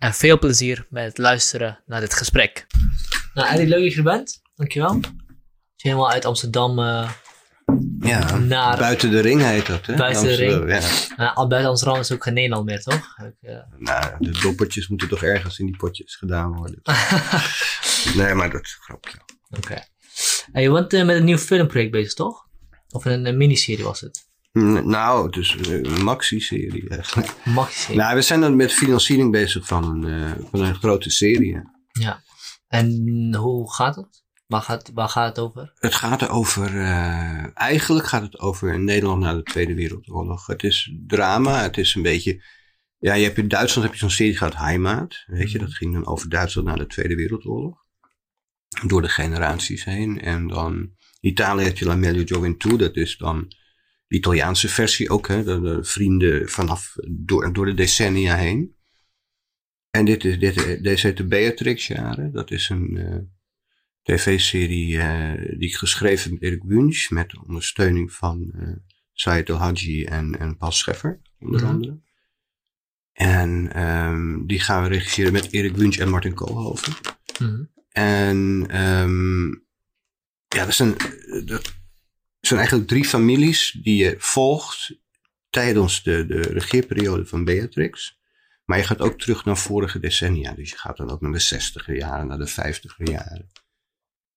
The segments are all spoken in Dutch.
En veel plezier met het luisteren naar dit gesprek. Nou, Eddie, leuk dat je er bent. Dankjewel. Helemaal uit Amsterdam uh, Ja, Naar- buiten de ring heet dat, hè? Buiten de Amsterdam, ring. Ja. uh, al buiten Amsterdam is ook geen Nederland meer, toch? Ik, eh, Nou, de doppertjes moeten toch ergens in die potjes gedaan worden. nee, maar dat is een grapje. Oké. En je bent eh, met een nieuw filmproject bezig, toch? Of een, een miniserie was het? Nou, het is een maxi-serie eigenlijk. Maxi. Nou, we zijn dan met financiering bezig van een, eh, van een grote serie. Ja. En hoe gaat het? Waar gaat, waar gaat het over? Het gaat over, eh, eigenlijk gaat het over Nederland na de Tweede Wereldoorlog. Het is drama, het is een beetje, ja, je hebt in Duitsland heb je zo'n serie gehad, Heimat, weet je, dat ging dan over Duitsland na de Tweede Wereldoorlog. Door de generaties heen. En dan Italië heb je La Meglio Gioventù, dat is dan de Italiaanse versie ook, hè, de, de vrienden vanaf, door, door de decennia heen. En dit is, dit, deze heet de Beatrix-jaren, dat is een... eh, tv-serie eh, die ik geschreven heb met Erik Wunsch, met ondersteuning van eh Said El Hadji en, en Pas Scheffer, onder Mhm. andere. En ehm, die gaan we regisseren met Erik Wunsch en Martin Koolhoven. Mhm. En ehm, ja, dat zijn, dat zijn eigenlijk drie families die je volgt tijdens de, de regeerperiode van Beatrix. Maar je gaat ook terug naar vorige decennia. Dus je gaat dan ook naar de 60 jaren, naar de 50 jaren.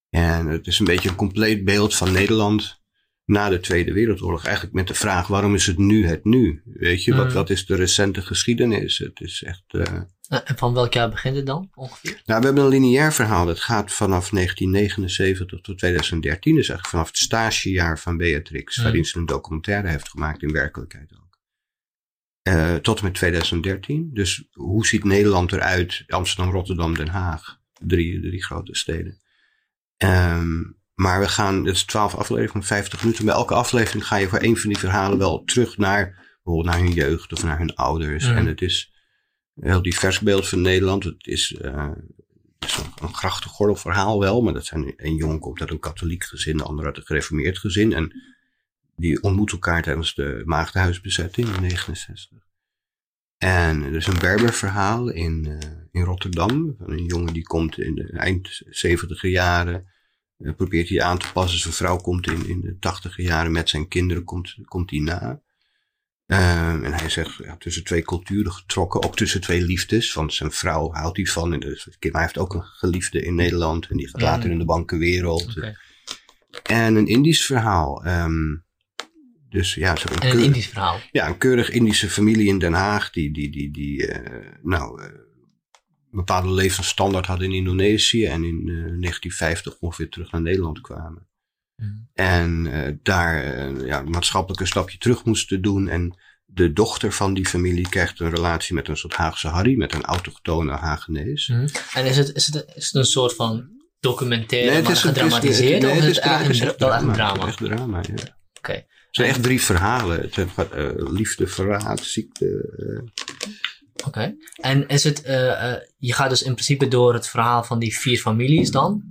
En het is een beetje een compleet beeld van Nederland na de Tweede Wereldoorlog. Eigenlijk met de vraag, waarom is het nu het nu? Weet je, wat, Mm. wat is de recente geschiedenis? Het is echt... eh, Eh, En van welk jaar begint het dan, ongeveer? nou, we hebben een lineair verhaal. Dat gaat vanaf 1979 tot 2013. Dus eigenlijk vanaf het stagejaar van Beatrix, waarin ze een documentaire heeft gemaakt, in werkelijkheid ook. Eh, tot en met 2013. Dus hoe ziet Nederland eruit? Amsterdam, Rotterdam, Den Haag. Drie, drie grote steden. Ehm, maar we gaan, het is 12 afleveringen van 50 minuten. Bij elke aflevering ga je voor een van die verhalen wel terug naar, bijvoorbeeld naar hun jeugd of naar hun ouders. En het is een heel divers beeld van Nederland. Het is, eh, een, een grachtengordel verhaal wel, maar dat zijn, een jongen komt uit een katholiek gezin, de ander uit een gereformeerd gezin. En die ontmoeten elkaar tijdens de Maagdenhuisbezetting in 69. En er is een Berber-verhaal in, eh, in Rotterdam. Van een jongen die komt in de eind 70 jaren. eh, probeert hij aan te passen. Zijn vrouw komt in, in de 80 jaren met zijn kinderen komt, komt hij na. Ehm, en hij zegt, ja, tussen twee culturen getrokken, ook tussen twee liefdes. Want zijn vrouw houdt hij van. En dus, maar hij heeft ook een geliefde in Nederland. En die gaat later in de bankenwereld. En een Indisch verhaal. ehm, dus ja, zo een, En een Indisch verhaal. ja, een keurig Indische familie in Den Haag. Die, die, die, die eh, nou, eh, een bepaalde levensstandaard had in Indonesië. En in eh, 1950 ongeveer terug naar Nederland kwamen. En eh, daar eh, ja, een maatschappelijke stapje terug moesten doen. En de dochter van die familie krijgt een relatie met een soort Haagse Harry, met een autochtone Hagenees. Mhm. En is het, is, het, is het een soort van documentaire, Nee, het maar is gedramatiseerd? nee, of het is het echt een, drama. drama? Echt drama, ja. Oké. Het zijn echt drie verhalen. Het zijn, eh, liefde, verraad, ziekte. Oké. En is het, je gaat dus in principe door het verhaal van die vier families dan?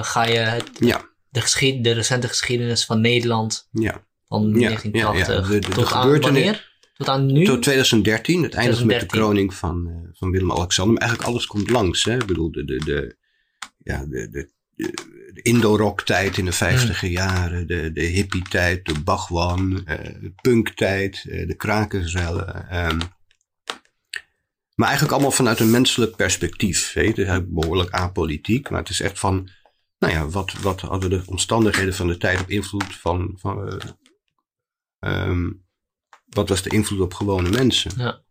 Ga je het, ja, de, geschied, de recente geschiedenis van Nederland ja. van Ja, 1980 ja. De- tot aan wanneer? Tot aan nu? Tot 2013, het eindigt met de 2013. kroning van, eh, van Willem-Alexander. Maar eigenlijk alles komt langs. Hè? Ik bedoel, de, de, de, ja, de, de, de, Indo-rock-tijd in de vijftiger jaren. De, de hippie-tijd, de Bhagwan, eh, de punk-tijd, eh, de krakersrellen. ehm. maar eigenlijk allemaal vanuit een menselijk perspectief. Je? Het is behoorlijk apolitiek, maar het is echt van nou ja, wat, wat hadden de omstandigheden van de tijd op invloed van, van eh, ehm, wat was de invloed op gewone mensen? Ja.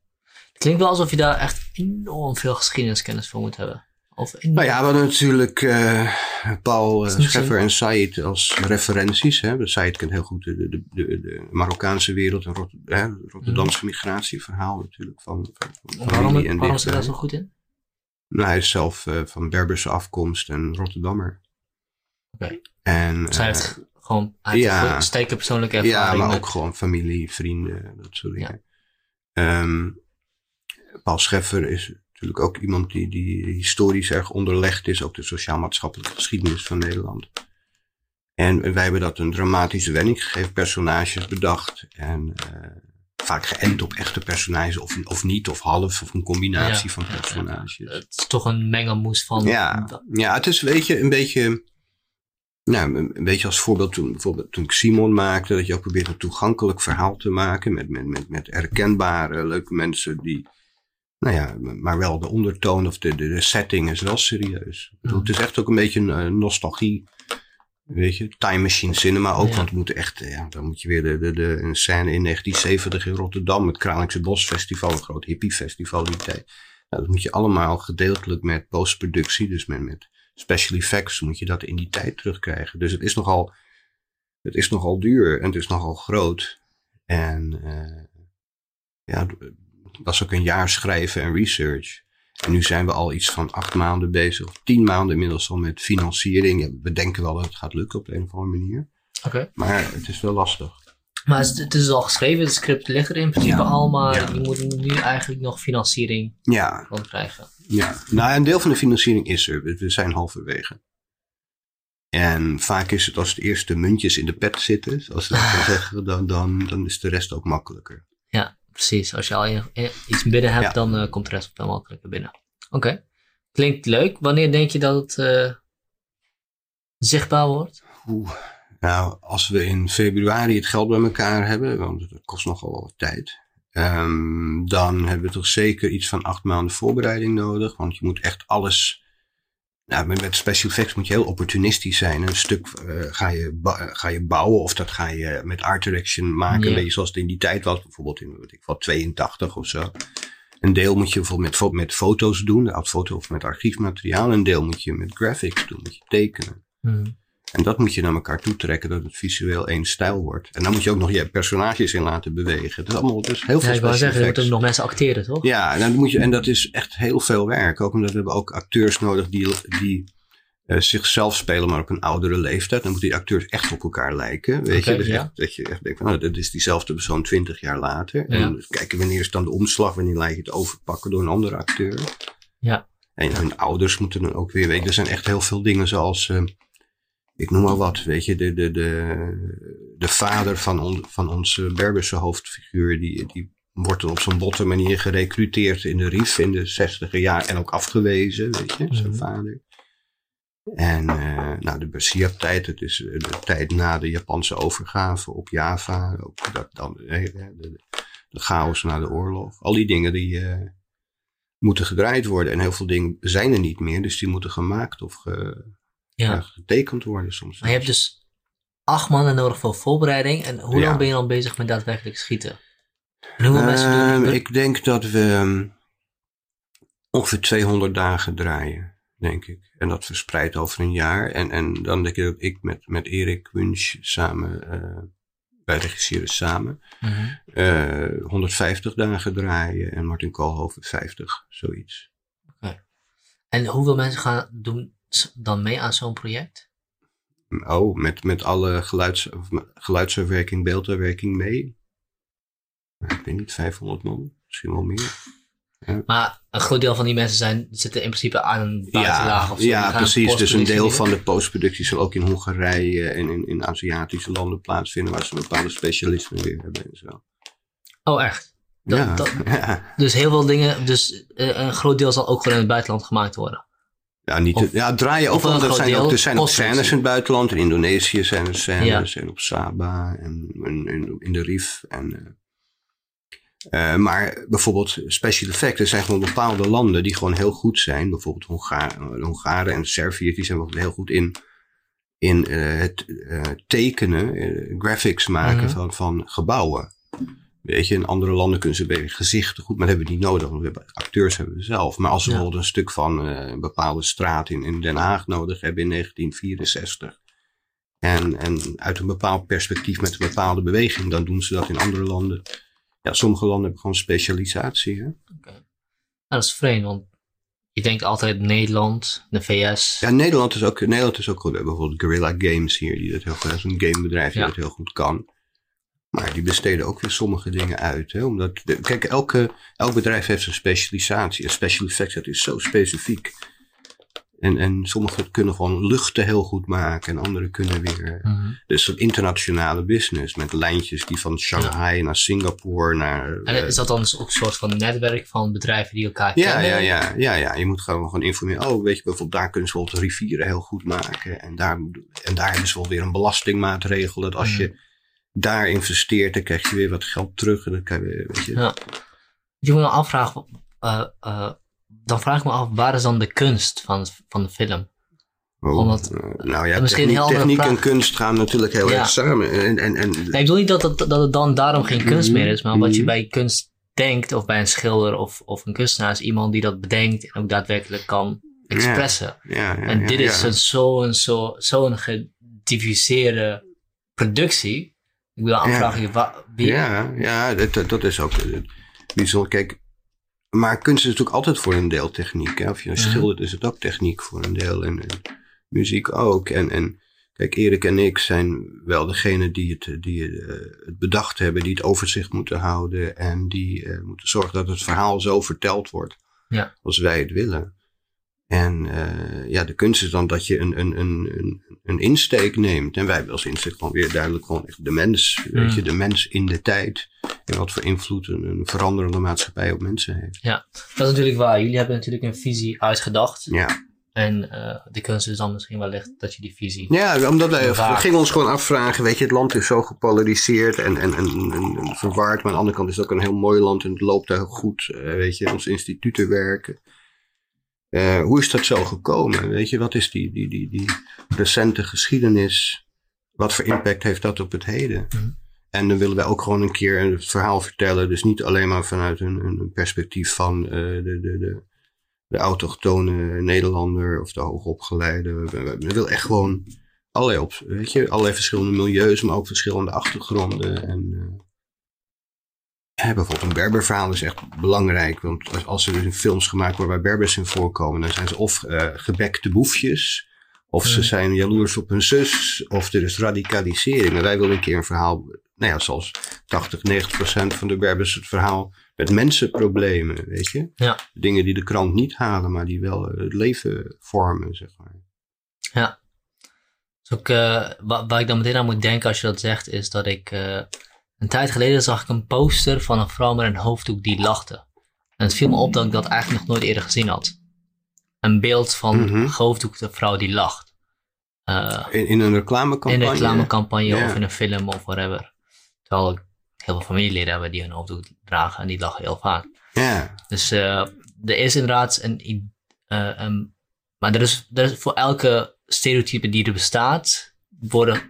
Het klinkt wel alsof je daar echt enorm veel geschiedeniskennis voor moet hebben. Of enorm- Nou ja, we hadden natuurlijk eh, Paul uh, Scheffer en Said als referenties. Hè. Said kent heel goed de, de, de, de Marokkaanse wereld en Rot, hè, het Rotterdamse migratieverhaal natuurlijk. Van, van, van waarom familie en waarom is hij daar zo goed in? Nou, hij is zelf van Berberse afkomst en Rotterdammer. Oké. En, Dus hij eh, heeft gewoon hij ja. een persoonlijke ervaring. Ja, maar ook gewoon familie, vrienden, dat soort dingen. Ehm, Paul Scheffer is natuurlijk ook iemand die, die historisch erg onderlegd is, ook de sociaal-maatschappelijke geschiedenis van Nederland. En wij hebben dat een dramatische wending gegeven, personages bedacht en eh, vaak geënt op echte personages of, of niet, of half, of een combinatie Ja, van ja, ja. personages. Het is toch een mengelmoes van... Ja, ja, het is weet je, een beetje. Nou, een beetje als voorbeeld toen, bijvoorbeeld toen ik Simon maakte, dat je ook probeert een toegankelijk verhaal te maken met, met, met, met herkenbare, leuke mensen die, nou ja, maar wel de ondertoon of de, de, de setting is wel serieus. Ja. Het is echt ook een beetje een eh, nostalgie, weet je, time machine cinema ook, Ja. want het moet echt, eh, ja, dan moet je weer de, de, de, een scène in 1970 in Rotterdam, het Kralingse Bos Festival, een groot hippiefestival die tijd. Nou, dat moet je allemaal gedeeltelijk met postproductie, dus met, met special effects, moet je dat in die tijd terugkrijgen. Dus het is nogal, het is nogal duur en het is nogal groot. En eh, ja, het was ook een jaar schrijven en research. En nu zijn we al iets van acht maanden bezig, of tien maanden inmiddels al met financiering. Ja, We denken wel dat het gaat lukken op de een of andere manier. Oké. Maar het is wel lastig. Maar het is, het is al geschreven, het script ligt er in principe Ja. al, maar Ja. je moet nu eigenlijk nog financiering Ja, van krijgen. Ja, nou een deel van de financiering is er. We zijn halverwege. En vaak is het als de eerste muntjes in de pet zitten, zoals ze dat dan zeggen, dan, dan, dan is de rest ook makkelijker. Ja, precies. Als je al iets binnen hebt, Ja. dan eh, komt de rest wel makkelijker binnen. Oké. Klinkt leuk. Wanneer denk je dat het eh, zichtbaar wordt? Oeh. Nou, als we in februari het geld bij elkaar hebben, want dat kost nogal wat tijd, ehm, dan hebben we toch zeker iets van acht maanden voorbereiding nodig. Want je moet echt alles. Nou, met, special effects moet je heel opportunistisch zijn. Een stuk eh, ga, je ga je bouwen of dat ga je met art direction maken. Ja. Zoals het in die tijd was, bijvoorbeeld in wat ik, wat 82 of zo. Een deel moet je bijvoorbeeld met, met foto's doen, oud foto of met archiefmateriaal. Een deel moet je met graphics doen, moet je tekenen. Hmm. En dat moet je naar elkaar toe trekken, dat het visueel één stijl wordt. En dan moet je ook nog je personages in laten bewegen. Het is allemaal dus heel Ja, veel ik wou special zeggen, er moeten nog mensen acteren, toch? Ja, en, dan moet je, en dat is echt heel veel werk. Ook omdat we hebben ook acteurs nodig die, die eh, zichzelf spelen, maar op een oudere leeftijd. Dan moeten die acteurs echt op elkaar lijken. Weet je? Dus ja. echt, dat je echt denkt van, nou, dat is diezelfde persoon twintig jaar later. Ja. En kijken wanneer is dan de omslag, wanneer laat je het overpakken door een andere acteur. Ja. En hun ouders moeten dan ook weer weten. Er zijn echt heel veel dingen zoals, eh, ik noem maar wat, weet je, de, de, de, de vader van, on, van onze Berberse hoofdfiguur, die, die wordt dan op zo'n botte manier gerecruiteerd in de RIF in de zestiger jaar en ook afgewezen, weet je, zijn Mhm. vader. En eh, nou, de Bersia-tijd, het is eh, de tijd na de Japanse overgave op Java, ook dat, dan, de, de, de chaos na de oorlog. Al die dingen die eh, moeten gedraaid worden en heel veel dingen zijn er niet meer, dus die moeten gemaakt of ge- Ja. getekend worden soms. Maar je hebt dus acht maanden nodig voor voorbereiding. En hoe lang ben je dan bezig met daadwerkelijk schieten? En hoeveel mensen doen Ehm, ik denk dat we ehm, ongeveer 200 dagen draaien, denk ik. En dat verspreid over een jaar. En, en dan denk ik dat ik met, met Erik Wunsch samen, eh, wij regisseren samen, Mhm. eh 150 dagen draaien. En Martin Koolhoven 50, zoiets. En hoeveel mensen gaan doen dan mee aan zo'n project? Oh, met, met alle geluids, geluidsverwerking, beeldverwerking mee. Ik weet niet, 500 man, misschien wel meer. Maar een groot deel van die mensen zijn, zitten in principe aan een buitenlaag of zo. Ja precies. Dus een deel van de postproductie zal ook in Hongarije en in, in Aziatische landen plaatsvinden, waar ze bepaalde specialismen weer hebben en zo. Oh, echt? Dat- ja. dat- ja. Dus heel veel dingen, dus eh, een groot deel zal ook gewoon in het buitenland gemaakt worden. Ja, niet Of- ja, draaien ook wel. Er zijn ook, er zijn ook scènes in het buitenland. In Indonesië zijn er scènes. En op Saba en in, in, in de Rif. En, eh, eh, maar bijvoorbeeld special effects. Er zijn gewoon bepaalde landen die gewoon heel goed zijn. Bijvoorbeeld Honga de Hongaren en Serviërs. Die zijn bijvoorbeeld heel goed in in eh, het eh, tekenen, eh, graphics maken Mhm. van, van gebouwen. Weet je, in andere landen kunnen ze bij gezichten goed, maar dat hebben we niet nodig, want we hebben, acteurs hebben we zelf. Maar als we Ja. bijvoorbeeld een stuk van eh, een bepaalde straat in, in Den Haag nodig hebben in 1964. En, en uit een bepaald perspectief met een bepaalde beweging, dan doen ze dat in andere landen. Ja, sommige landen hebben gewoon specialisatie. Hè? Nou, dat is vreemd, want je denkt altijd Nederland, de VS. Ja, Nederland is ook, Nederland is ook goed. We hebben bijvoorbeeld Guerrilla Games hier, die dat heel goed, is een gamebedrijf die Ja. dat heel goed kan. Maar die besteden ook weer sommige dingen uit. Hè? Omdat, de- kijk, elke, elk bedrijf heeft zijn specialisatie. En special effects, dat is zo specifiek. En, en sommigen kunnen gewoon luchten heel goed maken. En anderen kunnen weer... Mhm. Dus een internationale business. Met lijntjes die van Shanghai naar Singapore naar... En eh, is dat dan dus ook een soort van netwerk van bedrijven die elkaar ja, kennen? ja, ja, ja, ja. Je moet gewoon, gewoon informeren. Oh, weet je, bijvoorbeeld daar kunnen ze bijvoorbeeld rivieren heel goed maken. En daar, en daar hebben ze wel weer een belastingmaatregel. Dat als Mhm. je daar investeert, dan krijg je weer wat geld terug. En dan kan je, weet je. Ja. Je moet me afvragen, eh, eh, dan vraag ik me af, waar is dan de kunst van, van de film? Oh, omdat- nou ja, misschien een techniek, techniek en kunst gaan natuurlijk heel Ja. erg samen. En, en, en, Nee, ik bedoel niet dat het, dat het dan daarom geen kunst meer is, maar wat je Mhm. bij kunst denkt, of bij een schilder of, of een kunstenaar, is iemand die dat bedenkt en ook daadwerkelijk kan expressen. ja, ja, En dit is ja. een zo'n zo, zo'n gediviseerde productie. Ik wil afvragen, je, wa- wie, Ja, ja dat, dat- is ook eh, bijzonder. Kijk, maar kunst is natuurlijk altijd voor een deel techniek. Hè? Of je Mhm. schildert, is het ook techniek voor een deel. En, en muziek ook. En, en kijk, Erik en ik zijn wel degene die het, die eh, het bedacht hebben, die het overzicht moeten houden. En die eh, moeten zorgen dat het verhaal zo verteld wordt Ja. als wij het willen. En eh, ja, de kunst is dan dat je een, een, een, een, een insteek neemt. En wij hebben als insteek gewoon weer duidelijk gewoon echt de mens. Weet Mm. je, de mens in de tijd. En wat voor invloed een, een veranderende maatschappij op mensen heeft. Dat is natuurlijk waar. Jullie hebben natuurlijk een visie uitgedacht. Ja, En eh, de kunst is dan misschien wellicht dat je die visie. ja omdat wij we gingen ons gewoon afvragen. Weet je, het land is zo gepolariseerd en, en, en, verwaard. Maar aan de andere kant is het ook een heel mooi land. En het loopt daar goed. eh, weet je, onze instituten werken. Eh, hoe is dat zo gekomen? Weet je, wat is die, die, die, die recente geschiedenis? Wat voor impact heeft dat op het heden? Mhm. En dan willen wij ook gewoon een keer het verhaal vertellen. Dus niet alleen maar vanuit een, een perspectief van eh, de, de, de, de autochtone Nederlander of de hoogopgeleide. We, we, willen echt gewoon allerlei, op, weet je, allerlei verschillende milieus, maar ook verschillende achtergronden. En, eh, ja, bijvoorbeeld een Berberverhaal is echt belangrijk. Want als, er dus films gemaakt worden waar Berbers in voorkomen, dan zijn ze of eh, gebekte boefjes. Of ze zijn jaloers op hun zus. Of er is radicalisering. En wij willen een keer een verhaal. Nou ja, zoals 80, 90 procent van de Berbers het verhaal met mensenproblemen. Weet je? Ja. Dingen die de krant niet halen, maar die wel eh, het leven vormen, zeg maar. Dus ook, eh, wa- waar ik dan meteen aan moet denken als je dat zegt, is dat ik een tijd geleden zag ik een poster van een vrouw met een hoofddoek die lachte. En het viel me op dat ik dat eigenlijk nog nooit eerder gezien had. Een beeld van Mhm. een gehoofddoekte vrouw die lacht. Eh, In, in een reclamecampagne. in een reclamecampagne of in een film of whatever. Terwijl ik heel veel familieleden hebben die hun hoofddoek dragen en die lachen heel vaak. Ja, Dus eh, er is inderdaad een, eh, een- maar er is, er is voor elke stereotype die er bestaat, worden,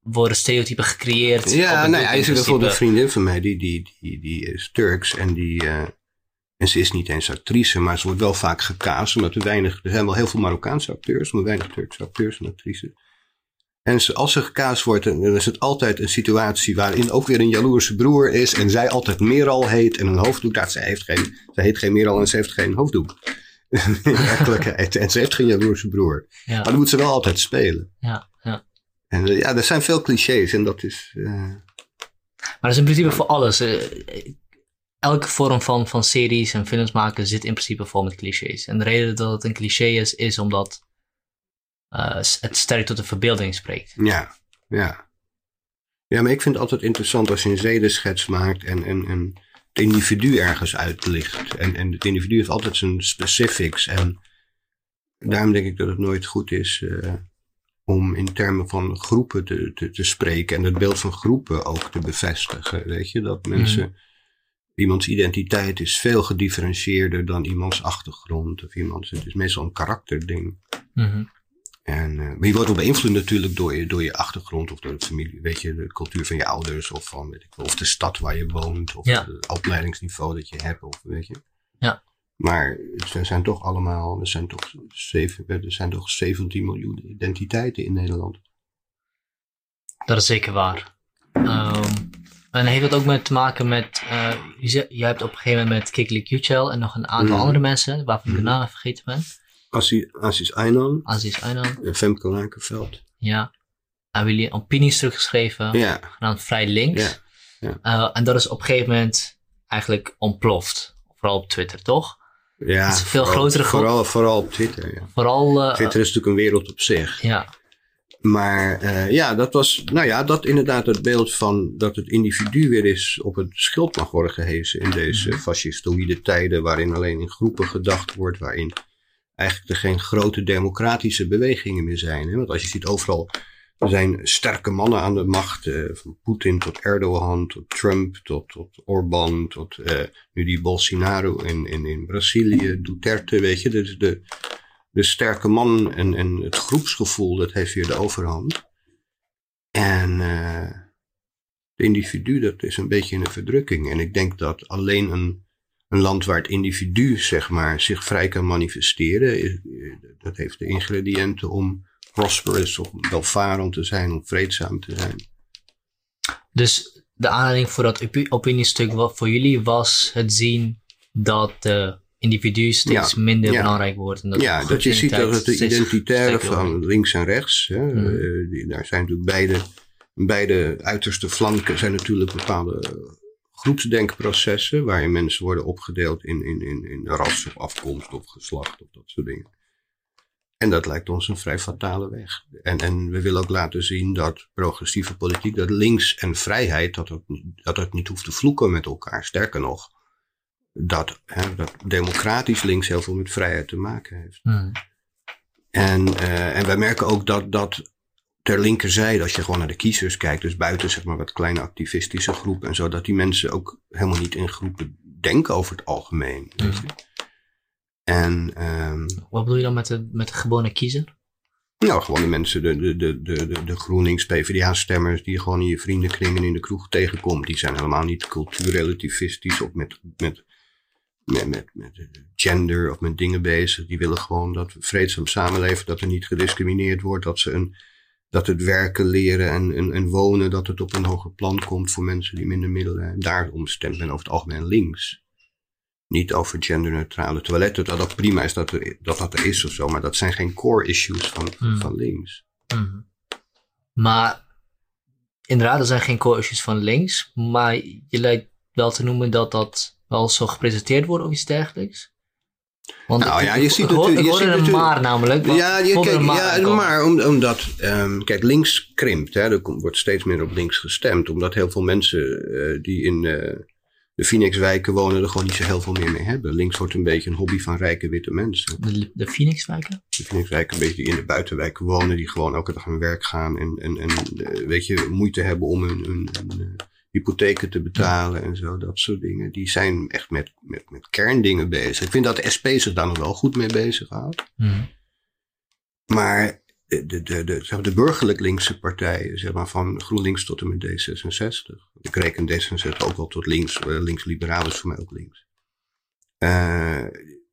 worden stereotypen gecreëerd. ja nee, hij is bijvoorbeeld een vriendin van mij, die, die, die, die is Turks en die. eh, en ze is niet eens actrice, maar ze wordt wel vaak gecast, omdat er weinig. Er zijn wel heel veel Marokkaanse acteurs, maar weinig Turkse acteurs en actrices. En ze, als ze gekaast wordt, dan is het altijd een situatie waarin ook weer een jaloerse broer is. En zij altijd Meral heet en een hoofddoek. Nou, zij, heeft geen, zij heet geen Meral en ze heeft geen hoofddoek. In werkelijkheid. En ze heeft geen jaloerse broer. Maar dan moet ze wel altijd spelen. ja. En eh, ja, er zijn veel clichés en dat is. eh, Maar dat is in principe voor alles. eh, elke vorm van, van series en films maken zit in principe vol met clichés. En de reden dat het een cliché is, is omdat het sterk tot de verbeelding spreekt. Ja, ja. Ja, maar ik vind het altijd interessant als je een zedenschets maakt en, en, en het individu ergens uitlicht. En, en het individu heeft altijd zijn specifics. En daarom denk ik dat het nooit goed is om in termen van groepen te, te, te spreken. En het beeld van groepen ook te bevestigen. Weet je, dat mensen. Iemands identiteit is veel gedifferentieerder dan iemands achtergrond. Of iemands, het is meestal een karakterding. Mhm. En, uh, maar je wordt ook beïnvloed natuurlijk door je, door je achtergrond of door de familie, weet je, de cultuur van je ouders of van, weet ik wel, of de stad waar je woont of Ja. het opleidingsniveau dat je hebt of weet je. Ja. Maar er zijn toch allemaal, er zijn toch, zeven, er zijn toch 17 miljoen identiteiten in Nederland. Dat is zeker waar. Ehm, en heeft dat ook met te maken met, eh, je hebt op een gegeven moment met Kiklik Yücel en nog een aantal Mhm. andere mensen, waarvan ik de Mhm. naam vergeten ben. Aziz, Aynan Aziz Aynan, en Femke Lakenveld. ja. Hebben jullie opinies teruggeschreven, Ja, genaamd Vrij Links. Ja, Eh, en dat is op een gegeven moment eigenlijk ontploft. Vooral op Twitter, toch? Ja. Het is een veel vooral- grotere groep. Vooral, vooral op Twitter, ja. Vooral, eh, Twitter is natuurlijk een wereld op zich. ja, Maar eh, ja, dat was, nou ja, dat inderdaad het beeld van dat het individu weer eens op het schild mag worden gehezen in deze fascistoïde tijden, waarin alleen in groepen gedacht wordt, waarin eigenlijk er geen grote democratische bewegingen meer zijn. Hè? Want als je ziet overal, er zijn sterke mannen aan de macht, eh, van Poetin tot Erdogan, tot Trump, tot, tot Orbán, tot eh, nu die Bolsonaro in, in, in Brazilië, Duterte, weet je, de, de sterke man en, en het groepsgevoel, dat heeft weer de overhand. En eh de individu, dat is een beetje in de verdrukking. En ik denk dat alleen een, een land waar het individu, zeg maar, zich vrij kan manifesteren, dat heeft de ingrediënten om prosperous, om welvarend te zijn, om vreedzaam te zijn. Dus de aanleiding voor dat opi- opiniestuk wat voor jullie was het zien dat de individu steeds Ja, minder ja. belangrijk wordt. En dat ja, dat je ziet dat het de identitaire van links en rechts, hè, Mhm. eh, die, daar zijn natuurlijk beide, beide uiterste flanken zijn natuurlijk bepaalde groepsdenkprocessen, waarin mensen worden opgedeeld in, in, in, in ras of afkomst of geslacht of dat soort dingen. En dat lijkt ons een vrij fatale weg. En, en we willen ook laten zien dat progressieve politiek, dat links en vrijheid, dat het, niet- dat het niet hoeft te vloeken met elkaar. Sterker nog, dat, hè, dat democratisch links heel veel met vrijheid te maken heeft. Hmm. En, eh, en wij merken ook dat, dat ter linkerzijde, als je gewoon naar de kiezers kijkt, dus buiten zeg maar wat kleine activistische groepen en zo, dat die mensen ook helemaal niet in groepen denken over het algemeen. weet je. En ehm, Wat bedoel je dan met de, met de gewone kiezer? nou, gewoon de mensen, de, de, de, de, de, de GroenLinks, PvdA-stemmers die je gewoon in je vriendenkringen in de kroeg tegenkomt, die zijn helemaal niet cultuurrelativistisch of met, met, met, met, met gender of met dingen bezig. Die willen gewoon dat we vreedzaam samenleven, dat er niet gediscrimineerd wordt, dat ze een, dat het werken, leren en, en, en wonen, dat het op een hoger plan komt voor mensen die minder middelen hebben. Daarom stemt men over het algemeen links. Niet over genderneutrale toiletten, dat dat prima is dat, er, dat dat er is of zo, maar dat zijn geen core issues van, Hmm. van links. Mhm. Maar inderdaad, er zijn geen core issues van links. Maar je lijkt wel te noemen dat dat wel zo gepresenteerd wordt of iets dergelijks. Want Nou ik- ja, je ik, ziet ik, hoor- natuurlijk- ik je ziet een maar namelijk. Ja, je, kijk, maar ja maar om, omdat, ehm, kijk, links krimpt. Hè, er komt- wordt steeds meer op links gestemd. Omdat heel veel mensen eh, die in eh, de Phoenixwijken wonen er gewoon niet zo heel veel meer mee hebben. Links wordt een beetje een hobby van rijke witte mensen. De, de Phoenixwijken? De Phoenixwijken, een beetje die in de buitenwijken wonen. Die gewoon elke dag aan werk gaan. En, en, en eh, weet je, moeite hebben om hun, hun, hun, eh, hypotheken te betalen en zo. Dat soort dingen. Die zijn echt met, met, met kerndingen bezig. Ik vind dat de SP zich daar nog wel goed mee bezighoudt. Mhm. Maar de, de, de, de, zeg maar, de burgerlijk linkse partijen, zeg maar van GroenLinks tot en met D66. Ik reken D66 ook wel tot links. eh, Links-liberaal is voor mij ook links. Eh,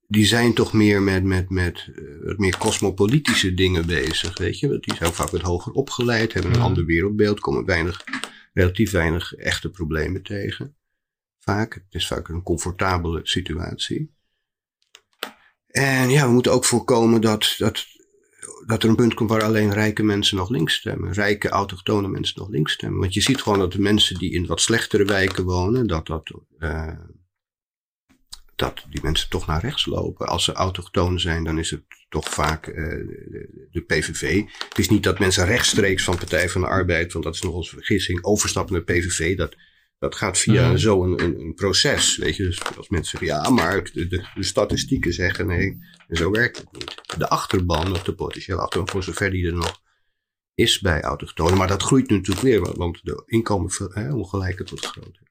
die zijn toch meer met, met, met eh, wat meer cosmopolitische dingen bezig, weet je. Want Die zijn vaak wat hoger opgeleid, hebben een Mhm. ander wereldbeeld, komen weinig, relatief weinig echte problemen tegen. Vaak. Het is vaak een comfortabele situatie. En ja, we moeten ook voorkomen dat, dat, dat er een punt komt waar alleen rijke mensen nog links stemmen. Rijke, autochtone mensen nog links stemmen. Want je ziet gewoon dat de mensen die in wat slechtere wijken wonen, dat, dat, eh, dat die mensen toch naar rechts lopen. Als ze autochtoon zijn, dan is het toch vaak eh, de, PVV. Het is niet dat mensen rechtstreeks van Partij van de Arbeid, want dat is nog een vergissing, overstappen naar PVV. Dat, dat gaat via zo'n een, een proces. Weet je, dus als mensen zeggen, ja, maar de, de, de statistieken zeggen nee, zo werkt het niet. De achterban, of de potentiële achterban, voor zover die er nog is bij autochtonen. Maar dat groeit nu natuurlijk weer, want- de inkomensongelijkheid wordt groter.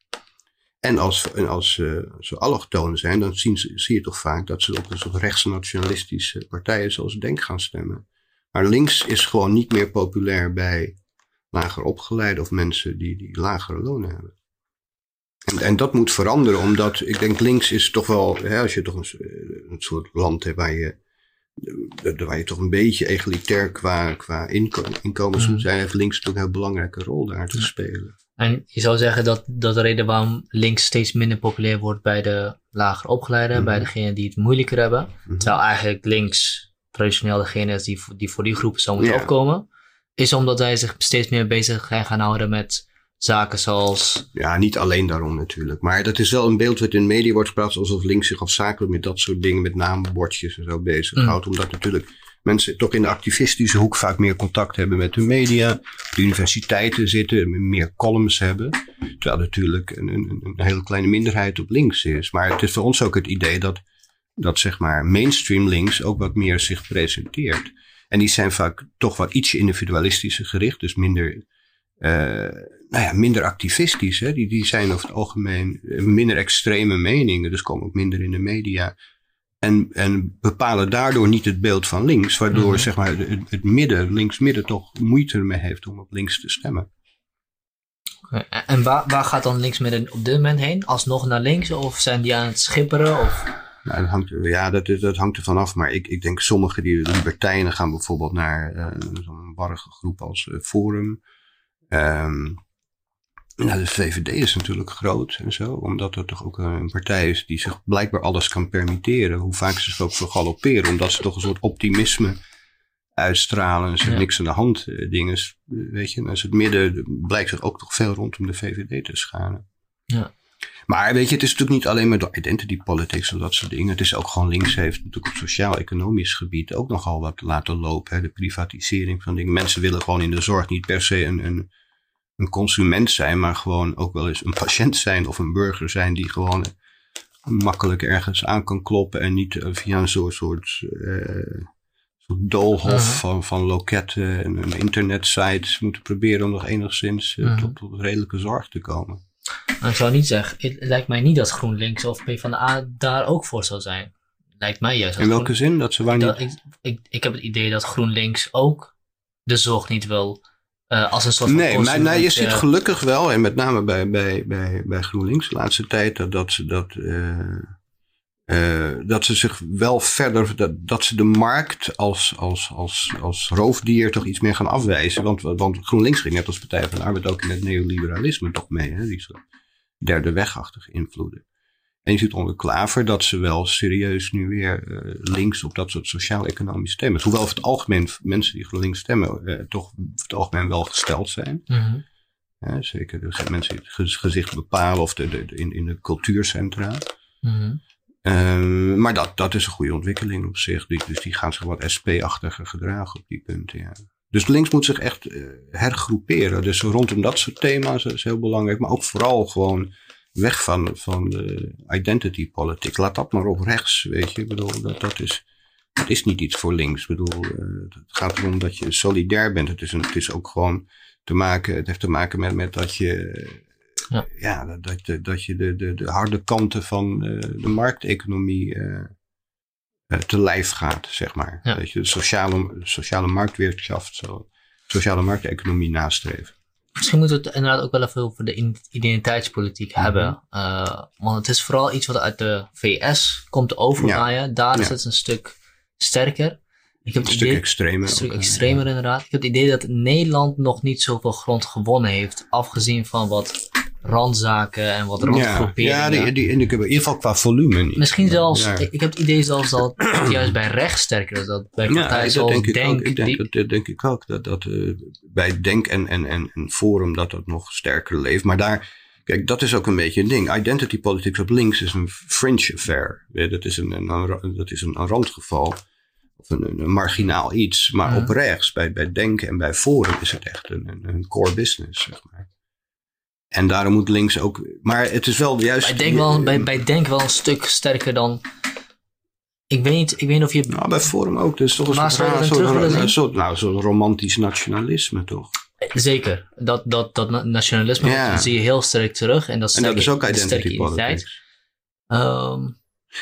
En als, en als eh, ze allochtonen zijn, dan zien ze, zie je toch vaak dat ze op een soort rechtsnationalistische partijen zoals Denk gaan stemmen. Maar links is gewoon niet meer populair bij lager opgeleide of mensen die, die lagere lonen hebben. En, en dat moet veranderen, omdat ik denk links is toch wel, hè, als je toch een, een soort land hebt waar je, waar je toch een beetje egalitair qua, qua inkomens moet zijn, heeft links toch een heel belangrijke rol daar te spelen. En je zou zeggen dat, dat de reden waarom links steeds minder populair wordt bij de lager opgeleiden, bij mhm. degenen die het moeilijker hebben, mhm. terwijl eigenlijk links traditioneel degene is die, die voor die groepen zou moeten opkomen, is omdat zij zich steeds meer bezig gaan houden met zaken zoals. Ja, niet alleen daarom natuurlijk. Maar dat is wel een beeld wat in de media wordt gepraat alsof links zich afzakelijk met dat soort dingen, met naambordjes en zo bezighoudt. Mm. Omdat natuurlijk mensen toch in de activistische hoek vaak meer contact hebben met de media, op de universiteiten zitten, meer columns hebben. Terwijl natuurlijk een, een, een hele kleine minderheid op links is. Maar het is voor ons ook het idee dat, dat zeg maar mainstream links ook wat meer zich presenteert. En die zijn vaak toch wat ietsje individualistischer gericht, dus minder nou ja, minder activistisch. Hè? Die, die zijn over het algemeen minder extreme meningen, dus komen ook minder in de media. En, en bepalen daardoor niet het beeld van links, waardoor mhm. zeg maar, het, het midden, links-midden, toch moeite ermee heeft om op links te stemmen. En waar, waar gaat dan links-midden op dit moment heen? Alsnog naar links of zijn die aan het schipperen? Of? Nou, dat hangt, ja, dat, dat hangt er vanaf. Maar ik, ik denk sommigen die libertijnen gaan bijvoorbeeld naar uh, zo'n warrige groep als uh, Forum. Um, nou, de VVD is natuurlijk groot en zo, omdat er toch ook een partij is die zich blijkbaar alles kan permitteren. Hoe vaak ze zich ook vergalopperen, omdat ze toch een soort optimisme uitstralen. En ze ja. niks aan de hand uh, dingen, weet je. En als het midden blijkt zich ook toch veel rondom de VVD te scharen. Ja. Maar weet je, het is natuurlijk niet alleen maar door identity politics en dat soort dingen. Het is ook gewoon links heeft natuurlijk op sociaal-economisch gebied ook nogal wat laten lopen. Hè? De privatisering van dingen. Mensen willen gewoon in de zorg niet per se een, een een consument zijn, maar gewoon ook wel eens een patiënt zijn of een burger zijn die gewoon makkelijk ergens aan kan kloppen en niet eh, via een soort, soort, uh, soort doolhof van, van loketten en een internetsite moeten proberen om nog enigszins uh, tot, tot redelijke zorg te komen. Nou, ik zou niet zeggen, het lijkt mij niet dat GroenLinks of PvdA daar ook voor zou zijn. Lijkt mij juist. In welke zin? Dat ze waar niet... ik, ik, ik heb het idee dat GroenLinks ook de zorg niet wil uh, als een soort van Nee, maar nou, je ziet gelukkig wel, en met name bij, bij, bij, bij GroenLinks de laatste tijd, dat, dat, ze, dat, uh, uh, dat ze zich wel verder, dat, dat ze de markt als, als, als, als roofdier toch iets meer gaan afwijzen. Want, want GroenLinks ging net als Partij van de Arbeid ook in het neoliberalisme toch mee, hè, die derde wegachtige invloeden. En je ziet onder Klaver dat ze wel serieus nu weer uh, links op dat soort sociaal-economisch stemmen. Hoewel over het algemeen mensen die links stemmen uh, toch over het algemeen wel gesteld zijn. Mm -hmm. ja, zeker de mensen die het gezicht bepalen of de, de, de in, in de cultuurcentra. Mm -hmm. Um, maar dat, dat is een goede ontwikkeling op zich. Die, dus die gaan zich wat SP-achtiger gedragen op die punten. Ja. Dus links moet zich echt uh, hergroeperen. Dus rondom dat soort thema's is heel belangrijk. Maar ook vooral gewoon weg van, van de identity politics. Laat dat maar op rechts, weet je. Ik bedoel, dat, dat, is, dat is niet iets voor links. Ik bedoel, uh, het gaat erom dat je solidair bent. Het is, een, het is ook gewoon te maken, het heeft te maken met, met dat je, ja. ja dat, dat je de, de, de harde kanten van uh, de markteconomie uh, te lijf gaat, zeg maar. Ja. Dat je de sociale, sociale marktwirtschaft, zo, sociale markteconomie nastreven. Misschien moeten we het inderdaad ook wel even over de identiteitspolitiek mhm. hebben. Uh, want het is vooral iets wat uit de VS komt overwaaien. Daar is het een stuk sterker. Ik heb een stuk idee, extremer. Een stuk extremer inderdaad. Ik heb het idee dat Nederland nog niet zoveel grond gewonnen heeft. Afgezien van wat randzaken en wat randgroeperingen. Ja, die, die, in ieder geval qua volume niet. Misschien zelfs, ik, ik, heb het idee zelfs dat het juist bij rechts sterker is. Dat bij partijen ja, zoals denk Denk... Ik, denk, die, dat, denk ik ook. Dat, dat uh, bij Denk en, en, en, en Forum dat dat nog sterker leeft. Maar daar, kijk, dat is ook een beetje een ding. Identity politics op links is een fringe affair. Dat is een, een, dat is een, een randgeval. Of een, een, marginaal iets. Maar op rechts, bij, bij Denk en bij Forum is het echt een, een core business, zeg maar. En daarom moet links ook. Maar het is wel juist. Ik denk wel, bij, bij Denk wel een stuk sterker dan. Ik weet niet, ik weet niet of je. Nou, bij Forum ook. Dus toch een soort, soort, nou, zo'n romantisch nationalisme, toch? Zeker. Dat, dat, dat nationalisme ja. zie je heel sterk terug. En dat, en dat is ook identity politics. Um,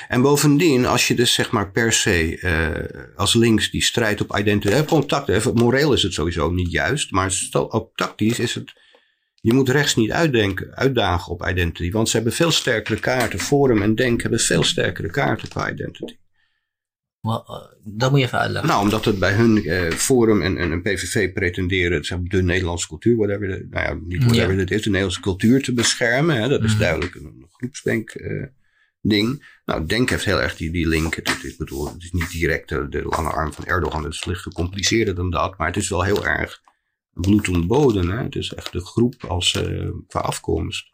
En bovendien, als je dus zeg maar per se uh, als links die strijd op identiteit, gewoon tactisch, moreel is het sowieso niet juist, maar ook tactisch is het, je moet rechts niet uitdenken, uitdagen op identity, want ze hebben veel sterkere kaarten. Forum en Denk hebben veel sterkere kaarten qua identity. Maar, uh, dat moet je even uitleggen. Nou, omdat het bij hun uh, Forum en, en, en PVV pretenderen zeg, de Nederlandse cultuur, whatever, de, nou ja, niet whatever ja. het is, de Nederlandse cultuur te beschermen. Hè, dat is mm. duidelijk een, groepsdenk ding. Nou, Denk heeft heel erg die, die link. Het, ik bedoel, het is niet direct de, de lange arm van Erdogan. Het is licht gecompliceerder dan dat. Maar het is wel heel erg bloed ontboden. Hè? Het is echt de groep als, uh, qua afkomst.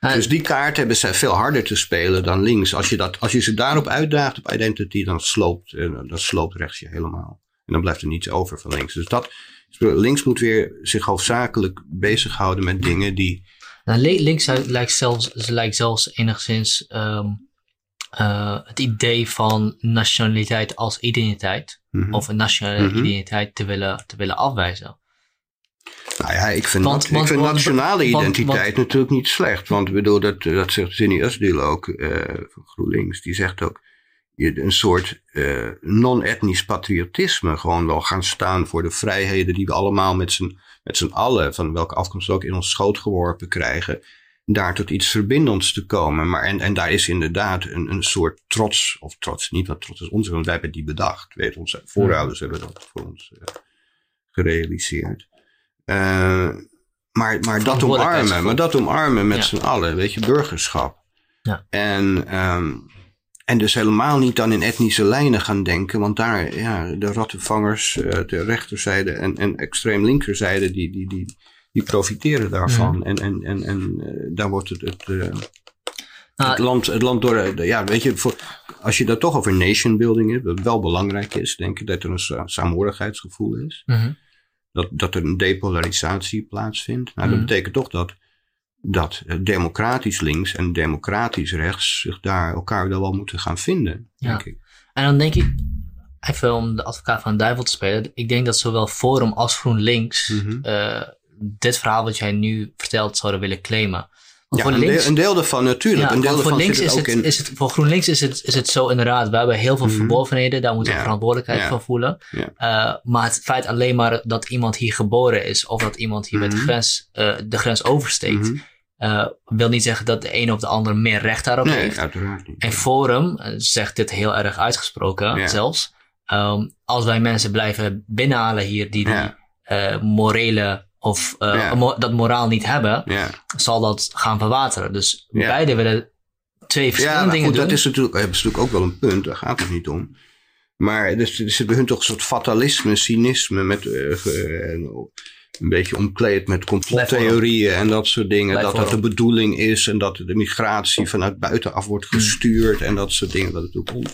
dus die kaart hebben zij veel harder te spelen dan links. Als je, dat, als je ze daarop uitdaagt op identity, dan sloopt, uh, dan sloopt rechts je helemaal. En dan blijft er niets over van links. Dus dat, links moet weer zich hoofdzakelijk bezighouden met dingen die... Nou, links lijkt zelfs, lijkt zelfs enigszins um, uh, het idee van nationaliteit als identiteit. Mm -hmm. Of een nationale mm -hmm. identiteit te willen, te willen afwijzen. Nou ja, ik vind, want, ik vind want, nationale identiteit natuurlijk niet slecht. Want bedoel, dat, dat zegt Zinni Usdil ook uh, van GroenLinks. Die zegt ook, je een soort uh, non-etnisch patriotisme gewoon wel gaan staan voor de vrijheden die we allemaal met z'n, met z'n allen, van welke afkomst ook, in ons schoot geworpen krijgen daar tot iets verbindends te komen. Maar en, en daar is inderdaad een, een soort trots, of trots niet, want trots is onze, want wij hebben die bedacht. Weet, onze voorouders hebben dat voor ons uh, gerealiseerd. Uh, maar, maar dat omarmen, maar dat omarmen met ja. z'n allen, weet je, burgerschap. Ja. En, um, en dus helemaal niet dan in etnische lijnen gaan denken, want daar, ja, de rattenvangers, uh, de rechterzijde en, en extreem linkerzijde, die, die, die, die profiteren daarvan. Mm. En, en, en, en uh, daar wordt het, het, ah, het, land, het land door. Ja, weet je, voor, als je dat toch over nation building hebt, wat wel belangrijk is, denk ik, dat er een saamhorigheidsgevoel is. -hmm. Dat, dat er een depolarisatie plaatsvindt. Nou, mm. dat betekent toch dat, dat democratisch links en democratisch rechts zich daar elkaar wel moeten gaan vinden, ja. denk ik. En dan denk ik, even om de advocaat van de duivel te spelen, ik denk dat zowel Forum als GroenLinks mm -hmm dit verhaal wat jij nu vertelt zouden willen claimen. Ja, voor een, links, deel, een deel daarvan natuurlijk. Ja, een deel voor, links is het, in... is het, voor GroenLinks is het, is het zo inderdaad. We hebben heel veel mm. verbovenheden. Daar moeten we ja. verantwoordelijkheid van voelen. Uh, maar het feit alleen maar dat iemand hier geboren is. Of dat iemand hier mm. met de grens, uh, de grens oversteekt. Mm. Uh, wil niet zeggen dat de een of de ander meer recht daarop nee, heeft. Uiteraard niet. En Forum zegt dit heel erg uitgesproken zelfs. Um, als wij mensen blijven binnenhalen hier die die morele of uh, mo dat moraal niet hebben, zal dat gaan verwateren. Dus beide willen twee verschillende ja, dingen goed, doen. Dat is natuurlijk, hebben ze natuurlijk ook wel een punt, daar gaat het niet om. Maar er zit bij hun toch een soort fatalisme, cynisme, met, uh, een beetje omkleed met complottheorieën en dat soort dingen. dat dat de bedoeling is en dat de migratie vanuit buitenaf wordt gestuurd en dat soort dingen. Dat het ook on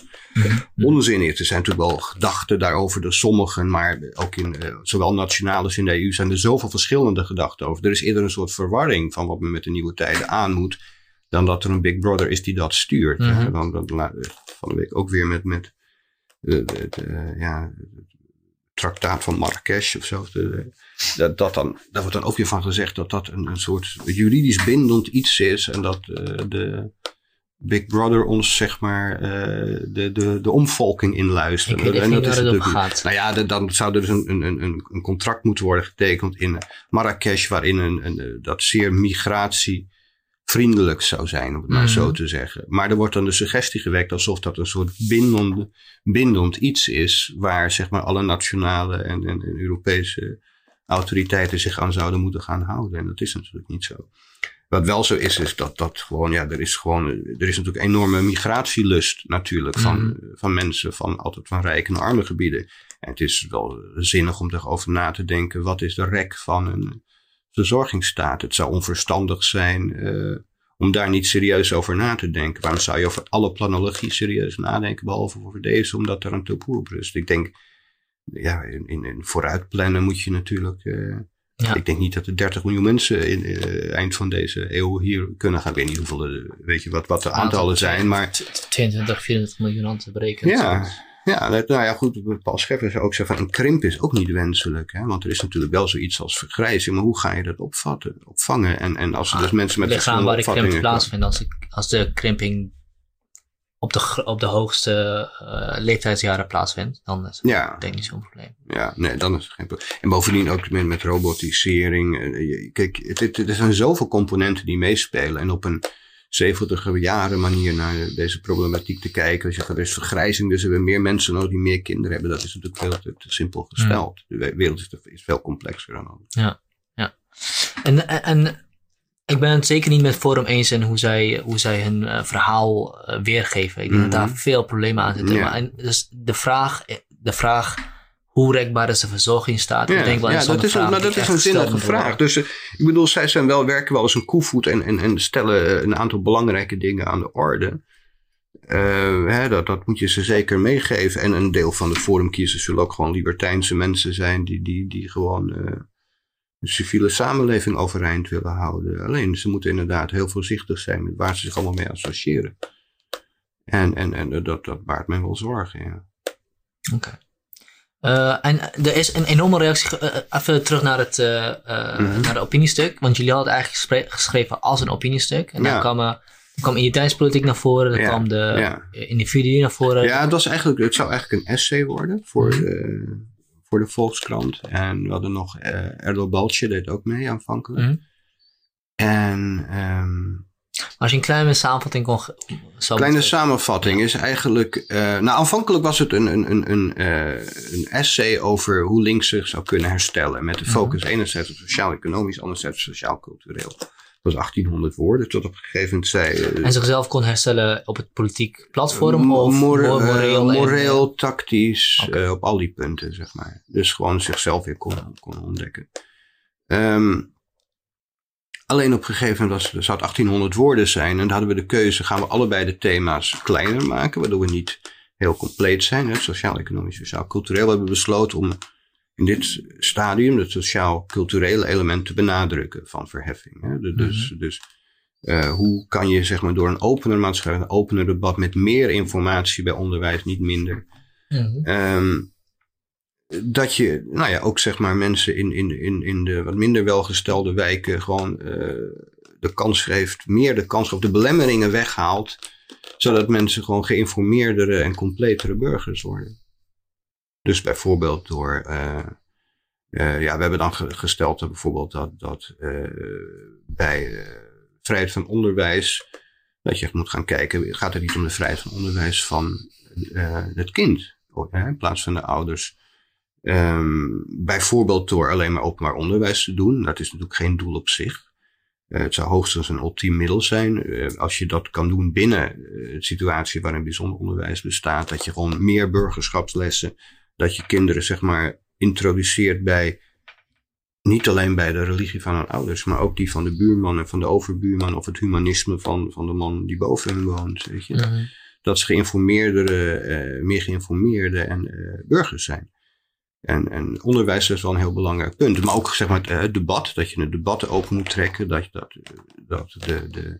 onzin is. Er zijn natuurlijk wel gedachten daarover door sommigen, maar ook in uh, zowel nationaal als in de EU zijn er zoveel verschillende gedachten over. Er is eerder een soort verwarring van wat men met de nieuwe tijden aan moet, dan dat er een Big Brother is die dat stuurt. Mm -hmm. Dan, dan, dan, van de week ook weer met, met de, ja, traktaat van Marrakesh of zo. Dat, dat dan, daar wordt dan ook weer van gezegd dat dat een, een soort juridisch bindend iets is. En dat uh, de Big Brother ons, zeg maar, uh, de, de, de omvolking inluistert. Ik weet en dat is het gaat. Nou ja, de, dan zou er dus een, een, een, een contract moeten worden getekend in Marrakesh, waarin een, een, dat zeer migratie vriendelijk zou zijn, om het maar mm -hmm. zo te zeggen. Maar er wordt dan de suggestie gewekt alsof dat een soort bindend, bindend iets is, waar zeg maar alle nationale en, en, en, Europese autoriteiten zich aan zouden moeten gaan houden. En dat is natuurlijk niet zo. Wat wel zo is, is dat dat gewoon, ja, er is gewoon, er is natuurlijk enorme migratielust natuurlijk van, mm -hmm. van mensen van altijd van rijke naar arme gebieden. En het is wel zinnig om erover na te denken, wat is de rek van een verzorgingsstaat. Het zou onverstandig zijn uh, om daar niet serieus over na te denken. Waarom zou je over alle planologie serieus nadenken, behalve over deze, omdat er een topoer op rust? Ik denk, ja, in, in, in vooruitplannen moet je natuurlijk. Uh, ja. Ik denk niet dat er 30 miljoen mensen in uh, eind van deze eeuw hier kunnen gaan. Ik weet niet hoeveel, weet je wat, wat de aantallen zijn, maar. 22, 24 miljoen aan te berekenen. Ja, ja, nou ja, goed. Paul Scheffer zou ook zeggen van een krimp is ook niet wenselijk. Hè? Want er is natuurlijk wel zoiets als vergrijzing. Maar hoe ga je dat opvatten, opvangen? En, en als er ah, dus mensen met verschillende waar de krimp plaatsvindt, als, ik, als de krimping op de, op de hoogste uh, leeftijdsjaren plaatsvindt, dan is het ja. denk ik niet zo'n probleem. Ja, nee, dan is het geen probleem. En bovendien ook met, met robotisering. Uh, kijk, er zijn zoveel componenten die meespelen. En op een 70 jaren manier naar deze problematiek te kijken. Als je gaat, er is vergrijzing, dus we hebben meer mensen nodig die meer kinderen hebben. Dat is natuurlijk veel te, simpel gesteld. Hmm. De wereld is, is, veel complexer dan ook. Ja, ja. En, en ik ben het zeker niet met Forum eens in hoe zij, hoe zij hun uh, verhaal uh, weergeven. Ik denk dat daar mhm. veel problemen aan zitten. Ja. En dus de vraag, de vraag hoe rekbaar is de verzorgingsstaat? Ja, ik denk wel ja dat is, een, maar dat is een zinnige vraag. Dus uh, ik bedoel, zij zijn wel, werken wel als een koevoet en, en, en stellen een aantal belangrijke dingen aan de orde. Hè, dat, dat moet je ze zeker meegeven. En een deel van de forumkiezers zullen ook gewoon libertijnse mensen zijn die, die, die gewoon de civiele samenleving overeind willen houden. Alleen ze moeten inderdaad heel voorzichtig zijn met waar ze zich allemaal mee associëren. En, en, en dat, dat baart mij wel zorgen, ja. Oké. Uh, en er is een enorme reactie. Uh, even terug naar het, uh, mm naar de opiniestuk. Want jullie hadden het eigenlijk geschreven als een opiniestuk. En dan kwam, kwam identiteitspolitiek naar voren. Dan kwam de ja. individuen naar voren. Ja, het, was eigenlijk, het zou eigenlijk een essay worden voor, mm voor de Volkskrant. En we hadden nog uh, Erdo Baltje, deed ook mee aanvankelijk. Mm. En... Um, als je een kleine samenvatting kon... Kleine samenvatting is eigenlijk... Uh, nou, aanvankelijk was het een, een, een, een, uh, een essay over hoe links zich zou kunnen herstellen. Met de mhm. focus enerzijds op sociaal-economisch, anderzijds sociaal-cultureel was 1800 woorden, tot op een gegeven moment zei... Uh, en zichzelf kon herstellen op het politiek platform of moreel? Uh, moreel, tactisch, okay. op al die punten, zeg maar. Dus gewoon zichzelf weer kon, kon ontdekken. Um, alleen op een gegeven moment was, zou het 1800 woorden zijn. En dan hadden we de keuze, gaan we allebei de thema's kleiner maken, waardoor we niet heel compleet zijn. Sociaal, economisch, sociaal, cultureel. We hebben besloten om in dit stadium het sociaal-culturele element te benadrukken van verheffing. Hè? Dus, mhm. dus uh, hoe kan je zeg maar, door een opener maatschappij, een opener debat met meer informatie bij onderwijs, niet minder. Mm um, dat je, nou ja, ook zeg maar mensen in, in, in, in de wat minder welgestelde wijken gewoon uh, de kans geeft, meer de kans op de belemmeringen weghaalt, zodat mensen gewoon geïnformeerdere en completere burgers worden. Dus bijvoorbeeld door, uh, uh, ja, we hebben dan gesteld dat bijvoorbeeld dat, dat uh, bij vrijheid van onderwijs, dat je moet gaan kijken, gaat het niet om de vrijheid van onderwijs van het kind, in plaats van de ouders. Um, bijvoorbeeld door alleen maar openbaar onderwijs te doen. Dat is natuurlijk geen doel op zich. Het zou hoogstens een ultiem middel zijn. Als je dat kan doen binnen de situatie waarin bijzonder onderwijs bestaat. Dat je gewoon meer burgerschapslessen dat je kinderen zeg maar introduceert bij niet alleen bij de religie van hun ouders, maar ook die van de buurman en van de overbuurman of het humanisme van, van de man die boven hen woont. Weet je? Dat ze geïnformeerdere, uh, meer geïnformeerde en uh, burgers zijn. En, en onderwijs is wel een heel belangrijk punt. Maar ook zeg maar, het, het debat, dat je een debat open moet trekken, dat, dat, dat de, de,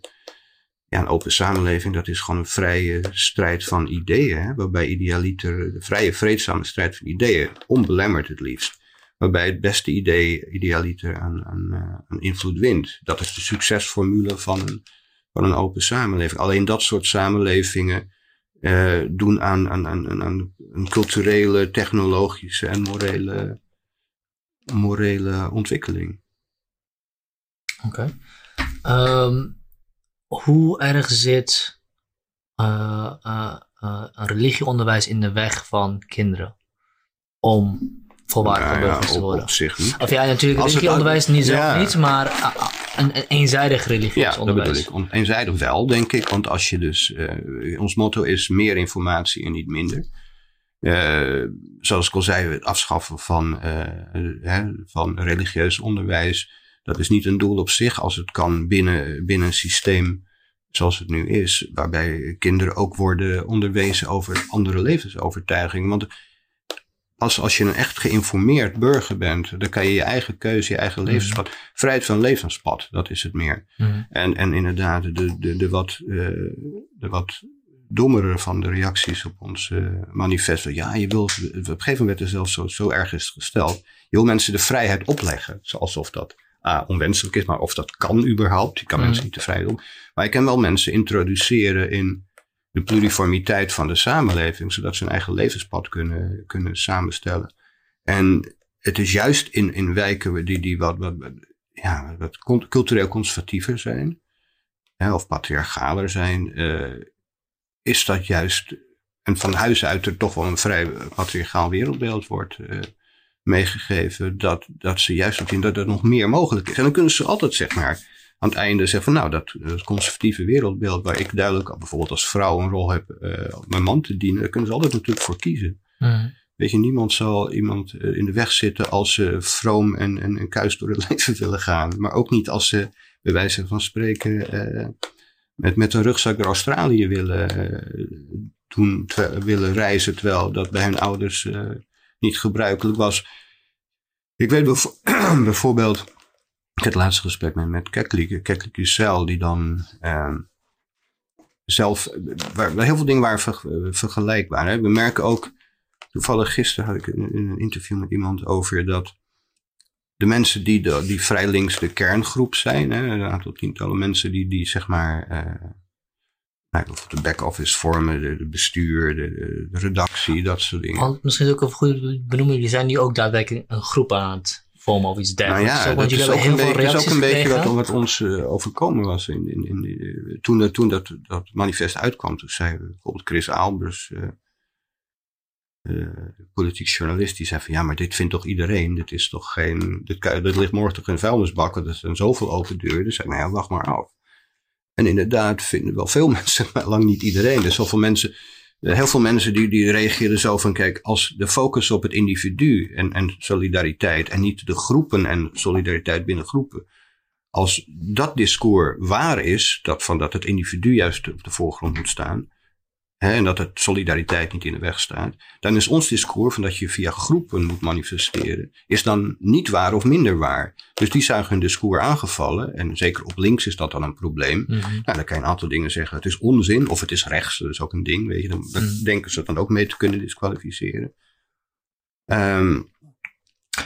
ja, een open samenleving, dat is gewoon een vrije strijd van ideeën. Waarbij idealiter, de vrije, vreedzame strijd van ideeën, onbelemmerd het liefst. Waarbij het beste idee idealiter aan, uh, aan invloed wint. Dat is de succesformule van een, van een open samenleving. Alleen dat soort samenlevingen uh, doen aan, aan, aan, een culturele, technologische en morele, morele ontwikkeling. Oké. Okay. Um, hoe erg zit uh, uh, uh, religieonderwijs in de weg van kinderen om volwaardige nou, burgers te worden? Op, zich niet. Of ja, natuurlijk religieonderwijs niet zelf niet, maar een, een, eenzijdig religieus ja, onderwijs. Ja, dat bedoel ik. Eenzijdig wel, denk ik. Want als je dus, ons motto is meer informatie en niet minder. zoals ik al zei, het afschaffen van, hè, van religieus onderwijs dat is niet een doel op zich als het kan binnen, binnen een systeem zoals het nu is, waarbij kinderen ook worden onderwezen over andere levensovertuigingen. Want als, als je een echt geïnformeerd burger bent, dan kan je je eigen keuze, je eigen mhm. levenspad, vrijheid van levenspad, dat is het meer. Mm. En, en inderdaad, de, de, de, wat, uh, de wat dommere van de reacties op ons uh, manifest. Ja, je wil, op een gegeven moment er zelfs zo, zo erg is gesteld. Je wil mensen de vrijheid opleggen, alsof dat A, onwenselijk is, maar of dat kan überhaupt. Je kan mm. mensen niet te vrij doen. Maar je kan wel mensen introduceren in de pluriformiteit van de samenleving, zodat ze een eigen levenspad kunnen, kunnen samenstellen. En het is juist in, in wijken die, die wat, wat, ja, wat cultureel conservatiever zijn, hè, of patriarchaler zijn, uh, is dat juist, en van huis uit er toch wel een vrij patriarchaal wereldbeeld wordt uh, meegegeven, dat, dat ze juist ook zien dat er nog meer mogelijk is. En dan kunnen ze altijd, zeg maar, aan het einde zeggen van nou, dat, dat conservatieve wereldbeeld waar ik duidelijk bijvoorbeeld als vrouw een rol heb uh, mijn man te dienen, daar kunnen ze altijd natuurlijk voor kiezen. Mm. Weet je, niemand zal iemand in de weg zitten als ze vroom en, en, en kuis door het leven willen gaan. Maar ook niet als ze, bij wijze van spreken, uh, met, met een rugzak naar Australië willen, uh, doen, willen reizen. Terwijl dat bij hun ouders niet gebruikelijk was. Ik weet bijvoorbeeld, ik had het laatste gesprek met, met Keklik, Keklik Cel, die dan zelf, waar, heel veel dingen waren ver, vergelijkbaar. Hè. We merken ook Toevallig gisteren had ik een, een interview met iemand over dat de mensen die, die vrij links de kerngroep zijn, hè, een aantal tientallen mensen die, die zeg maar, uh, nou, de back-office vormen, de, de bestuur, de, de, redactie, dat soort dingen. Want misschien ook een goede benoeming, die zijn nu ook daadwerkelijk een groep aan het vormen of iets dergelijks. Nou ja, dat, is ook, een beetje, is ook een beetje wat, wat ons uh, overkomen was. In, in, in, in toen toen dat, dat manifest uitkwam, toen zei bijvoorbeeld Chris Albers, uh, uh, politiek journalist die zei van ja, maar dit vindt toch iedereen? Dit is toch geen, dit, dit ligt morgen toch in vuilnisbakken, er zijn zoveel open deuren. Dus zei nou ja, wacht maar af. En inderdaad vinden wel veel mensen, maar lang niet iedereen. Dus zoveel mensen, heel veel mensen die, die reageren zo van kijk, als de focus op het individu en, en solidariteit en niet de groepen en solidariteit binnen groepen. Als dat discours waar is, dat van dat het individu juist op de voorgrond moet staan, hè, en dat het solidariteit niet in de weg staat, dan is ons discours van dat je via groepen moet manifesteren, is dan niet waar of minder waar. Dus die zijn hun discours aangevallen, en zeker op links is dat dan een probleem. Mm -hmm. Nou, dan kan je een aantal dingen zeggen, het is onzin, of het is rechts, dat is ook een ding, weet je. Dan, dan mm. denken ze dan ook mee te kunnen disqualificeren. Um,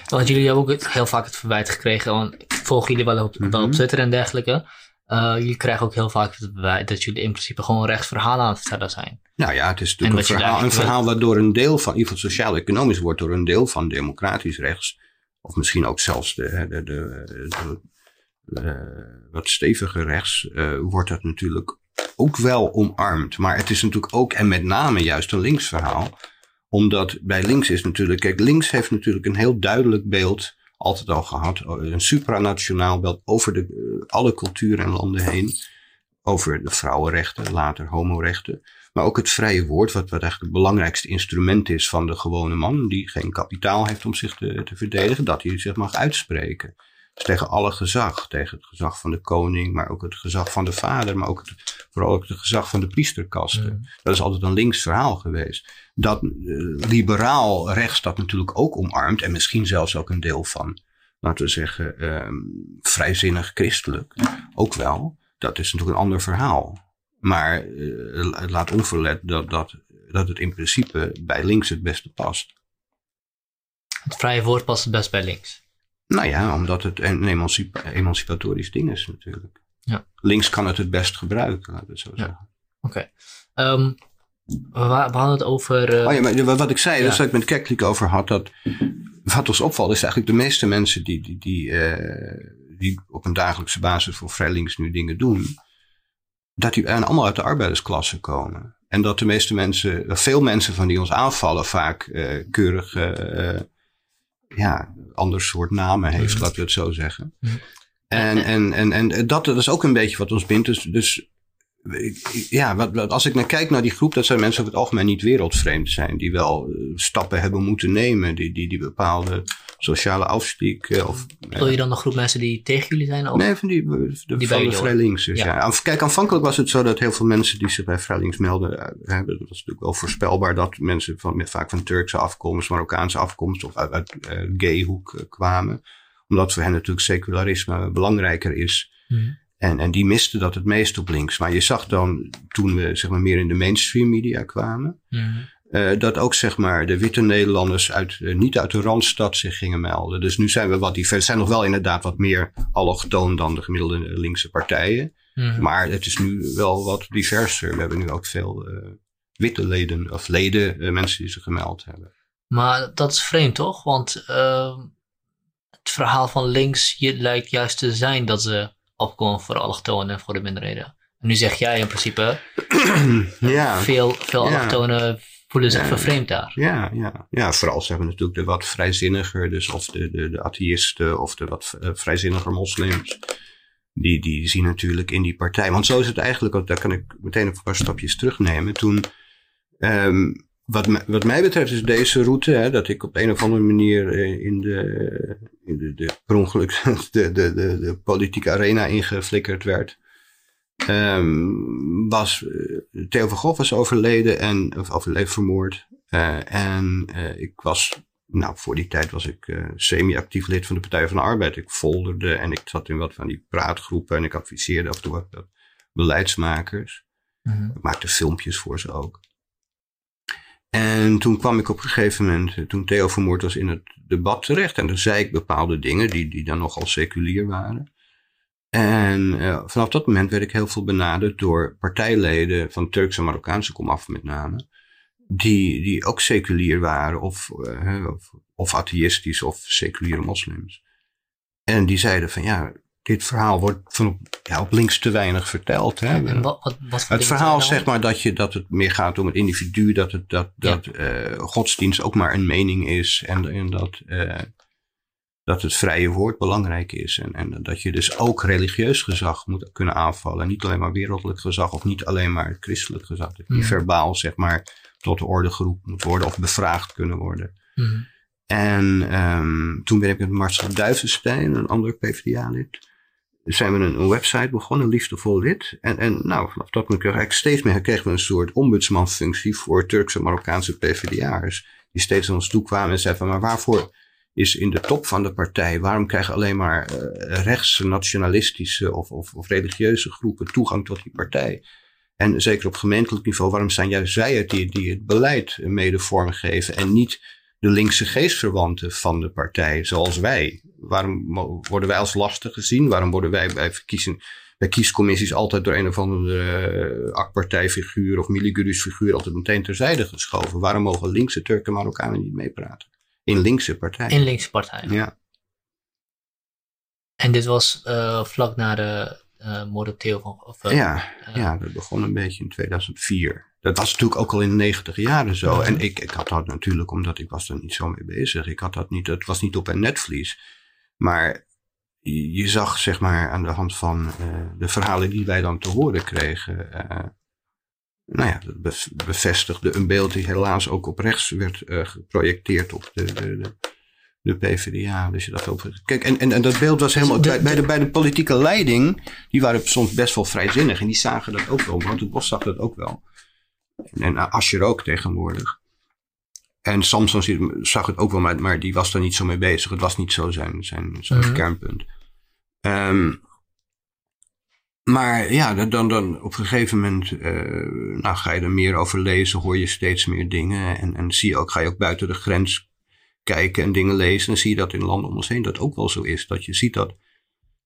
want jullie hebben ook heel vaak het verwijt gekregen, want ik volg jullie wel op, mm -hmm. wel op mhm. Twitter en dergelijke. Uh, jullie krijgen ook heel vaak het bewijs dat jullie in principe gewoon rechts verhalen aan het vertellen zijn. Nou ja, het is natuurlijk een verhaal, een verhaal waardoor een deel van, in ieder geval sociaal-economisch, wordt door een deel van democratisch rechts, of misschien ook zelfs de, de, de, de uh, wat steviger rechts, uh, wordt dat natuurlijk ook wel omarmd. Maar het is natuurlijk ook, en met name juist een links verhaal, omdat bij links is natuurlijk, kijk, links heeft natuurlijk een heel duidelijk beeld altijd al gehad. Een supranationaal beeld over de, uh, alle culturen en landen heen. Over de vrouwenrechten, later homorechten. Maar ook het vrije woord, wat, wat eigenlijk het belangrijkste instrument is van de gewone man. Die geen kapitaal heeft om zich te, te verdedigen. Dat hij zich mag uitspreken. Dus tegen alle gezag. Tegen het gezag van de koning, maar ook het gezag van de vader. Maar ook het, vooral ook het gezag van de priesterkasten. Mm. Dat is altijd een links verhaal geweest. Dat uh, liberaal rechts dat natuurlijk ook omarmt. En misschien zelfs ook een deel van, laten we zeggen, um, vrijzinnig christelijk. Ook wel. Dat is natuurlijk een ander verhaal. Maar uh, het laat onverlet dat, dat, dat het in principe bij links het beste past. Het vrije woord past het best bij links. Nou ja, omdat het een emancipa emancipatorisch ding is natuurlijk. Ja. Links kan het het best gebruiken, laten we het zo zeggen. Oké. Okay. Um, we, hadden het over... Uh... Oh ja, maar wat ik zei, ja. dat ik met Keklik over had, dat wat ons opvalt is eigenlijk de meeste mensen die, die, die, uh, die op een dagelijkse basis voor vrij links nu dingen doen, dat die allemaal uit de arbeidersklasse komen. En dat de meeste mensen, veel mensen van die ons aanvallen, vaak uh, keurig ja, ander soort namen heeft, laten we het zo zeggen. En, en, en, en dat, dat is ook een beetje wat ons bindt. Dus, dus ja, wat, als ik naar kijk naar die groep, dat zijn mensen over het algemeen niet wereldvreemd zijn. Die wel uh, stappen hebben moeten nemen. Die, die, die bepaalde sociale afstiek. Uh, of, Wil je dan een groep mensen die tegen jullie zijn? Of? Nee, van die, de, die van de vrij links. Ja. ja. Kijk, aanvankelijk was het zo dat heel veel mensen die zich bij vrij links melden. Uh, dat was natuurlijk wel voorspelbaar dat mensen van, vaak van Turkse afkomst, Marokkaanse afkomst of uit, uit gayhoek kwamen. Omdat voor hen natuurlijk secularisme belangrijker is. Hmm. En, en die misten dat het meest op links. Maar je zag dan, toen we zeg maar, meer in de mainstream media kwamen, mm. uh, dat ook zeg maar, de witte Nederlanders uit, uh, niet uit de Randstad zich gingen melden. Dus nu zijn we wat divers. zijn nog wel inderdaad wat meer allochtoon dan de gemiddelde linkse partijen. Mhm. Maar het is nu wel wat diverser. We hebben nu ook veel eh, witte leden, of leden, eh, mensen die zich gemeld hebben. Maar dat is vreemd toch? Want ehm, het verhaal van links lijkt juist te zijn dat ze opkomen voor allochtonen en voor de minderheden. En nu zeg jij in principe, ja, veel, veel Ja. allochtonen voelen zich Ja. vervreemd daar. ja, ja. ja, vooral zijn we natuurlijk de wat vrijzinniger, dus of de, de, de atheïsten of de wat eh, vrijzinniger moslims. Die, die zien natuurlijk in die partij. Want zo is het eigenlijk, ook, daar kan ik meteen een paar stapjes terugnemen. Toen, ehm, wat, mij- wat mij betreft is deze route, hè, dat ik op een of andere manier eh, in de, in de, de per ongeluk de, de, de, de politieke arena ingeflikkerd werd. ehm, was eh, Theo van Gogh was overleden en of overleden vermoord. Eh, en ik was, nou voor die tijd was ik semi-actief lid van de Partij van de Arbeid. Ik folderde en ik zat in wat van die praatgroepen en ik adviseerde af en toe wat wat beleidsmakers. Mhm. Ik maakte filmpjes voor ze ook. En toen kwam ik op een gegeven moment, eh, toen Theo vermoord was, in het debat terecht. En dan zei ik bepaalde dingen die, die dan nogal seculier waren. En eh, vanaf dat moment werd ik heel veel benaderd door partijleden van Turkse en Marokkaanse komaf met name. Die, die ook seculier waren of, eh, of, of atheïstisch of seculiere moslims. En die zeiden van ja, dit verhaal wordt van ja, op links te weinig verteld. Hè. En wat, wat, wat Het verhaal zeg maar dat, je, dat het meer gaat om het individu, dat, het, dat, Ja. dat eh, godsdienst ook maar een mening is en, en dat, eh, dat het vrije woord belangrijk is. En, en dat je dus ook religieus gezag moet kunnen aanvallen. Niet alleen maar wereldlijk gezag of niet alleen maar christelijk gezag. Dat die verbaal zeg maar tot de orde geroepen moet worden of bevraagd kunnen worden. Mhm. En ehm, toen ben ik met Marcel Duivenstein, een ander PvdA-lid, zijn we een, website begonnen, Liefdevol Lid. En, en nou, vanaf dat moment ik steeds meer, kregen we een soort ombudsmanfunctie voor Turkse en Marokkaanse PvdA'ers. Die steeds aan ons toe kwamen en zeiden van, maar waarvoor is in de top van de partij, waarom krijgen alleen maar eh rechtse, nationalistische of, of, of religieuze groepen toegang tot die partij? En zeker op gemeentelijk niveau, waarom zijn juist zij het die, die het beleid mede vormgeven en niet de linkse geestverwanten van de partij, zoals wij. Waarom worden wij als lastig gezien? Waarom worden wij bij, verkiezen, bij kiescommissies altijd door een of andere eh, AK-partijfiguur of figuur altijd meteen terzijde geschoven? Waarom mogen linkse Turken en Marokkanen niet meepraten? In linkse partijen. In linkse partijen. Ja, En dit was eh, vlak na de eh moord op Theo van of, ja, ja, dat begon een beetje in 2004. Dat was natuurlijk ook al in de negentig jaren zo. En ik, ik had dat natuurlijk, omdat ik was er niet zo mee bezig. Ik had dat niet, het was niet op een netvlies. Maar je, zag zeg maar aan de hand van eh, de verhalen die wij dan te horen kregen. eh, nou ja, dat bev- bevestigde een beeld die helaas ook op rechts werd eh, geprojecteerd op de, de, de, de PvdA. Dus je dacht ook, kijk, en, en, en dat beeld was helemaal, De- bij, bij, de- de, bij de politieke leiding, die waren soms best wel vrijzinnig. En die zagen dat ook wel, want het Bos zag dat ook wel. En, en Asscher ook tegenwoordig. En Samson zag het ook wel, maar, maar die was er niet zo mee bezig. Het was niet zo zijn, zijn, zijn Mhm. kernpunt. Ehm, maar ja, dan, dan, op een gegeven moment eh, nou, ga je er meer over lezen, hoor je steeds meer dingen. En, en zie je ook, ga je ook buiten de grens kijken en dingen lezen. En zie je dat in landen om ons heen dat ook wel zo is. Dat je ziet dat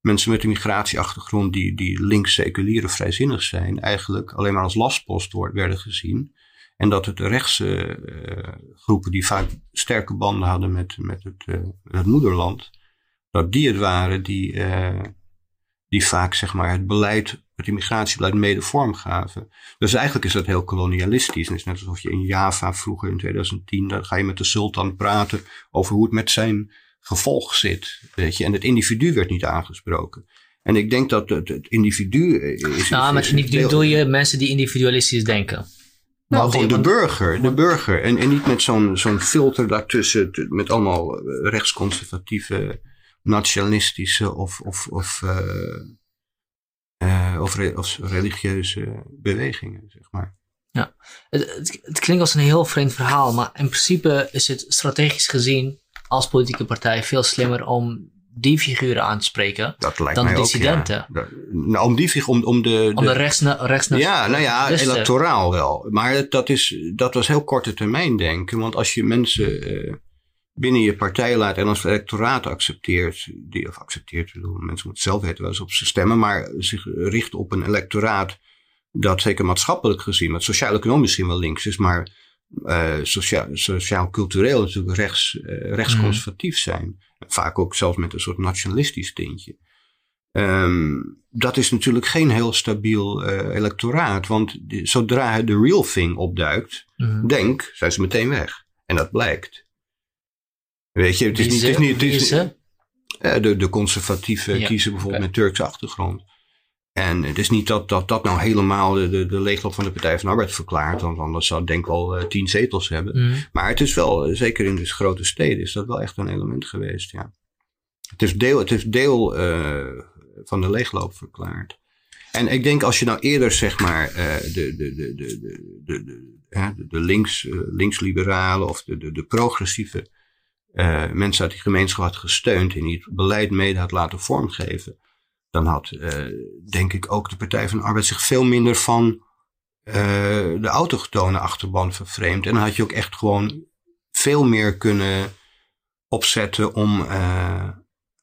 mensen met een migratieachtergrond die, die links seculier of vrijzinnig zijn, eigenlijk alleen maar als lastpost wordt, werden gezien. En dat het de rechtse eh, groepen die vaak sterke banden hadden met, met het, eh, het moederland, dat die het waren die, eh, die vaak zeg maar, het beleid, het immigratiebeleid mede vorm gaven. Dus eigenlijk is dat heel kolonialistisch. Het is net alsof je in Java vroeger in 2010, dan ga je met de sultan praten over hoe het met zijn gevolg zit. Weet je? En het individu werd niet aangesproken. En ik denk dat het, het individu is. Nou, met individu bedoel je mensen die individualistisch denken. Nou, Want- gewoon de burger, de burger. En, en niet met zo'n zo'n filter daartussen, met allemaal eh, rechtsconservatieve, nationalistische of, of, of, eh, eh, of, re- of religieuze bewegingen, zeg maar. Het, het, het klinkt als een heel vreemd verhaal, maar in principe is het strategisch gezien als politieke partij veel slimmer om die figuren aan te spreken. Dat lijkt Dan mij dissidenten. ook, ja. Dat- nou, om die fig- om, om de, Om de de- rechts, rechts Ja, nou ja, electoraal wel. Maar dat, is, dat was heel korte termijn denken. Want als je mensen. eh, binnen je partij laat en als het electoraat accepteert, die, of accepteert, bedoel, mensen moeten zelf weten wel eens op ze stemmen, maar zich richt op een electoraat dat zeker maatschappelijk gezien, wat sociaal-economisch misschien wel links is, maar uh, sociaal-cultureel natuurlijk rechts, uh, rechtsconservatief zijn. Vaak ook zelfs met een soort nationalistisch tintje. Um, dat is natuurlijk geen heel stabiel uh, electoraat, want zodra de real thing opduikt, mm. denk, zijn ze meteen weg. En dat blijkt. Weet je, het is niet. Het is niet het is, de, de conservatieven ja. kiezen bijvoorbeeld okay. met Turkse achtergrond. En het is niet dat dat, dat nou helemaal de, de, de leegloop van de Partij van de Arbeid verklaart. Want anders zou het denk ik wel uh, tien zetels hebben. Mhm. Maar het is wel, eh, zeker in de grote steden, is dat wel echt een element geweest. Ja. Het is deel, het is deel eh, van de leegloop verklaard. En ik denk als je nou eerder zeg maar de, de, de, de, de, de, links, linksliberalen of de, de, de progressieve mensen uit die gemeenschap had gesteund en die het beleid mede had laten vormgeven dan had denk ik ook de Partij van de Arbeid zich veel minder van de autochtone achterban vervreemd. En dan had je ook echt gewoon veel meer kunnen opzetten om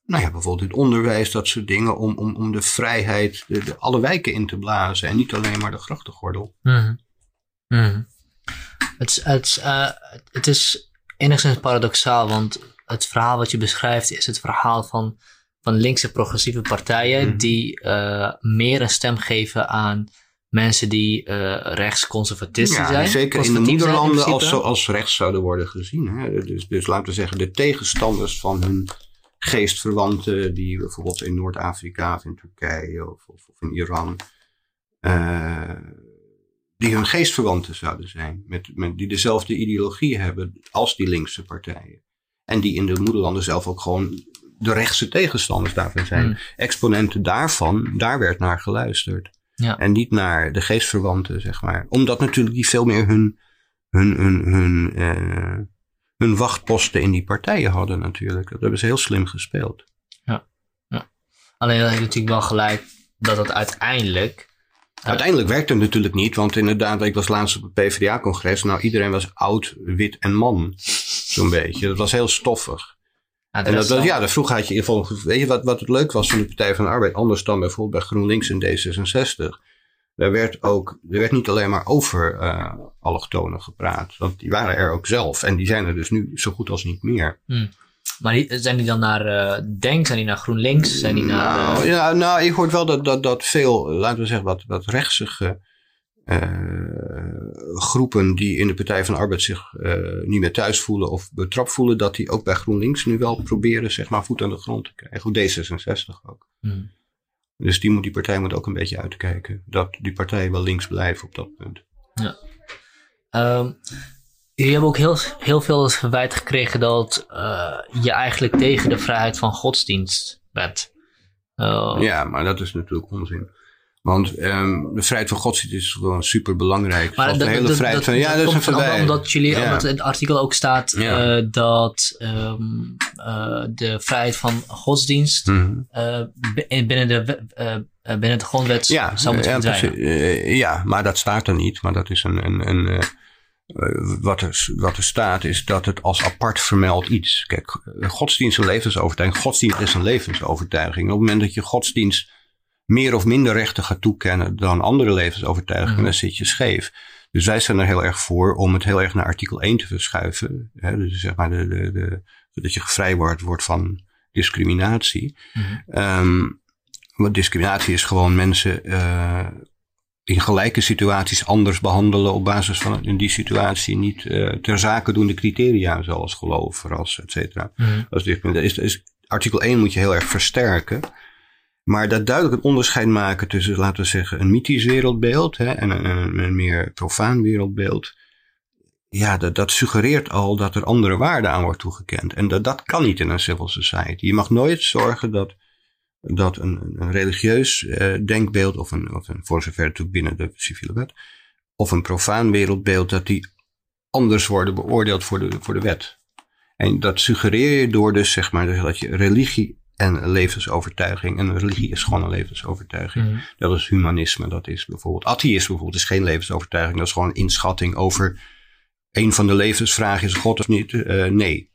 nou ja, bijvoorbeeld het onderwijs, dat soort dingen, om, om, om de vrijheid, de, de alle wijken in te blazen en niet alleen maar de grachtengordel. Mm -hmm. Het, het, uh, het is enigszins paradoxaal, want het verhaal wat je beschrijft is het verhaal van, van linkse progressieve partijen mm -hmm. die uh, meer een stem geven aan mensen die uh, rechtsconservatisten ja, zijn. Zeker in de moederlanden in als, als rechts zouden worden gezien. Hè? Dus, dus laten we zeggen, de tegenstanders van hun geestverwanten die bijvoorbeeld in Noord-Afrika of in Turkije of, of, of in Iran, uh, die hun geestverwanten zouden zijn, met, met, die dezelfde ideologie hebben als die linkse partijen. En die in de moederlanden zelf ook gewoon de rechtse tegenstanders daarvan zijn. Hmm. Exponenten daarvan, daar werd naar geluisterd. Ja. En niet naar de geestverwanten, zeg maar. Omdat natuurlijk die veel meer hun, hun, hun, hun uh, hun wachtposten in die partijen hadden natuurlijk. Dat hebben ze heel slim gespeeld. Ja, ja. alleen je natuurlijk wel gelijk dat het uiteindelijk... Uh, uiteindelijk werkte het natuurlijk niet, want inderdaad, ik was laatst op het PvdA-congres. Nou, iedereen was oud, wit en man, zo'n beetje. Dat was heel stoffig. Ja, en dat, dat, ja, vroeg had je, weet je wat, wat het leuk was van de Partij van de Arbeid, anders dan bijvoorbeeld bij GroenLinks en D66 er werd ook, er werd niet alleen maar over uh, allochtonen gepraat. Want die waren er ook zelf. En die zijn er dus nu zo goed als niet meer. Hmm. Maar zijn die dan naar uh, Denk? Zijn die naar GroenLinks? Zijn die naar, nou, ja, nou, ik hoor wel dat, dat, dat veel, laten we zeggen, wat, wat rechtsige groepen die in de Partij van de Arbeid zich niet meer thuis voelen of betrapt voelen, dat die ook bij GroenLinks nu wel proberen, zeg maar, voet aan de grond te krijgen. Goed, D66 ook. Hmm. Dus die, moet, die partij moet ook een beetje uitkijken. Dat die partijen wel links blijven op dat punt. Ja. Um, jullie hebben ook heel, heel veel verwijt gekregen dat uh, je eigenlijk tegen de vrijheid van godsdienst bent. Uh, ja, maar dat is natuurlijk onzin. Want um, de vrijheid van godsdienst is gewoon super belangrijk. Maar de hele vrijheid van. Ja, dat is een Omdat jullie, ja. omdat in het artikel ook staat ja. uh, dat um, uh, de vrijheid van godsdienst mm -hmm. uh, binnen, de, binnen de grondwet ja, zou moeten verdwijnen. ja, maar dat staat er niet. Maar dat is een. een, een wat, er, wat er staat is dat het als apart vermeld iets. Kijk, godsdienst is een levensovertuiging. Godsdienst is een levensovertuiging. Op het moment dat je godsdienst meer of minder rechten gaat toekennen dan andere levensovertuigingen, mm. dan zit je scheef. Dus wij zijn er heel erg voor om het heel erg naar artikel 1 te verschuiven. Hè? Dus zeg maar de, de, de, dat je gevrijwaard wordt van discriminatie. Mm. Um, want discriminatie is gewoon mensen uh, in gelijke situaties anders behandelen op basis van in die situatie niet uh, ter zake doen de criteria zoals geloof, ras, et cetera. Mm. Dat is, artikel 1 moet je heel erg versterken. Maar dat duidelijk het onderscheid maken tussen, laten we zeggen, een mythisch wereldbeeld hè, en een, een, een, meer profaan wereldbeeld. Ja, dat, dat suggereert al dat er andere waarden aan wordt toegekend. En dat, dat kan niet in een civil society. Je mag nooit zorgen dat, dat een, een religieus uh, denkbeeld, of een, of een, voor zover natuurlijk binnen de civiele wet, of een profaan wereldbeeld, dat die anders worden beoordeeld voor de, voor de wet. En dat suggereer je door dus, zeg maar, dat je religie en levensovertuiging. En religie is gewoon een levensovertuiging. Mm. Dat is humanisme. Dat is bijvoorbeeld. Atheïsme bijvoorbeeld is geen levensovertuiging. Dat is gewoon een inschatting over. Een van de levensvragen is God of niet? Uh, nee.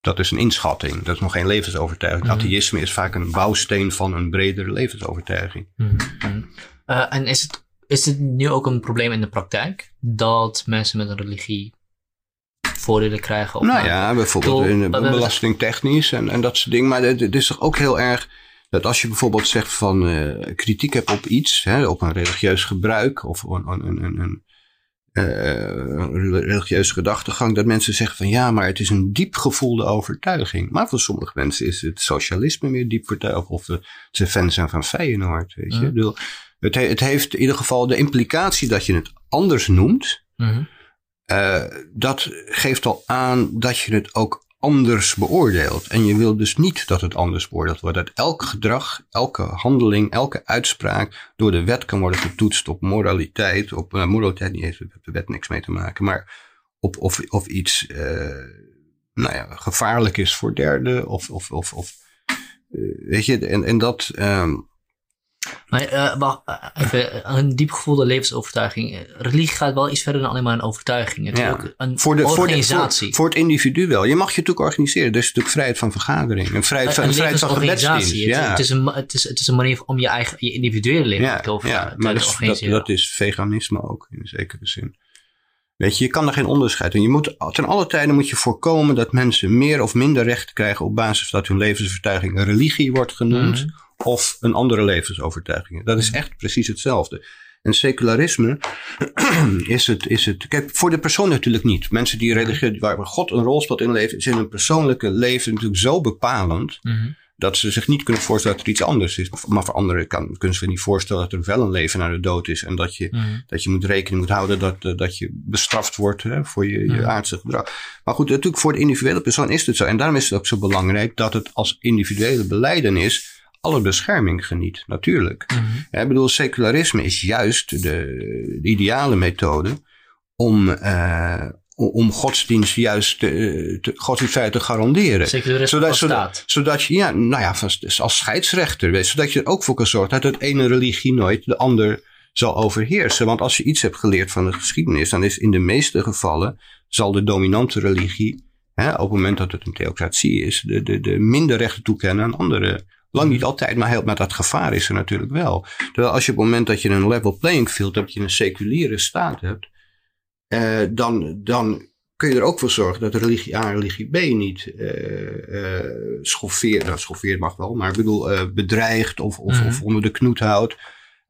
Dat is een inschatting. Dat is nog geen levensovertuiging. Mhm. Atheïsme is vaak een bouwsteen van een bredere levensovertuiging. Mhm. Eh, en is het, is het nu ook een probleem in de praktijk dat mensen met een religie voordelen krijgen? Of nou ja, bijvoorbeeld in, we hebben- belastingtechnisch en, en dat soort dingen. Maar het, is toch ook heel erg dat als je bijvoorbeeld zegt van eh, kritiek hebt op iets, hè, op een religieus gebruik of een, een, een, een, een eh, religieuze gedachtegang, dat mensen zeggen van ja, maar het is een diep gevoelde overtuiging. Maar voor sommige mensen is het socialisme meer diep vertuigd of de, ze fan zijn van Feyenoord. Weet je? Ik bedoel, het, he- het heeft in ieder geval de implicatie dat je het anders noemt. Mhm. Eh, dat geeft al aan dat je het ook anders beoordeelt. En je wil dus niet dat het anders beoordeeld wordt. Dat elk gedrag, elke handeling, elke uitspraak door de wet kan worden getoetst op moraliteit. Op eh, moraliteit heeft met de wet niks mee te maken, maar op of, of iets eh, nou ja, gevaarlijk is voor derden. Of, of, of, of weet je, en, en dat. ehm, Maar eh, wacht, eh, even, eh, een diep gevoelde levensovertuiging. Religie gaat wel iets verder dan alleen maar een overtuiging. Het is Ja. ook een voor, de, voor, de, organisatie. voor, voor het individu wel. Je mag je natuurlijk organiseren. Er is natuurlijk vrijheid van vergadering. En vrijheid van, een vrijheid van gebedsdienst. Het, Ja. het, is een, het, is, het is een manier om je eigen je individuele leven ja, te over ja, maar dat, is- dat, is veganisme ook in een zekere zin. Weet je, je kan daar geen onderscheid in. Je moet, ten alle tijden moet je voorkomen dat mensen meer of minder recht krijgen op basis dat hun levensovertuiging religie wordt genoemd Mhm. Of een andere levensovertuiging. Dat is echt precies hetzelfde. En secularisme is het, is het. Kijk, voor de persoon natuurlijk niet. Mensen die religieus, waar God een rol speelt in hun leven, is in hun persoonlijke leven natuurlijk zo bepalend Mhm. dat ze zich niet kunnen voorstellen dat er iets anders is. Maar voor anderen kan, kunnen ze zich niet voorstellen dat er wel een leven na de dood is. En dat je, Mhm. dat je moet rekening moet houden dat, eh, dat je bestraft wordt hè, voor je, je Mhm. aardse gedrag. Maar goed, natuurlijk voor de individuele persoon is het zo. En daarom is het ook zo belangrijk dat het als individuele beleidenis alle bescherming geniet. Natuurlijk. Mhm. Ja, Ik bedoel, secularisme is juist de, de ideale methode om, eh, om- godsdienst juist te, te, godsdienstvrijheid te garanderen. Secularisme Zodat, zodat, staat. zodat je, ja, nou ja, als scheidsrechter, weet, zodat je er ook voor kan zorgen dat het ene religie nooit de ander zal overheersen. Want als je iets hebt geleerd van de geschiedenis, dan is in de meeste gevallen zal de dominante religie, hè, op het moment dat het een theocratie is, de, de, de minder rechten toekennen aan andere. Lang niet altijd, maar, heel, maar dat gevaar is er natuurlijk wel. Terwijl als je op het moment dat je een level playing field hebt, je een seculiere staat hebt, eh, dan, dan kun je er ook voor zorgen dat religie A en religie B niet eh eh schoffeert. Nou, schoffeert mag wel, maar ik bedoel, eh, bedreigt of, of, Mhm. of onder de knoet houdt.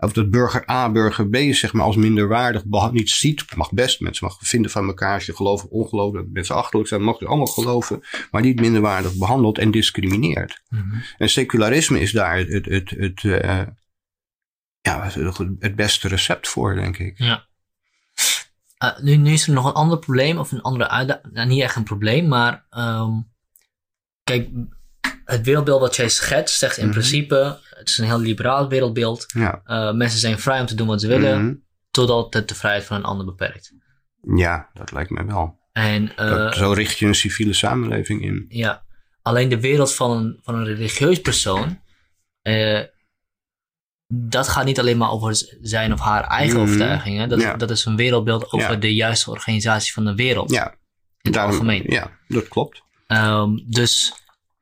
Of dat burger A, burger B zeg maar als minderwaardig niet ziet. Mag best, mensen mag vinden van elkaar als je gelooft of ongeloof. Dat mensen achterlijk zijn, mag je allemaal geloven. Maar niet minderwaardig behandelt en discrimineert. Mhm. En secularisme is daar het, het, het, het, eh, ja, het beste recept voor, denk ik. Ja. Eh, nu, nu is er nog een ander probleem, of een andere uitdaging. Nou, niet echt een probleem, maar ehm, kijk, het wereldbeeld wat jij schetst, zegt in Mhm. principe, het is een heel liberaal wereldbeeld. Ja. Eh, mensen zijn vrij om te doen wat ze willen, Mhm. totdat het de vrijheid van een ander beperkt. Ja, dat lijkt me wel. En eh, Dat, zo richt je een civiele samenleving in. ja, alleen de wereld van een, van een religieus persoon, eh, dat gaat niet alleen maar over zijn of haar eigen Mhm. overtuigingen. Dat, Ja. dat is een wereldbeeld over Ja. de juiste organisatie van de wereld. Ja, in het daarom- algemeen. Ja, dat klopt. Ehm, dus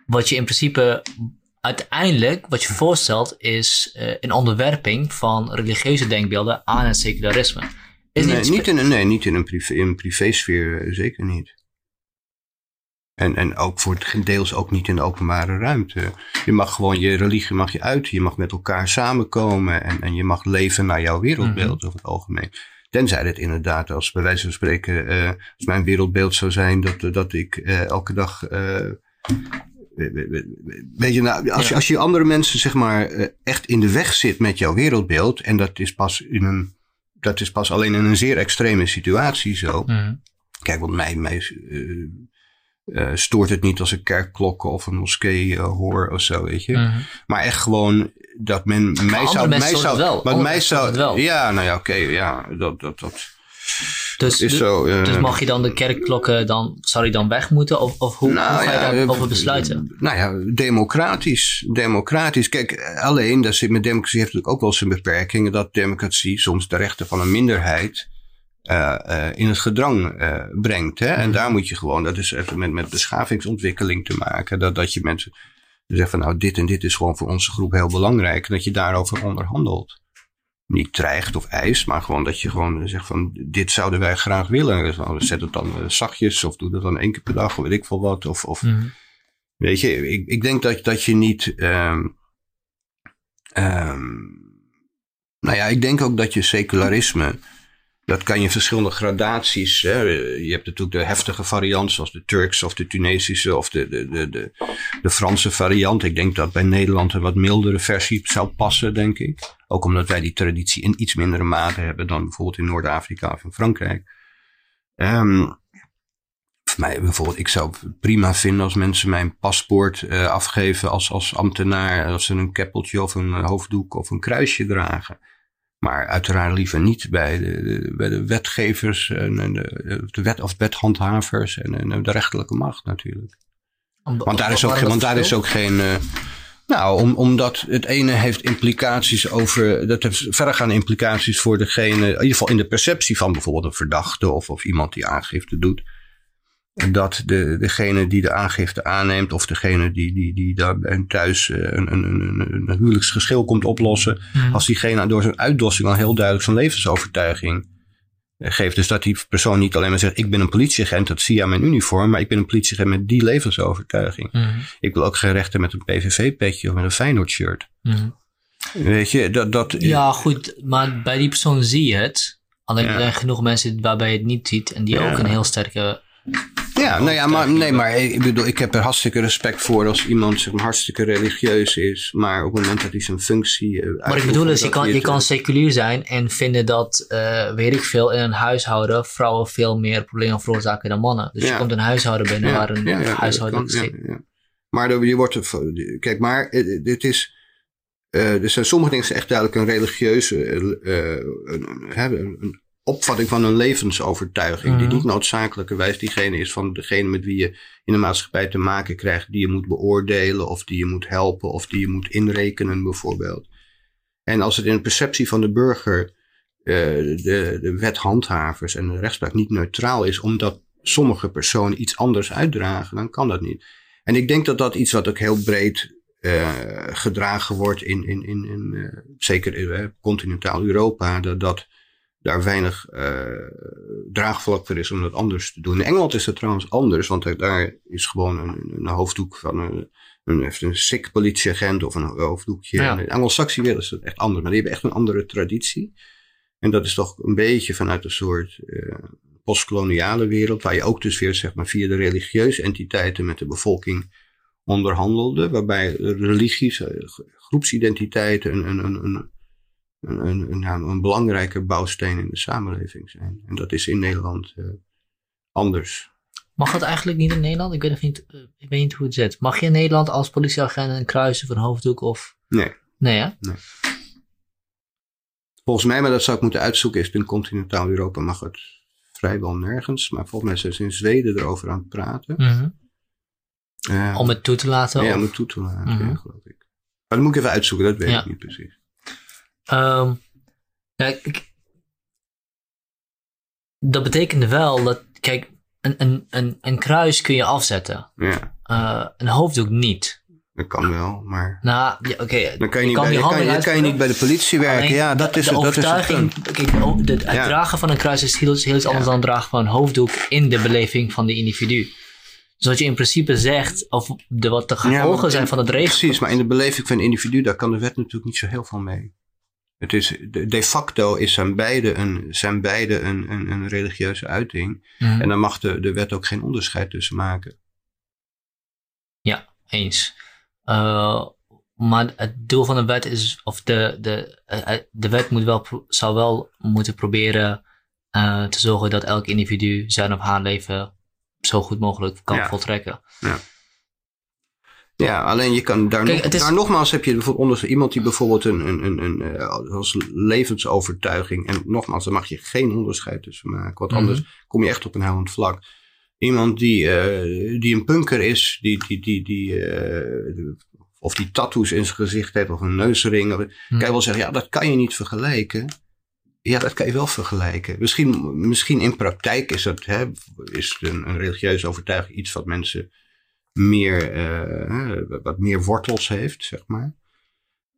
wat je in principe uiteindelijk, wat je voorstelt, is eh, een onderwerping van religieuze denkbeelden aan het secularisme. Is nee, niet, niet in een, nee, niet in een, privé, in een privésfeer, eh, zeker niet. En, en ook voor het deels ook niet in de openbare ruimte. Je mag gewoon je religie mag je uiten. Je mag met elkaar samenkomen. En, en je mag leven naar jouw wereldbeeld over het algemeen. Tenzij het inderdaad, als bij wijze van spreken, eh, als mijn wereldbeeld zou zijn dat, dat ik elke dag. Weet je, nou, als, Ja. als je andere mensen zeg maar eh, echt in de weg zit met jouw wereldbeeld, en dat is pas in een, dat is pas alleen in een zeer extreme situatie zo. Mhm. Kijk, want mij, mij eh, eh, stoort het niet als ik kerkklokken of een moskee eh, hoor of zo, weet je. Mhm. Maar echt gewoon dat men mij zou, mij zou, het wel. mij zou, wel. ja, nou ja, oké, ja, dat, dat, dat Dus, is dus, zo. eh, dus mag je dan de kerkklokken dan, zou die dan weg moeten? Of, of hoe, Nou hoe ga je ja, daarover eh, besluiten? Nou ja, democratisch. Democratisch. Kijk, eh, alleen, dat zit met democratie heeft natuurlijk ook wel zijn beperkingen. Dat democratie soms de rechten van een minderheid in het gedrang brengt. Hè? En daar moet je gewoon, dat is even met, met beschavingsontwikkeling te maken. Dat, dat je mensen zeggen van nou dit en dit is gewoon voor onze groep heel belangrijk. En dat je daarover onderhandelt niet dreigt of eist, maar gewoon dat je gewoon zegt van dit zouden wij graag willen. Dus zet het dan uh, zachtjes of doe dat dan één keer per dag of weet ik veel wat. Of, of mm. weet je, ik, ik denk dat, dat je niet. Um, um, nou ja, ik denk ook dat je secularisme dat kan je in verschillende gradaties. Hè. Je hebt natuurlijk de heftige variant, zoals de Turks of de Tunesische of de, de, de, de, de Franse variant. Ik denk dat bij Nederland een wat mildere versie zou passen, denk ik. Ook omdat wij die traditie in iets mindere mate hebben dan bijvoorbeeld in Noord-Afrika of in Frankrijk. Um, voor mij bijvoorbeeld, ik zou het prima vinden als mensen mijn paspoort uh, afgeven als, als ambtenaar. Als ze een keppeltje of een hoofddoek of een kruisje dragen. Maar uiteraard liever niet bij de, bij de wetgevers, en de, de wet, of wethandhavers en, en de rechterlijke macht natuurlijk. want daar is ook, want daar is ook geen. Uh, nou, om, omdat het ene heeft implicaties over. Dat heeft verregaande implicaties voor degene. In ieder geval in de perceptie van bijvoorbeeld een verdachte of, of iemand die aangifte doet dat de, degene die de aangifte aanneemt of degene die, die, die daar thuis eh, een, een, een, een huwelijksgeschil komt oplossen, hmm. als diegene door zijn uitdossing al heel duidelijk zijn levensovertuiging eh, geeft. Dus dat die persoon niet alleen maar zegt, ik ben een politieagent, dat zie je aan mijn uniform, maar ik ben een politieagent met die levensovertuiging. Hmm. Ik wil ook geen rechter met een PVV-petje of met een Feyenoord-shirt. Hmm. Weet je, dat, dat... Ja, goed, maar bij die persoon zie je het. Alleen er zijn genoeg mensen waarbij je het niet ziet en die ook een heel sterke ja, nou ja, maar, nee, maar ik bedoel, ik heb er hartstikke respect voor als iemand zeg maar, hartstikke religieus is, maar op het moment dat hij zijn functie. Uh, maar ik bedoel is, je kan, je kan seculier zijn en vinden dat, uh, weet ik veel, in een huishouden vrouwen veel meer problemen veroorzaken dan mannen. Dus je komt een huishouden binnen waar een ja, huishouden kan, Maar je wordt, kijk, maar eh, dit is. Uh, er zijn sommige dingen echt duidelijk een religieuze, een, een, opvatting van een levensovertuiging. Die mhm. niet noodzakelijkerwijs diegene is van degene met wie je in de maatschappij te maken krijgt. Die je moet beoordelen of die je moet helpen of die je moet inrekenen bijvoorbeeld. En als het in de perceptie van de burger uh, de, de wethandhavers en de rechtspraak niet neutraal is. Omdat sommige personen iets anders uitdragen. Dan kan dat niet. En ik denk dat dat iets wat ook heel breed uh, gedragen wordt in, in, in, in uh, zeker in continentaal Europa. Dat, dat daar weinig uh, draagvlak voor is om dat anders te doen. In Engeland is het trouwens anders, want daar is gewoon een, een hoofddoek van een, een, een sick politieagent of een hoofddoekje. Ja. In de Anglo-Saxische wereld is dat echt anders, maar die hebben echt een andere traditie. En dat is toch een beetje vanuit een soort uh, postkoloniale wereld, waar je ook dus weer zeg maar, via de religieuze entiteiten met de bevolking onderhandelde, waarbij religies, eh, groepsidentiteiten een, een, een, een, een, een, belangrijke bouwsteen in de samenleving zijn. En dat is in Nederland uh, anders. Mag dat eigenlijk niet in Nederland? Ik weet, niet, uh, ik weet niet hoe het zit. Mag je in Nederland als politieagent een kruisen van hoofddoek of... Nee. Nee, hè? Nee. Volgens mij, maar dat zou ik moeten uitzoeken, is in continentaal Europa mag het vrijwel nergens. Maar volgens mij zijn ze in Zweden erover aan het praten. Mm uh, om het toe te laten? Ja, om het toe te laten, mm ja, geloof ik. Maar dat moet ik even uitzoeken, dat weet ik niet precies. Um, ja, ik, dat betekende wel dat, kijk, een, een, een, een kruis kun je afzetten. Ja. Uh, een hoofddoek niet. Dat kan wel, maar. Nou, ja, oké. Dan kan je, niet, bij, kan, je, kan je niet bij de politie werken. ja, dat is, de, de overtuiging, dat is het. Kijk, het dragen van een kruis is heel, heel iets anders dan het dragen van een hoofddoek in de beleving van de individu. Dus wat je in principe zegt, of de, wat de gevolgen zijn van het regelen. Precies, maar in de beleving van een individu, daar kan de wet natuurlijk niet zo heel veel mee. Het is, de facto is zijn beide een, zijn beide een, een, een religieuze uiting. Mhm. En dan mag de, de wet ook geen onderscheid tussen maken. Ja, eens. Uh, maar het doel van de wet is, of de, de, eh, eh, de wet moet wel, zou wel moeten proberen uh, te zorgen dat elk individu zijn of haar leven zo goed mogelijk kan voltrekken. Ja. Ja, alleen je kan daar, nog, daar nogmaals heb je bijvoorbeeld onder iemand die bijvoorbeeld een, een, een, een, eh, als levensovertuiging. En nogmaals, daar mag je geen onderscheid tussen maken. Want mhm. anders kom je echt op een hellend vlak. Iemand die, uh, die een punker is, die, die, die, die uh, of die tattoos in zijn gezicht heeft of een neusring. Mm. Kan je wel zeggen, ja, dat kan je niet vergelijken. ja, dat kan je wel vergelijken. Misschien, misschien in praktijk is, dat, hè, is een, een religieuze overtuiging iets wat mensen meer, uh, wat meer wortels heeft, zeg maar.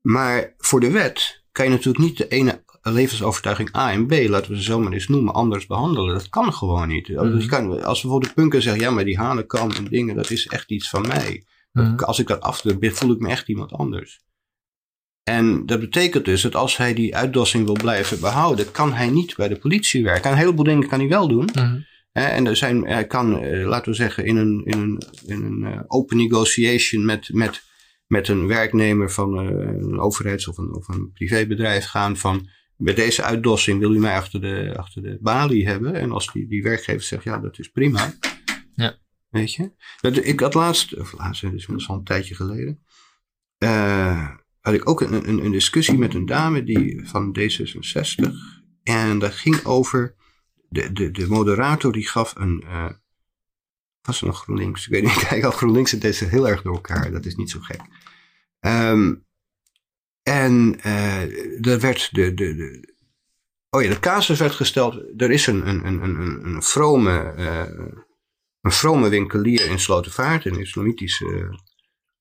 Maar voor de wet kan je natuurlijk niet de ene levensovertuiging A en B, laten we ze zo maar eens noemen, anders behandelen. Dat kan gewoon niet. Mm. kan, als bijvoorbeeld de punker zegt, ja, maar die hanenkam en dingen, dat is echt iets van mij. Mhm. Als ik dat afdoe, voel ik me echt iemand anders. En dat betekent dus dat als hij die uitdossing wil blijven behouden, kan hij niet bij de politie werken. Een heleboel dingen kan hij wel doen. Mm. En er zijn, hij kan, eh, laten we zeggen, in een, in een, in een eh, open negotiation met, met, met een werknemer van uh, een overheids- of een, of een privébedrijf gaan van bij deze uitdossing wil u mij achter de, achter de balie hebben. En als die, die werkgever zegt, ja, dat is prima. Ja. Weet je? Dat, ik had laatst, of laatst, dat is al een tijdje geleden, uh, had ik ook een, een, een, discussie met een dame die, van D66. En dat ging over, de, de, de moderator die gaf een, uh, was er nog GroenLinks? Ik weet niet, kijk al GroenLinks en deze heel erg door elkaar. Dat is niet zo gek. Um, en uh, er werd de, de, de, oh ja, de casus werd gesteld. Er is een, een, een, een, een, vrome, uh, een vrome winkelier in Slotervaart, een islamitische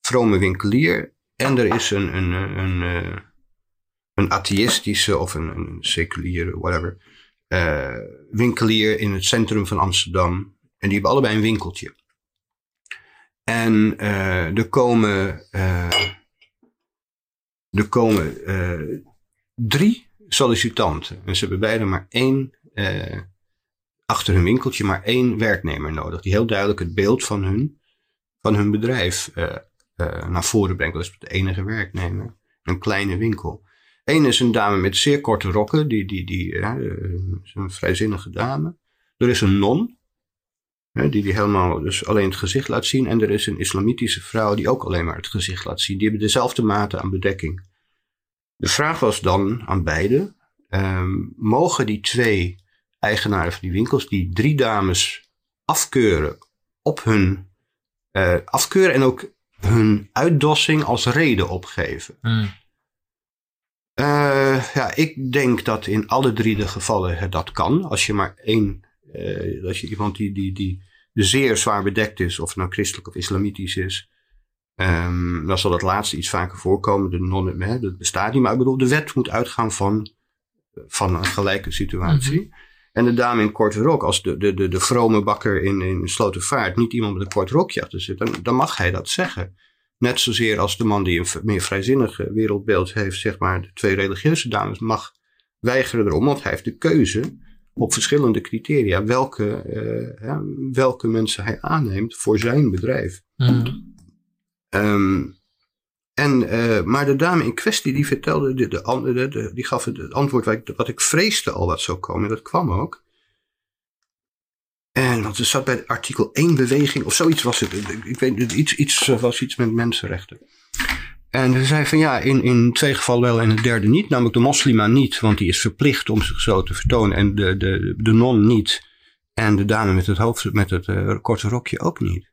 vrome winkelier. En er is een, een, een, een, een atheïstische of een, een seculiere, whatever, uh, winkelier in het centrum van Amsterdam. En die hebben allebei een winkeltje. En uh, er komen er komen drie sollicitanten. En ze hebben beide maar één, achter hun winkeltje, maar één werknemer nodig. Die heel duidelijk het beeld van hun, van hun bedrijf naar voren brengt. Dat is de enige werknemer. Een kleine winkel. Eén is een dame met zeer korte rokken. Die, die, die, is een vrijzinnige dame. Er is een non. die die helemaal dus alleen het gezicht laat zien. En er is een islamitische vrouw die ook alleen maar het gezicht laat zien. Die hebben dezelfde mate aan bedekking. De vraag was dan aan beide: um, mogen die twee eigenaren van die winkels die drie dames afkeuren op hun uh, afkeuren en ook hun uitdossing als reden opgeven? Mm. Uh, ja, ik denk dat in alle drie de gevallen dat kan. Als je maar één, uh, als je iemand die, die, die zeer zwaar bedekt is, of nou christelijk of islamitisch is, Um, dan zal dat laatste iets vaker voorkomen. De non, hè, dat bestaat niet. Maar ik bedoel, de wet moet uitgaan van, van een gelijke situatie. Mhm. En de dame in korte rok, als de, de, de, de vrome bakker in, in Slotervaart niet iemand met een kort rokje achter zit, dan, dan mag hij dat zeggen. Net zozeer als de man die een meer vrijzinnig wereldbeeld heeft, zeg maar, de twee religieuze dames, mag weigeren erom, want hij heeft de keuze op verschillende criteria welke, uh, welke mensen hij aanneemt voor zijn bedrijf. Mm. Um, en, uh, maar de dame in kwestie die vertelde, de, de, de, die gaf het antwoord wat ik, wat ik vreesde al wat zou komen. En dat kwam ook. En want er zat bij artikel 1 beweging, of zoiets was het. Ik weet iets, iets eh, was iets met mensenrechten. En ze zei van ja, in, in twee gevallen wel en het derde niet. Namelijk de moslima niet, want die is verplicht om zich zo te vertonen. En de, de, de non niet. En de dame met het, hoofd, met het uh, korte rokje ook niet.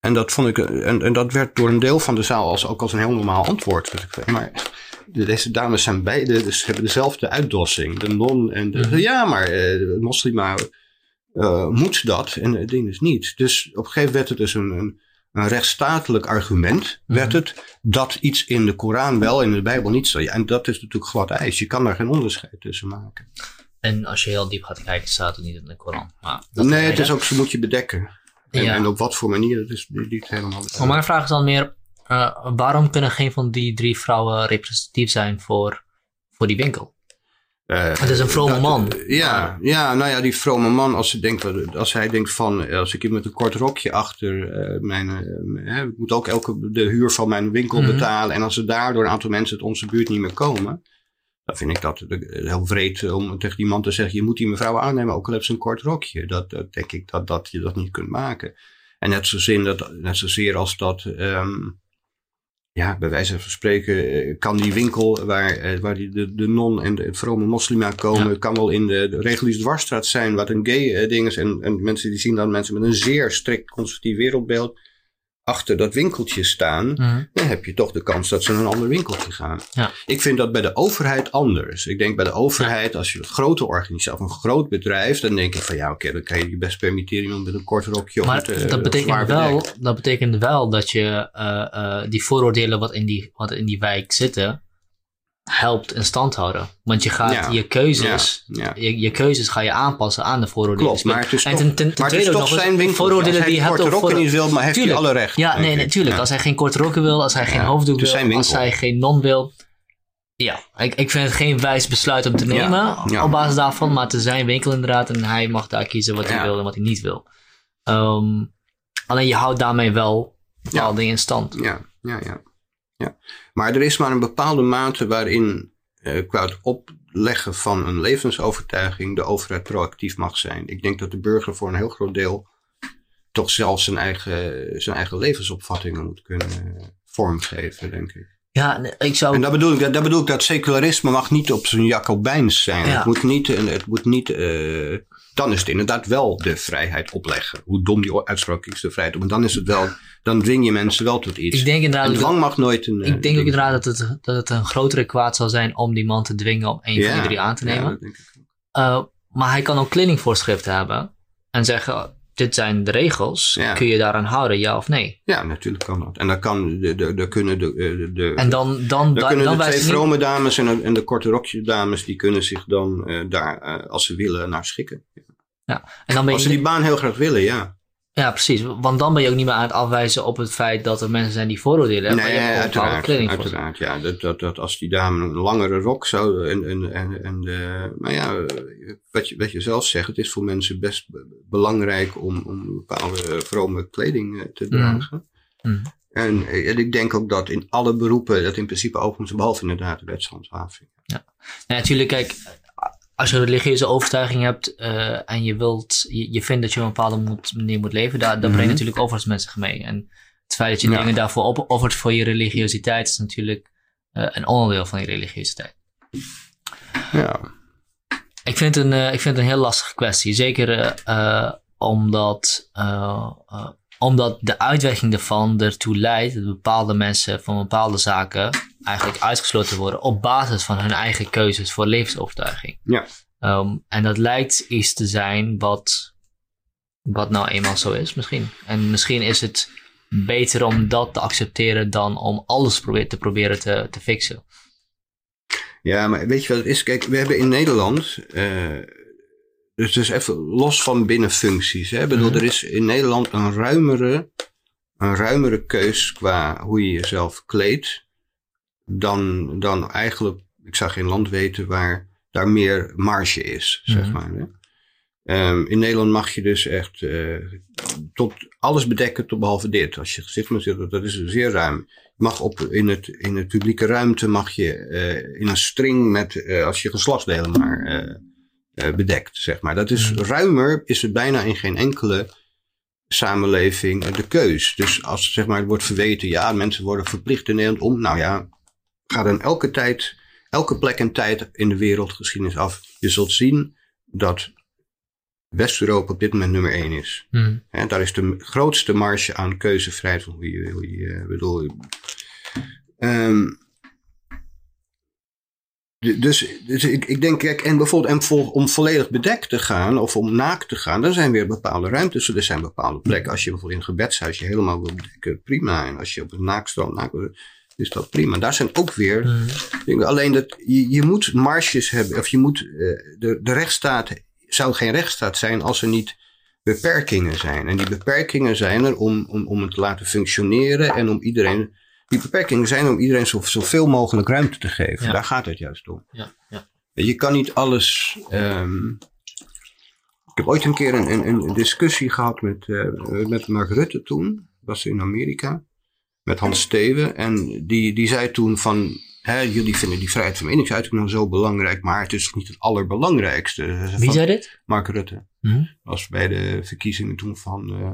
En dat vond ik, en, en dat werd door een deel van de zaal als, ook als een heel normaal antwoord. Ik, maar deze dames zijn beide, dus hebben dezelfde uitdossing. De non en de, mhm. ja, maar uh, de moslima uh, moet dat en het ding is niet. Dus op een gegeven moment werd het dus een, een, een rechtsstatelijk argument, mhm. werd het, dat iets in de Koran wel en in de Bijbel niet zo. Ja, en dat is natuurlijk glad ijs. Je kan daar geen onderscheid tussen maken. En als je heel diep gaat kijken, staat het niet in de Koran. Maar nee, het is ook, ze moet je bedekken. En, en, op wat voor manier, dat is niet helemaal... Maar mijn vraag is dan meer, uh, waarom kunnen geen van die drie vrouwen representatief zijn voor, voor die winkel? Uh, het is een vrome man. ja, ja, nou ja, die vrome man, als, hij denkt, als hij denkt van, als ik hier met een kort rokje achter uh, mijn, uh, ik moet ook elke de huur van mijn winkel -hmm. betalen. En als er daardoor een aantal mensen uit onze buurt niet meer komen, dan vind ik dat heel vreed om tegen die man te zeggen: je moet die mevrouw aannemen, ook al heeft ze een kort rokje. Dat, dat denk ik dat, dat je dat niet kunt maken. En net, zozeer, dat, net zozeer als dat, um, ja, bij wijze van spreken, eh, kan die winkel waar, eh, waar die, de, de non en de vrome moslima komen, kan wel in de, de reguliere dwarsstraat zijn, wat een gay uh, ding is. En, en mensen die zien dan mensen met een zeer strikt conservatief wereldbeeld. Achter dat winkeltje staan, Mhm. dan heb je toch de kans dat ze naar een ander winkeltje gaan. Ja. Ik vind dat bij de overheid anders. Ik denk bij de overheid, als je een grote organisatie of een groot bedrijf, dan denk ik van ja, oké, dan kan je je best permitteren om met een kort rokje Maar met, eh, dat, betekent wel, dat betekent wel dat je eh, eh, die vooroordelen wat in die, wat in die wijk zitten, helpt in stand houden. Want je gaat Ja. je keuzes, Ja, je, je keuzes ga je aanpassen aan de vooroordelen. klopt. Maar het is en toch, ten, ten, ten maar het is toch eens, zijn winkel. vooroordelen die je hebt korte rokken niet wil, maar heeft Tuurlijk. hij alle recht. Ja, nee, natuurlijk. Als hij geen korte rokken wil, als hij geen hoofddoek wil, als hij geen non wil. Ja, ik, ik vind het geen wijs besluit om te nemen op basis daarvan, maar het is zijn winkel inderdaad en hij mag daar kiezen wat hij wil en wat hij niet wil. Ehm, alleen je houdt daarmee wel bepaalde dingen in stand. Ja, ja, ja, ja. Maar er is maar een bepaalde mate waarin, eh, qua het opleggen van een levensovertuiging, de overheid proactief mag zijn. Ik denk dat de burger voor een heel groot deel toch zelf zijn eigen, zijn eigen levensopvattingen moet kunnen eh, vormgeven, denk ik. Ja, ik zou. En dat bedoel ik, dat, dat bedoel ik dat secularisme mag niet op zijn Jacobijns zijn. Ja. Het moet niet, een- het moet niet eh, dan is het inderdaad wel de vrijheid opleggen. Hoe dom die uitspraak is, de vrijheid. Maar dan is het wel, dan dwing je mensen wel tot iets. ik denk en inderdaad. dat- dwang mag nooit een. eh, ik denk ook inderdaad dat het, dat het een grotere kwaad zal zijn om die man te dwingen om één van die drie aan te Ja, nemen. dat denk ik ook. Uh, maar hij kan ook kledingvoorschriften hebben en zeggen: Dit zijn de regels, Ja. kun je daaraan houden, ja of nee? Ja, natuurlijk kan dat. En dan, kan de, de, de kunnen de, de, de, En dan, dan, dan dan, kunnen dan de twee niet- vrome dames en, de- en de korte rokje dames, die kunnen zich dan eh, daar, eh, als ze willen, naar schikken. En dan ben Als ze die baan heel graag willen, ja. Ja, precies. Want dan ben je ook niet meer aan het afwijzen op het feit dat er mensen zijn die vooroordelen hebben. maar je hebt uiteraard. uiteraard ja. Dat, dat, dat als die dame een langere rok zou. En, en, en, en de, maar ja, wat je, wat je zelf zegt, het is voor mensen best be- belangrijk om, om bepaalde vrome kleding eh, te Mhm. dragen. En, eh, en ik denk ook dat in alle beroepen dat in principe is, behalve inderdaad de wetshandhaving. Ja, natuurlijk, kijk, als je een religieuze overtuiging hebt eh, en je wilt, je, je vindt dat je op een bepaalde moet- manier moet leven, daar, daar breng je Mhm. natuurlijk overigens mensen mee. En het feit dat je Ja. dingen daarvoor opoffert voor je religiositeit is natuurlijk eh, een onderdeel van je religiositeit. Ja. Ik vind het een, eh, ik vind het een heel lastige kwestie. Zeker omdat, omdat de uitwerking daarvan ertoe leidt dat bepaalde mensen van bepaalde zaken eigenlijk uitgesloten worden op basis van hun eigen keuzes voor levensovertuiging. Ja. Ehm, en dat lijkt iets te zijn wat, wat nou eenmaal zo is, misschien. En misschien is het beter om dat te accepteren dan om alles probeer, te proberen te, te fixen. Ja, maar weet je wat het is? Kijk, we hebben in Nederland, eh, dus, dus even los van binnenfuncties. Hè? Ik bedoel, Mhm. er is in Nederland een ruimere, een ruimere keus qua hoe je jezelf kleedt. Dan, dan eigenlijk, ik zou geen land weten waar daar meer marge is, zeg Mhm. maar. Hè? Ehm, in Nederland mag je dus echt eh, tot alles bedekken tot behalve dit. Als je gezicht moet zitten, dat is zeer ruim. Je mag op, in, het, in het publieke ruimte mag je eh, in een string met, eh, als je geslachtsdelen maar eh, bedekt, zeg maar. Dat is ruimer, is het bijna in geen enkele samenleving eh, de keus. Dus als zeg maar, het wordt verweten, ja, mensen worden verplicht in Nederland om, nou ja, ga dan elke tijd, elke plek en tijd in de wereldgeschiedenis af. Je zult zien dat West-Europa op dit moment nummer één is. Hè, daar is de grootste marge aan keuzevrijheid van hoe je, hoe je eh, bedoel. Ehm, dus, dus ik, ik denk, kijk, en bijvoorbeeld en vol- om volledig bedekt te gaan of om naakt te gaan, dan zijn weer bepaalde ruimtes. Er zijn bepaalde plekken. Als je bijvoorbeeld in een gebedshuis je helemaal wil bedekken, prima. En als je op een naaktstrand naakt is dat prima. Daar zijn ook weer Mhm. dingen. Alleen dat je, je moet marges hebben, of je moet, eh, de, de rechtsstaat zou geen rechtsstaat zijn als er niet beperkingen zijn. En die beperkingen zijn er om, om, om het te laten functioneren en om iedereen. Die beperkingen zijn om iedereen zo, zoveel mogelijk ruimte te geven. Ja. Daar gaat het juist om. Ja, ja. Je kan niet alles. ehm, ik heb ooit een keer een, een, een discussie gehad met, eh, met Mark Rutte toen. Was in Amerika. Met Hans Steven. En die, die zei toen van. Hè, jullie vinden die vrijheid van meningsuiting nou zo belangrijk. Maar het is niet het allerbelangrijkste. Wie zei dit? Mark Rutte. Mhm. Was bij de verkiezingen toen van. eh,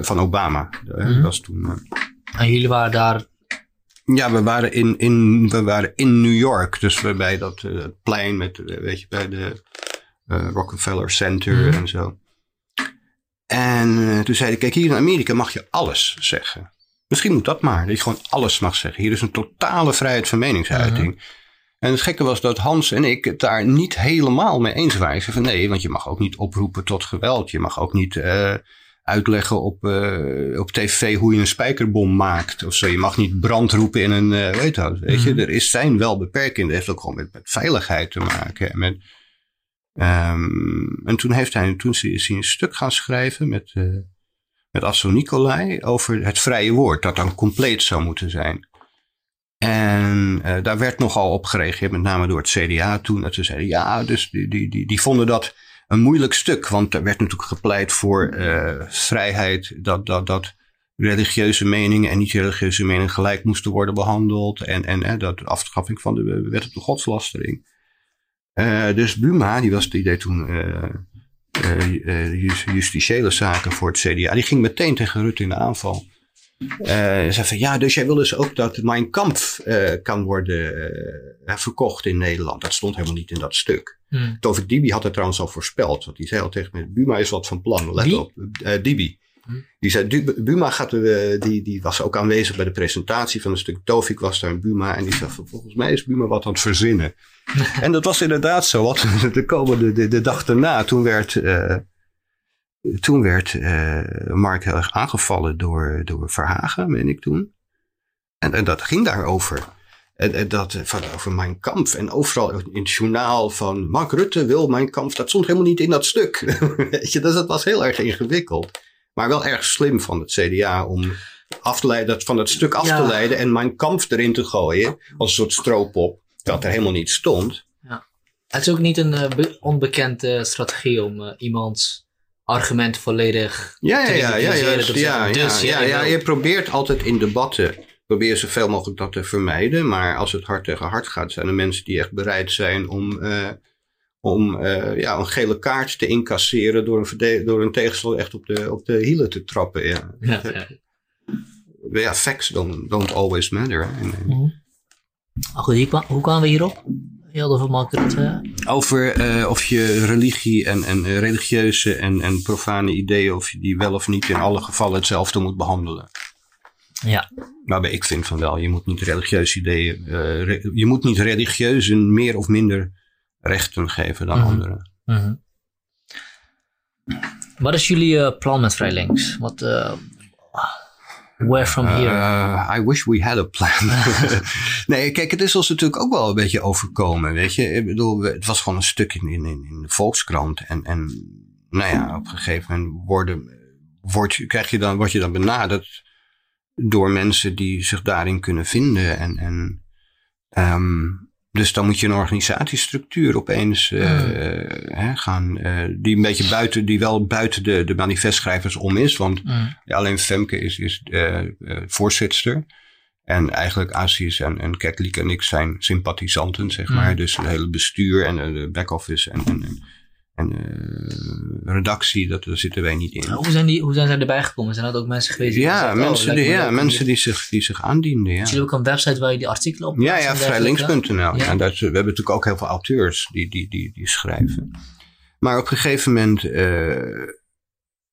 van Obama. Dat Mhm. was toen. eh, En jullie waren daar. ja, we waren in, in, we waren in New York. Dus we bij dat eh, plein met, eh, weet je, bij de eh, Rockefeller Center Mhm. en zo. En toen zei hij, kijk, hier in Amerika mag je alles zeggen. Misschien moet dat maar, dat je gewoon alles mag zeggen. Hier is een totale vrijheid van meningsuiting. En het gekke was dat Hans en ik het daar niet helemaal mee eens waren. Van nee, want je mag ook niet oproepen tot geweld. Je mag ook niet uitleggen op, uh, op tv hoe je een spijkerbom maakt. Of zo. Je mag niet brand roepen in een, uh, weet, je. Er is, zijn wel beperkingen. Dat heeft ook gewoon met, met veiligheid te maken. Met, um, en toen, heeft hij, toen is hij een stuk gaan schrijven met, met Asso Nicolai over het vrije woord. Dat dan compleet zou moeten zijn. En uh, daar werd nogal op gereageerd, met name door het CDA toen. Dat ze zeiden, ja, dus die, die, die, die vonden dat een moeilijk stuk. Want er werd natuurlijk gepleit voor uh, vrijheid, dat, dat, dat religieuze meningen en niet-religieuze meningen gelijk moesten worden behandeld. En, en uh, dat afschaffing van de wet op de godslastering. dus Buma, die, was, die deed toen justitiële zaken voor het CDA. Die ging meteen tegen Rutte in de aanval. Uh, zei van ja, dus jij wil dus ook dat Mein Kampf uh, kan worden uh, verkocht in Nederland. Dat stond helemaal niet in dat stuk. Hmm. Tovik Dibi had het trouwens al voorspeld. Want die zei al tegen me, Buma is wat van plan. Let Wie? op, Dibi. Hmm. Die zei, Buma gaat, die, die was ook aanwezig bij de presentatie van een stuk. Tovik was daar en Buma. En die zei, volgens mij is Buma wat aan het verzinnen. en dat was inderdaad zo. Wat de komende, de, de dag daarna, toen werd toen werd uh, Mark heel erg aangevallen door, door Verhagen, meen ik toen. En, en dat ging daarover. En, en dat van, over mijn kamp. En overal in het journaal van Mark Rutte wil mijn kamp. Dat stond helemaal niet in dat stuk. Weet je, dus dat was heel erg ingewikkeld. Maar wel erg slim van het CDA om af te leiden, dat van het stuk af Ja. te leiden en mijn kamp erin te gooien. Als een soort stroopop. Dat er helemaal niet stond. Het is ook niet een eh, be- onbekende strategie om eh, iemands argument volledig Ja, ja, te ja, ja, juist, ja, dus ja, ja, je probeert altijd in debatten, probeer zoveel mogelijk dat te vermijden. Maar als het hard tegen hard gaat, zijn er mensen die echt bereid zijn om, eh, om eh, ja, een gele kaart te incasseren door een, door een tegenstander echt op de, op de hielen te trappen. Ja, Ja, ja. ja facts don't, don't always matter. Mhm. Goed, hoe kwamen we hierop? Heel veel. Over eh, of je religie en, en religieuze en, en profane ideeën, of je die wel of niet in alle gevallen hetzelfde moet behandelen. Ja. Waarbij ik vind van wel, je moet niet religieuze ideeën, eh, re- je moet niet religieuzen meer of minder rechten geven dan Mhm. anderen. Mhm. Wat is jullie eh, plan met Vrij Links? Wat, where from here? Uh, I wish we had a plan. nee, kijk, het is ons natuurlijk ook wel een beetje overkomen, weet je. Ik bedoel, het was gewoon een stuk in, in, in in de Volkskrant. En, en nou ja, op een gegeven moment worden, word, krijg je dan, word je dan benaderd door mensen die zich daarin kunnen vinden. En, en ehm, dus dan moet je een organisatiestructuur opeens eh, hè, gaan, eh, die een beetje buiten, die wel buiten de, de manifestschrijvers om is. Want Mhm. ja, alleen Femke is, is eh eh, voorzitster. En eigenlijk Aziës en, en Ketlik en ik zijn sympathisanten, zeg Hmm. maar. Dus het hele bestuur en eh, de back-office en, en, en, en eh, redactie, dat, daar zitten wij niet in. Hoe, zijn die, hoe zijn zij erbij gekomen? Zijn dat ook mensen geweest die ja, gezegd, oh, mensen, die, ja mensen die zich, die zich aandienden, ja. Is ook een website waar je die artikelen op Ja, ja, vrijlinks.nl. Ja. Ja. En dat, we hebben natuurlijk ook heel veel auteurs die, die, die, die schrijven. Maar op een gegeven moment eh,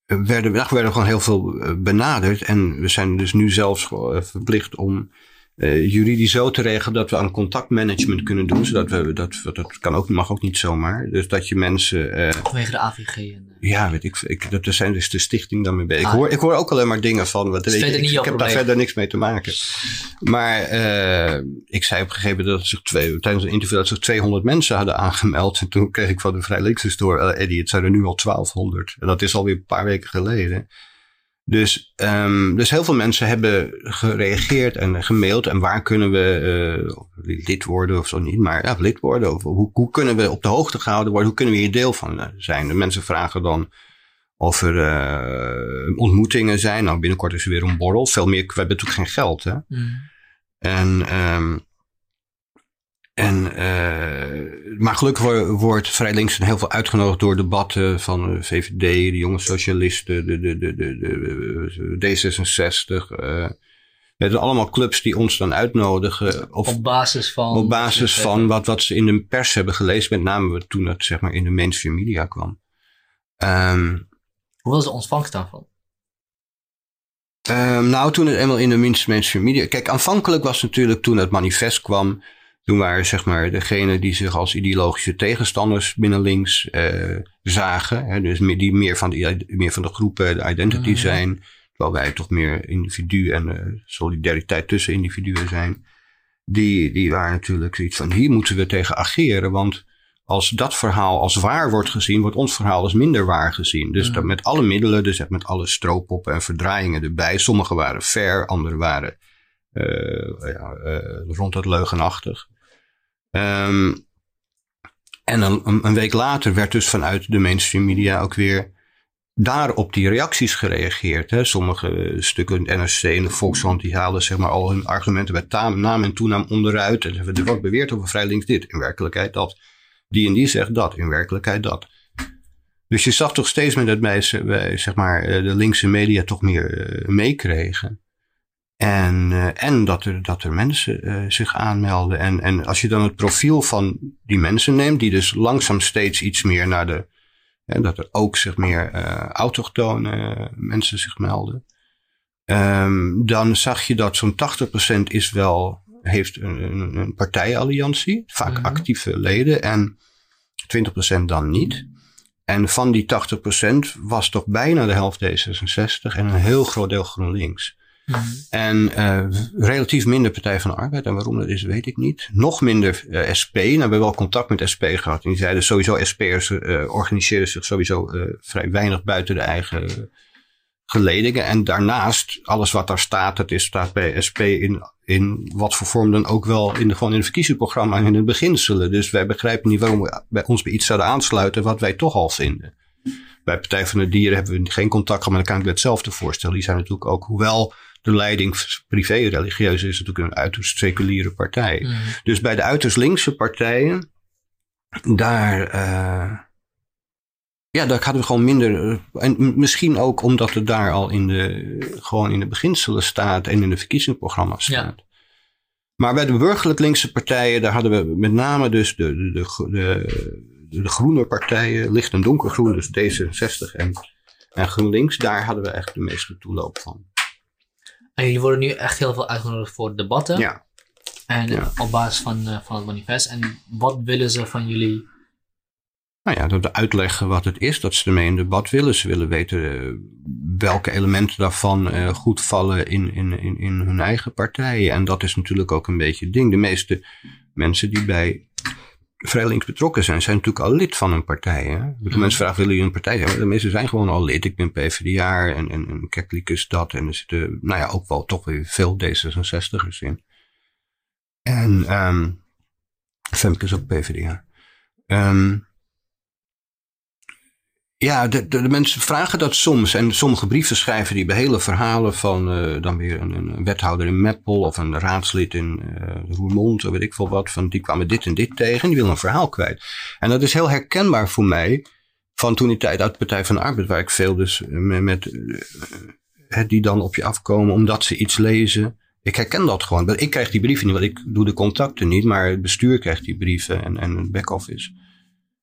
werden, we werden gewoon heel veel eh, benaderd. En we zijn dus nu zelfs verplicht om eh, juridisch zo te regelen dat we aan contactmanagement kunnen doen. Zodat we, dat, dat kan ook, mag ook niet zomaar. Dus dat je mensen... eh, Vanwege de AVG. En, eh, ja, weet ik, ik dat, daar zijn dus de stichting dan mee bezig. Ah, ik, hoor, ik hoor ook alleen maar dingen van. Wat, weet ik, ik heb daar verder niks mee te maken. Maar eh, ik zei op een gegeven moment dat zich twee, tijdens een interview dat zich 200 mensen hadden aangemeld. En toen kreeg ik van de Vrij door, Eddie, het zijn er nu al 1200. En dat is alweer een paar weken geleden. Dus, ehm, dus heel veel mensen hebben gereageerd en gemaild. En waar kunnen we eh, lid worden of zo niet, maar ja, lid worden. Of hoe, hoe kunnen we op de hoogte gehouden worden? Hoe kunnen we hier deel van eh, zijn? De mensen vragen dan of er eh, ontmoetingen zijn. Nou, binnenkort is er weer een borrel. Veel meer, we hebben natuurlijk geen geld. Hè? mhm. En, ehm en, eh, maar gelukkig wo- wordt Vrij Links heel veel uitgenodigd door debatten van de VVD, de jonge socialisten, de, de, de, de, de, de D66. eh het zijn allemaal clubs die ons dan uitnodigen. Of op basis van... op basis van wat, wat ze in de pers hebben gelezen, met name toen het zeg maar in de mainstream media kwam. Ehm, Hoe was de ontvangst daarvan? Um, nou, toen het eenmaal in de mainstream media... Kijk, aanvankelijk was natuurlijk toen het manifest kwam... Toen waren zeg maar degenen die zich als ideologische tegenstanders binnen links uh, zagen. Hè, dus die meer van, de, meer van de groepen, de identity mhm. zijn. Terwijl wij toch meer individu en uh, solidariteit tussen individuen zijn. Die, die waren natuurlijk zoiets van hier moeten we tegen ageren. Want als dat verhaal als waar wordt gezien, wordt ons verhaal als minder waar gezien. Dus dat met alle middelen, dus met alle strooppoppen en verdraaiingen erbij. Sommige waren fair, andere waren uh, ja, uh, rond het leugenachtig. Um, en een, week later werd dus vanuit de mainstream media ook weer daar op die reacties gereageerd. Hè. Sommige stukken NRC en de Volkskrant die haalden zeg maar, al hun argumenten bij naam en toenaam onderuit. En er wordt beweerd over vrij links dit, in werkelijkheid dat. Die en die zegt dat, in werkelijkheid dat. Dus je zag toch steeds meer dat bij, zeg maar, eh, de linkse media toch meer uh, meekregen. En, uh, en dat, er, dat er mensen uh, zich aanmelden. En, en als je dan het profiel van die mensen neemt, die dus langzaam steeds iets meer naar de. Hè, dat er ook zich meer uh, autochtone mensen zich melden. Um, dan zag je dat zo'n 80% is wel, heeft een, een, een partijalliantie, vaak -hmm. actieve leden, en 20% dan niet. En van die 80% was toch bijna de helft D66 en een heel groot deel GroenLinks. Mhm. En uh, relatief minder Partij van de Arbeid. En waarom dat is, weet ik niet. Nog minder uh, SP. Nou, we hebben wel contact met SP gehad. En die zeiden sowieso, SP'ers uh, organiseren zich sowieso vrij weinig buiten de eigen geledingen. En daarnaast, alles wat daar staat, dat is, staat bij SP in, in wat voor vorm dan ook wel in de, gewoon in het verkiezingsprogramma en in het beginselen. Dus wij begrijpen niet waarom we bij ons bij iets zouden aansluiten wat wij toch al vinden. Bij Partij van de Dieren hebben we geen contact gehad, maar dan kan ik me hetzelfde voorstellen. Die zijn natuurlijk ook, hoewel de leiding privé-religieus is natuurlijk een uiterst seculiere partij. Mm. Dus bij de uiterst linkse partijen, daar, uh, ja, daar hadden we gewoon minder. Uh, en misschien ook omdat het daar al in de, gewoon in de beginselen staat en in de verkiezingsprogramma's staat. Ja. Maar bij de burgerlijk linkse partijen, daar hadden we met name dus de, de, de, de, de groene partijen, licht en donkergroen, dus D66 en, en GroenLinks, daar hadden we echt de meeste toeloop van. En jullie worden nu echt heel veel uitgenodigd voor debatten. Ja. En op basis van, uh, van het manifest. En wat willen ze van jullie? Nou ja, dat uitleggen wat het is dat ze ermee in debat willen. Ze willen weten uh, welke elementen daarvan uh, goed vallen in, in, in, in hun eigen partijen. En dat is natuurlijk ook een beetje het ding. De meeste mensen die bij vrij links betrokken zijn, zijn natuurlijk al lid van een partij. Hè? De mhm. mensen vragen, willen jullie een partij zijn? De meeste zijn gewoon al lid. Ik ben PvdA en, en, en Kerkelijk dat. En er zitten, nou ja, ook wel toch weer veel D66'ers in. En um, Femke is ook PvdA. Um, ja, de, de, mensen vragen dat soms. En sommige brieven schrijven die hele verhalen van uh, dan weer een, een, wethouder in Meppel of een raadslid in uh, Roermond of weet ik veel wat. Van die kwamen dit en dit tegen en die willen een verhaal kwijt. En dat is heel herkenbaar voor mij van toen die tijd uit de Partij van de Arbeid, waar ik veel dus met, met die dan op je afkomen omdat ze iets lezen. Ik herken dat gewoon. Ik krijg die brieven niet, want ik doe de contacten niet, maar het bestuur krijgt die brieven en, en het back-office.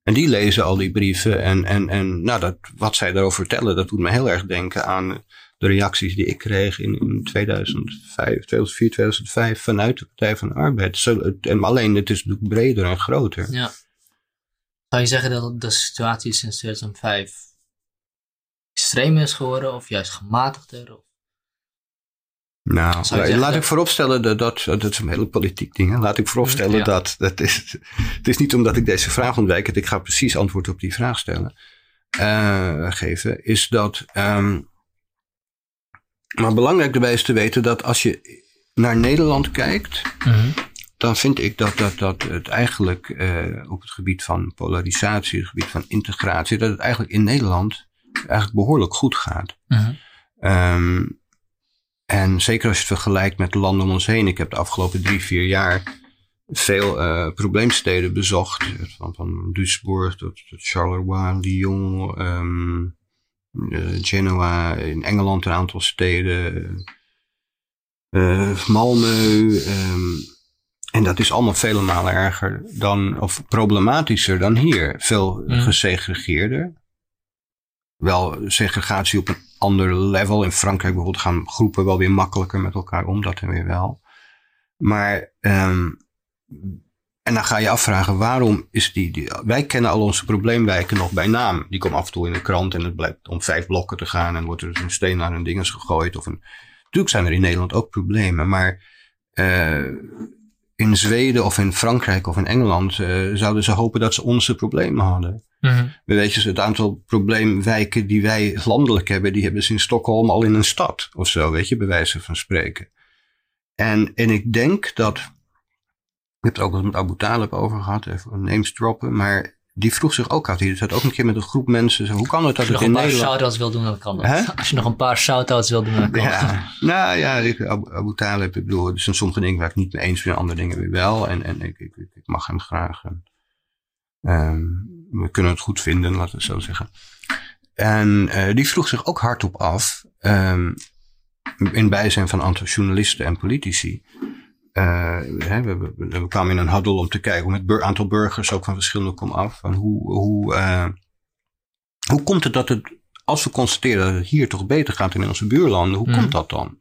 En die lezen al die brieven. En, en, en nou, dat, wat zij daarover vertellen, dat doet me heel erg denken aan de reacties die ik kreeg in, in 2005, 2004, 2005 vanuit de Partij van de Arbeid. En alleen het is natuurlijk breder en groter. Ja. Zou je zeggen dat de situatie sinds 2005 extreem is geworden of juist gematigder? Nou, laat ik vooropstellen dat, dat, dat is een hele politiek ding. Hè? Laat ik vooropstellen dat, dat is, het is niet omdat ik deze vraag ontwijk, ik ga precies antwoord op die vraag stellen, uh, geven, is dat, um, maar belangrijk daarbij is te weten dat als je naar Nederland kijkt, mm-hmm. dan vind ik dat, dat, dat het eigenlijk uh, op het gebied van polarisatie, het gebied van integratie, dat het eigenlijk in Nederland eigenlijk behoorlijk goed gaat. Mm-hmm. Um, en zeker als je het vergelijkt met landen om ons heen. Ik heb de afgelopen drie, vier jaar veel uh, probleemsteden bezocht. Van, van Duisburg tot, tot Charleroi, Lyon, um, uh, Genoa, in Engeland een aantal steden. Uh, Malmö. Um, en dat is allemaal vele malen erger dan, of problematischer dan hier. Veel mm. gesegregeerder. wel segregatie op een ander level. In Frankrijk bijvoorbeeld gaan groepen wel weer makkelijker met elkaar om, dat en weer wel. Maar, um, en dan ga je afvragen, waarom is die, wij kennen al onze probleemwijken nog bij naam. Die komen af en toe in de krant en het blijkt om vijf blokken te gaan en wordt er dus een steen naar een dinges gegooid. Of een, natuurlijk zijn er in Nederland ook problemen, maar uh, in Zweden of in Frankrijk of in Engeland uh, zouden ze hopen dat ze onze problemen hadden. Mm We weten het aantal probleemwijken die wij landelijk hebben, die hebben ze in Stockholm al in een stad of zo, weet je, bij wijze van spreken. En, en ik denk dat, ik heb het ook wel met Abu Talib over gehad, even names droppen, maar die vroeg zich ook af. Die zat ook een keer met een groep mensen. Zo, hoe kan het dat het in Nederland... Als je nog een paar shout-outs wil doen, dan kan dat. Als je nog een paar shout-outs wil doen, dan kan ja. Nou ja, ik, Abu, Abu Talib, ik bedoel, er zijn sommige dingen waar ik niet mee eens ben, andere dingen weer wel. En, en ik, ik, ik mag hem graag. Um, we kunnen het goed vinden, laten we het zo zeggen. En uh, die vroeg zich ook hardop af, um, in bijzijn van aantal journalisten en politici. Uh, hè, we, we, we, kwamen in een huddle om te kijken met een aantal burgers ook van verschillende kom af. Van hoe, hoe, uh, hoe komt het dat het, als we constateren dat het hier toch beter gaat in onze buurlanden, hoe mm. komt dat dan?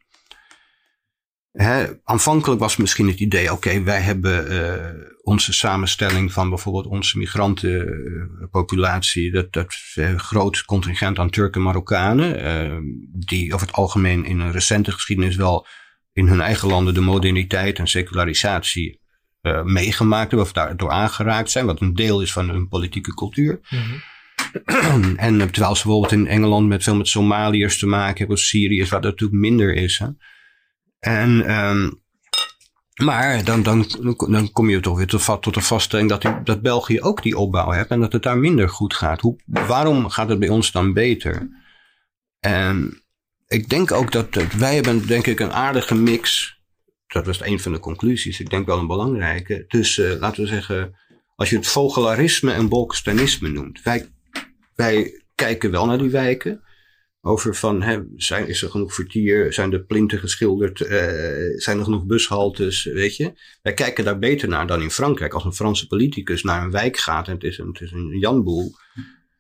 Hè, aanvankelijk was misschien het idee, oké, wij hebben uh, onze samenstelling van bijvoorbeeld onze migrantenpopulatie, dat, dat groot contingent aan Turken en Marokkanen, die over het algemeen in een recente geschiedenis wel in hun eigen landen de moderniteit en secularisatie meegemaakt hebben of daardoor aangeraakt zijn, wat een deel is van hun politieke cultuur. Mm -hmm. en terwijl ze bijvoorbeeld in Engeland met veel met Somaliërs te maken hebben, of Syriërs, wat natuurlijk minder is. Hè. En, um, maar dan, dan, dan kom je toch weer tot, tot de vaststelling dat, die, dat België ook die opbouw heeft en dat het daar minder goed gaat. Hoe, waarom gaat het bij ons dan beter? En ik denk ook dat, wij hebben denk ik een aardige mix. Dat was een van de conclusies. Ik denk wel een belangrijke. Tussen, laten we zeggen, als je het vogelarisme en bolkestanisme noemt. Wij, wij kijken wel naar die wijken. Over van, hè, zijn, is er genoeg vertier? Zijn de plinten geschilderd? Uh, zijn er genoeg bushaltes? Weet je? Wij kijken daar beter naar dan in Frankrijk. Als een Franse politicus naar een wijk gaat en het is een, het is een Janboel.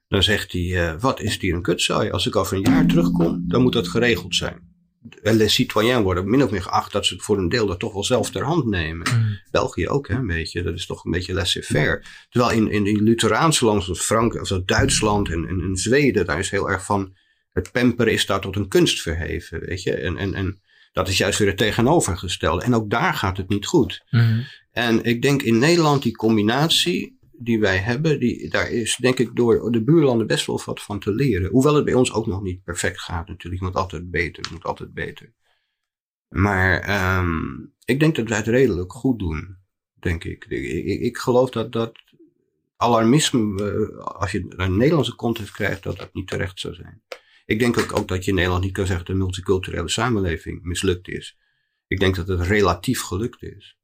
Dan zegt hij, uh, wat is die een kutzooi? Als ik over een jaar terugkom, dan moet dat geregeld zijn. Les citoyens worden min of meer geacht dat ze het voor een deel dat toch wel zelf ter hand nemen. Mm. België ook, hè, een beetje. Dat is toch een beetje laissez-faire. Terwijl in, in die Lutheraanse landen zoals Frankrijk, of Duitsland en, en, en Zweden, daar is heel erg van het pamperen is daar tot een kunst verheven, weet je. En, en, en dat is juist weer het tegenovergestelde. En ook daar gaat het niet goed. Mm En ik denk in Nederland die combinatie die wij hebben, die, daar is denk ik door de buurlanden best wel wat van te leren. Hoewel het bij ons ook nog niet perfect gaat natuurlijk. Het moet altijd beter, het moet altijd beter. Maar um, ik denk dat wij het redelijk goed doen, denk ik. Ik, ik, ik geloof dat, dat alarmisme, uh, als je een Nederlandse context krijgt, dat dat niet terecht zou zijn. Ik denk ook, ook dat je in Nederland niet kan zeggen dat de multiculturele samenleving mislukt is. Ik denk dat het relatief gelukt is.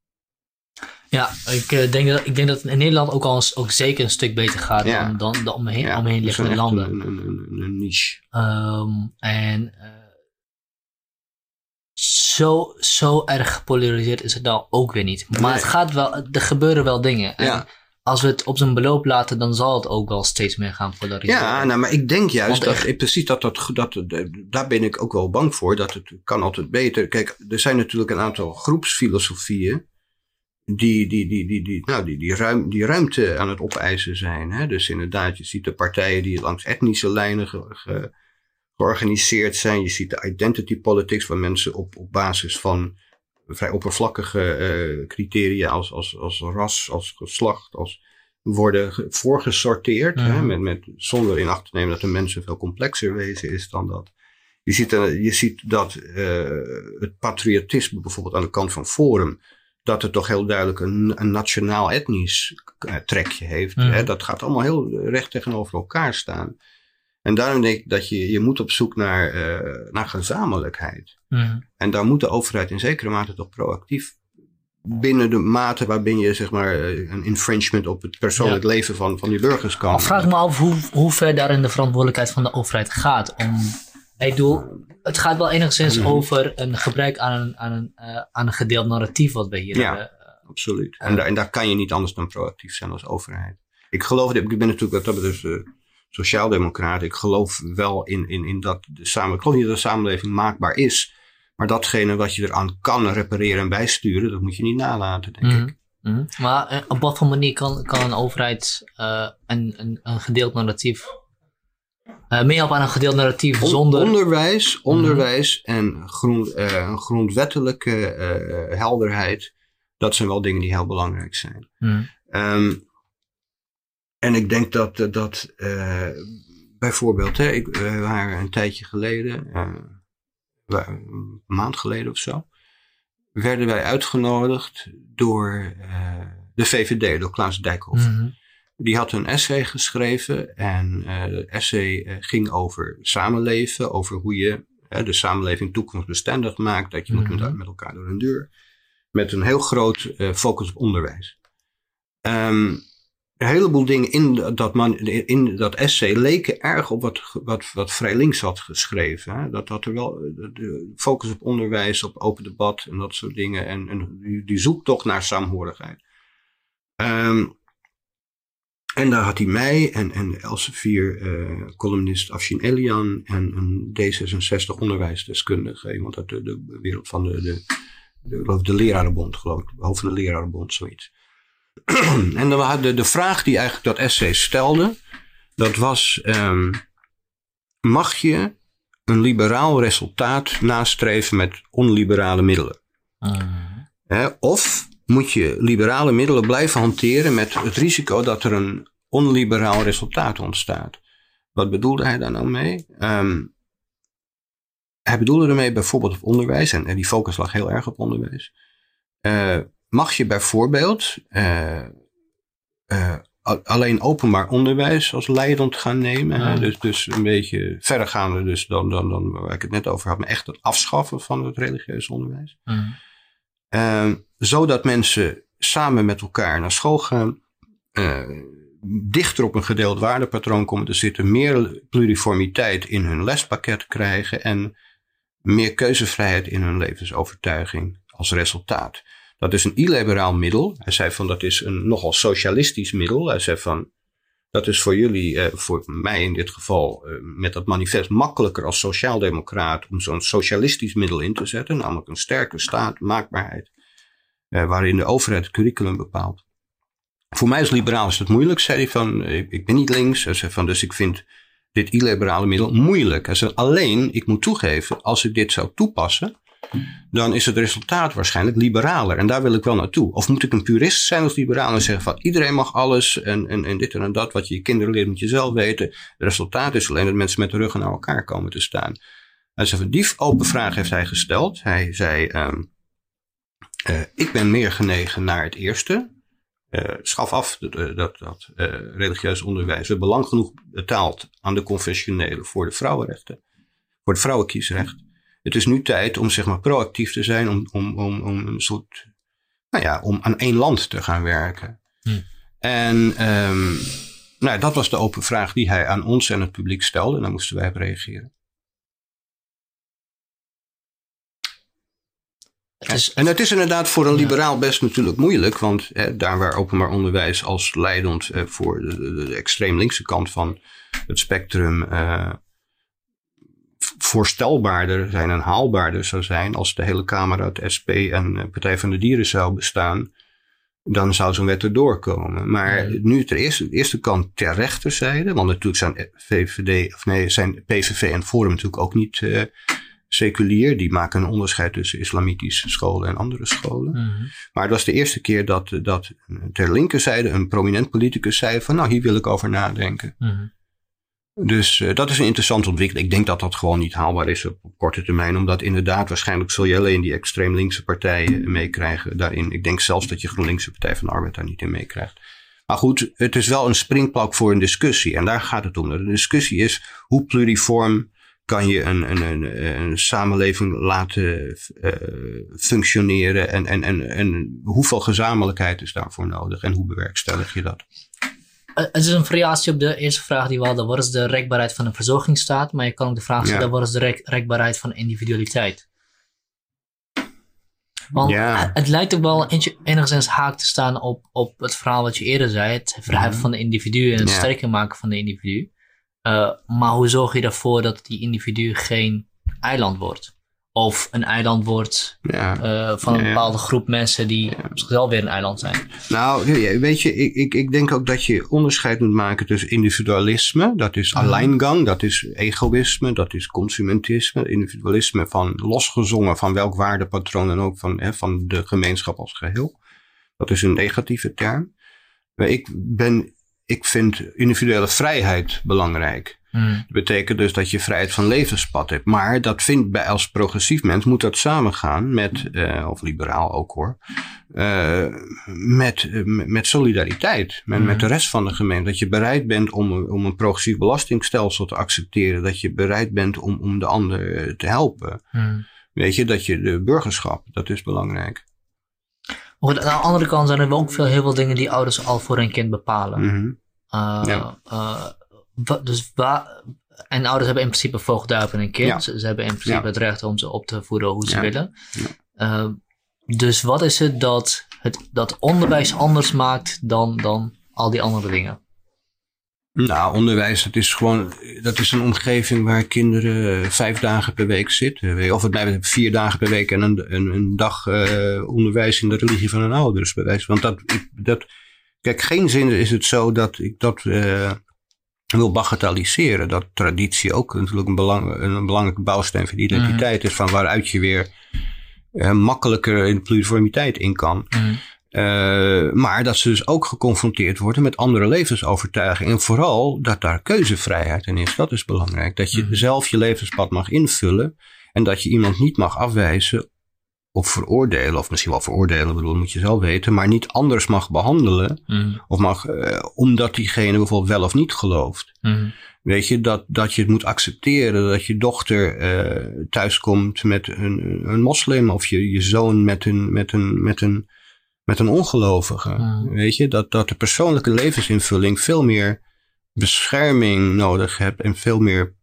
Ja, ik, uh, denk, dat, ik denk dat in Nederland ook, al ook zeker een stuk beter gaat dan, dan de omheen, ja, omheen liggende landen. Een, een, een, een niche. Um, en uh, zo, zo erg gepolariseerd is het dan ook weer niet. Maar nee. het gaat wel, er gebeuren wel dingen. Ja als we het op zijn beloop laten, dan zal het ook wel steeds meer gaan polariseren. Ja, nou, maar ik denk juist dat, ik, precies dat, dat, dat, daar ben ik ook wel bang voor, dat het kan altijd beter. Kijk, er zijn natuurlijk een aantal groepsfilosofieën die, die, die, die, die, nou, die, die, ruim, die ruimte aan het opeisen zijn. Hè? Dus inderdaad, je ziet de partijen die langs etnische lijnen ge, ge, georganiseerd zijn. Je ziet de identity politics, waar mensen op, op basis van vrij oppervlakkige uh, criteria als, als, als ras, als geslacht, als worden voorgesorteerd. Hè, met, met, zonder in acht te nemen dat een mens een veel complexer wezen is dan dat. Je ziet, uh, je ziet dat uh, het patriotisme bijvoorbeeld aan de kant van Forum, dat het toch heel duidelijk een, een nationaal-etnisch trekje heeft. Hè, mhm. dat gaat allemaal heel recht tegenover elkaar staan. En daarom denk ik dat je, je moet op zoek naar, uh, naar gezamenlijkheid. Mm. En daar moet de overheid in zekere mate toch proactief binnen de mate waarbij je zeg maar eh, een infringement op het persoonlijk ja. leven van, van die burgers kan. Vraag me af hoe, hoe ver daarin de verantwoordelijkheid van de overheid gaat. Om, ik bedoel, het gaat wel enigszins mm. over een gebruik aan een, aan, een, uh, aan een gedeeld narratief wat we hier ja, hebben. absoluut. En, daar, en daar kan je niet anders dan proactief zijn als overheid. Ik geloof, ik ben natuurlijk wat dat betreft sociaaldemocraat. Ik geloof wel in, in, in dat de samenleving, ik geloof niet dat de samenleving maakbaar is. Maar datgene wat je eraan kan repareren en bijsturen, dat moet je niet nalaten, denk Mhm. ik. Mhm. Maar eh, op wat voor manier kan, kan een overheid eh, een, een, een gedeeld narratief eh meehelpen aan een gedeeld narratief On- zonder... Onderwijs, onderwijs en grond, eh, grondwettelijke eh, helderheid, dat zijn wel dingen die heel belangrijk zijn. Mhm. Ehm, en ik denk dat, dat bijvoorbeeld, hè, ik, we waren een tijdje geleden, een maand geleden of zo, werden wij uitgenodigd door de VVD, door Klaas Dijkhoff. Mhm. Die had een essay geschreven en eh de essay eh, ging over samenleven, over hoe je de samenleving toekomstbestendig maakt, dat je moet Mhm. met, met elkaar door een deur, met een heel groot eh, focus op onderwijs. Ehm, een heleboel dingen in dat, man, in dat essay leken erg op wat, wat, wat Vrij Links had geschreven. Hè? Dat, dat er wel de, focus op onderwijs, op open debat en dat soort dingen. En, en die, die zoektocht naar saamhorigheid. Ehm, en daar had hij mij en, en Elsevier, eh columnist Afshin Elian en een D66 onderwijsdeskundige. Iemand uit de, de wereld van de, de, de, de lerarenbond, geloof ik. Hoofd van de lerarenbond, zoiets. en dan hadden de vraag die eigenlijk dat essay stelde, dat was, ehm, mag je een liberaal resultaat nastreven met onliberale middelen? Hè, of moet je liberale middelen blijven hanteren met het risico dat er een onliberaal resultaat ontstaat. Wat bedoelde hij daar nou mee? Ehm, hij bedoelde ermee bijvoorbeeld op onderwijs, en, en die focus lag heel erg op onderwijs. Eh, mag je bijvoorbeeld eh, eh, alleen openbaar onderwijs als leidend gaan nemen? Ja. Dus, dus een beetje verdergaande dus dan, dan, dan waar ik het net over had, maar echt het afschaffen van het religieus onderwijs. Mhm. Ehm, zodat mensen samen met elkaar naar school gaan, eh, dichter op een gedeeld waardepatroon komen te zitten, meer pluriformiteit in hun lespakket krijgen en meer keuzevrijheid in hun levensovertuiging als resultaat. Dat is een illiberaal middel. Hij zei van dat is een nogal socialistisch middel. Hij zei van dat is voor jullie, eh, voor mij in dit geval, eh, met dat manifest makkelijker als sociaaldemocraat om zo'n socialistisch middel in te zetten, namelijk een sterke staat, maakbaarheid, eh, waarin de overheid het curriculum bepaalt. Voor mij als liberaal is het moeilijk, zei hij van, eh, ik ben niet links, zei van, dus ik vind dit illiberale middel moeilijk. Hij zei, alleen, ik moet toegeven, als ik dit zou toepassen, dan is het resultaat waarschijnlijk liberaler. En daar wil ik wel naartoe. Of moet ik een purist zijn als liberaal en zeggen van iedereen mag alles en, en, en dit en dat wat je je kinderen leert moet je zelf weten. Het resultaat is alleen dat mensen met de ruggen naar elkaar komen te staan. Hij zei van die open vraag heeft hij gesteld. Hij zei, ehm, eh, ik ben meer genegen naar het eerste. Eh, schaf af dat, dat, dat, eh, religieus onderwijs. We hebben lang genoeg betaald aan de confessionele voor de vrouwenrechten. Voor het vrouwenkiesrecht. Het is nu tijd om zeg maar proactief te zijn, om, om, om, om een soort, nou ja, om aan één land te gaan werken. Hm. En ehm, nou, dat was de open vraag die hij aan ons en het publiek stelde. En daar moesten wij op reageren. Het is, En het is inderdaad voor een liberaal best natuurlijk moeilijk, want hè, daar waar openbaar onderwijs als leidend eh, voor de, de, de extreem linkse kant van het spectrum eh, voorstelbaarder zijn en haalbaarder zou zijn als de hele Kamer uit SP en eh, Partij van de Dieren zou bestaan, dan zou zo'n wet erdoor komen. Maar nu ter eerste, de eerste kant ter rechterzijde, want natuurlijk zijn VVD, of nee, zijn PVV en Forum natuurlijk ook niet eh, seculier. Die maken een onderscheid tussen islamitische scholen en andere scholen. Mhm. Maar het was de eerste keer dat, dat ter linkerzijde een prominent politicus zei van nou hier wil ik over nadenken. Mhm. Dus eh, dat is een interessante ontwikkeling. Ik denk dat dat gewoon niet haalbaar is op, op korte termijn. Omdat inderdaad waarschijnlijk zul je alleen die extreem linkse partijen meekrijgen daarin. Ik denk zelfs dat je GroenLinkse Partij van de Arbeid daar niet in meekrijgt. Maar goed, het is wel een springplank voor een discussie. En daar gaat het om. De discussie is hoe pluriform kan je een, een, een, een samenleving laten eh, functioneren. En, en, en, en hoeveel gezamenlijkheid is daarvoor nodig. En hoe bewerkstellig je dat? Eh, Het is een variatie op de eerste vraag die we hadden. Wat is de rekbaarheid van een verzorgingsstaat? Maar je kan ook de vraag stellen, Ja. wat is de rek- rekbaarheid van individualiteit? Want Ja. het, lijkt ook wel enigszins haak te staan op, op het verhaal wat je eerder zei. Het verheffen van de individu en het Ja. sterker maken van de individu. Maar hoe zorg je ervoor dat die individu geen eiland wordt? Of een eiland wordt Ja. eh, van een Ja, ja. bepaalde groep mensen die zichzelf weer een eiland zijn. Nou, ja, weet je, ik, ik, ik denk ook dat je onderscheid moet maken tussen individualisme, dat is Mhm. alleingang, dat is egoïsme, dat is consumentisme, individualisme van losgezongen van welk waardepatroon en ook van, hè, van de gemeenschap als geheel. Dat is een negatieve term. Maar ik ben, ik vind individuele vrijheid belangrijk. Hmm. Dat betekent dus dat je vrijheid van levenspad hebt. Maar dat vindt bij als progressief mens moet dat samengaan met, eh, of liberaal ook hoor, eh, met, eh, met solidariteit. Met, Mhm. met de rest van de gemeente. Dat je bereid bent om, een- om een progressief belastingstelsel te accepteren. Dat je bereid bent om, om de ander te helpen. Hmm. Weet je, dat je de burgerschap, dat is belangrijk. Maar goed, aan de andere kant zijn er wel ook veel, heel veel dingen die ouders al voor hun kind bepalen. Mhm. Uh, Ja. uh, wa- dus waar, en ouders hebben in principe voogdij op een kind. Ja. Ze, ze hebben in principe Ja. het recht om ze op te voeden hoe ze Ja. willen. Uh, dus wat is het dat het dat onderwijs anders maakt dan, dan al die andere dingen? Nou, onderwijs, dat is gewoon, dat is een omgeving waar kinderen eh, vijf dagen per week zitten. Of het mij betreft vier dagen per week en een, een, een dag eh, onderwijs in de religie van hun ouders. bij. Want dat, dat, kijk, geen zin is het zo dat ik dat eh, wil bagatelliseren. Dat traditie ook natuurlijk een, belang, een belangrijke bouwsteen van de identiteit is. Van waaruit je weer makkelijker in de pluriformiteit in kan. Hmm. Uh, maar dat ze dus ook geconfronteerd worden met andere levensovertuigingen. En vooral dat daar keuzevrijheid in is. Dat is belangrijk. Dat je Mhm. zelf je levenspad mag invullen. En dat je iemand niet mag afwijzen of veroordelen. Of misschien wel veroordelen, bedoel, moet je zelf weten. Maar niet anders mag behandelen. Hmm. Of mag, uh, omdat diegene bijvoorbeeld wel of niet gelooft. Hmm. Weet je, dat, dat je het moet accepteren dat je dochter uh, thuiskomt met een, een moslim. Of je, je zoon met een, met een, met een met een ongelovige. Weet je, dat, dat de persoonlijke levensinvulling veel meer bescherming nodig hebt en veel meer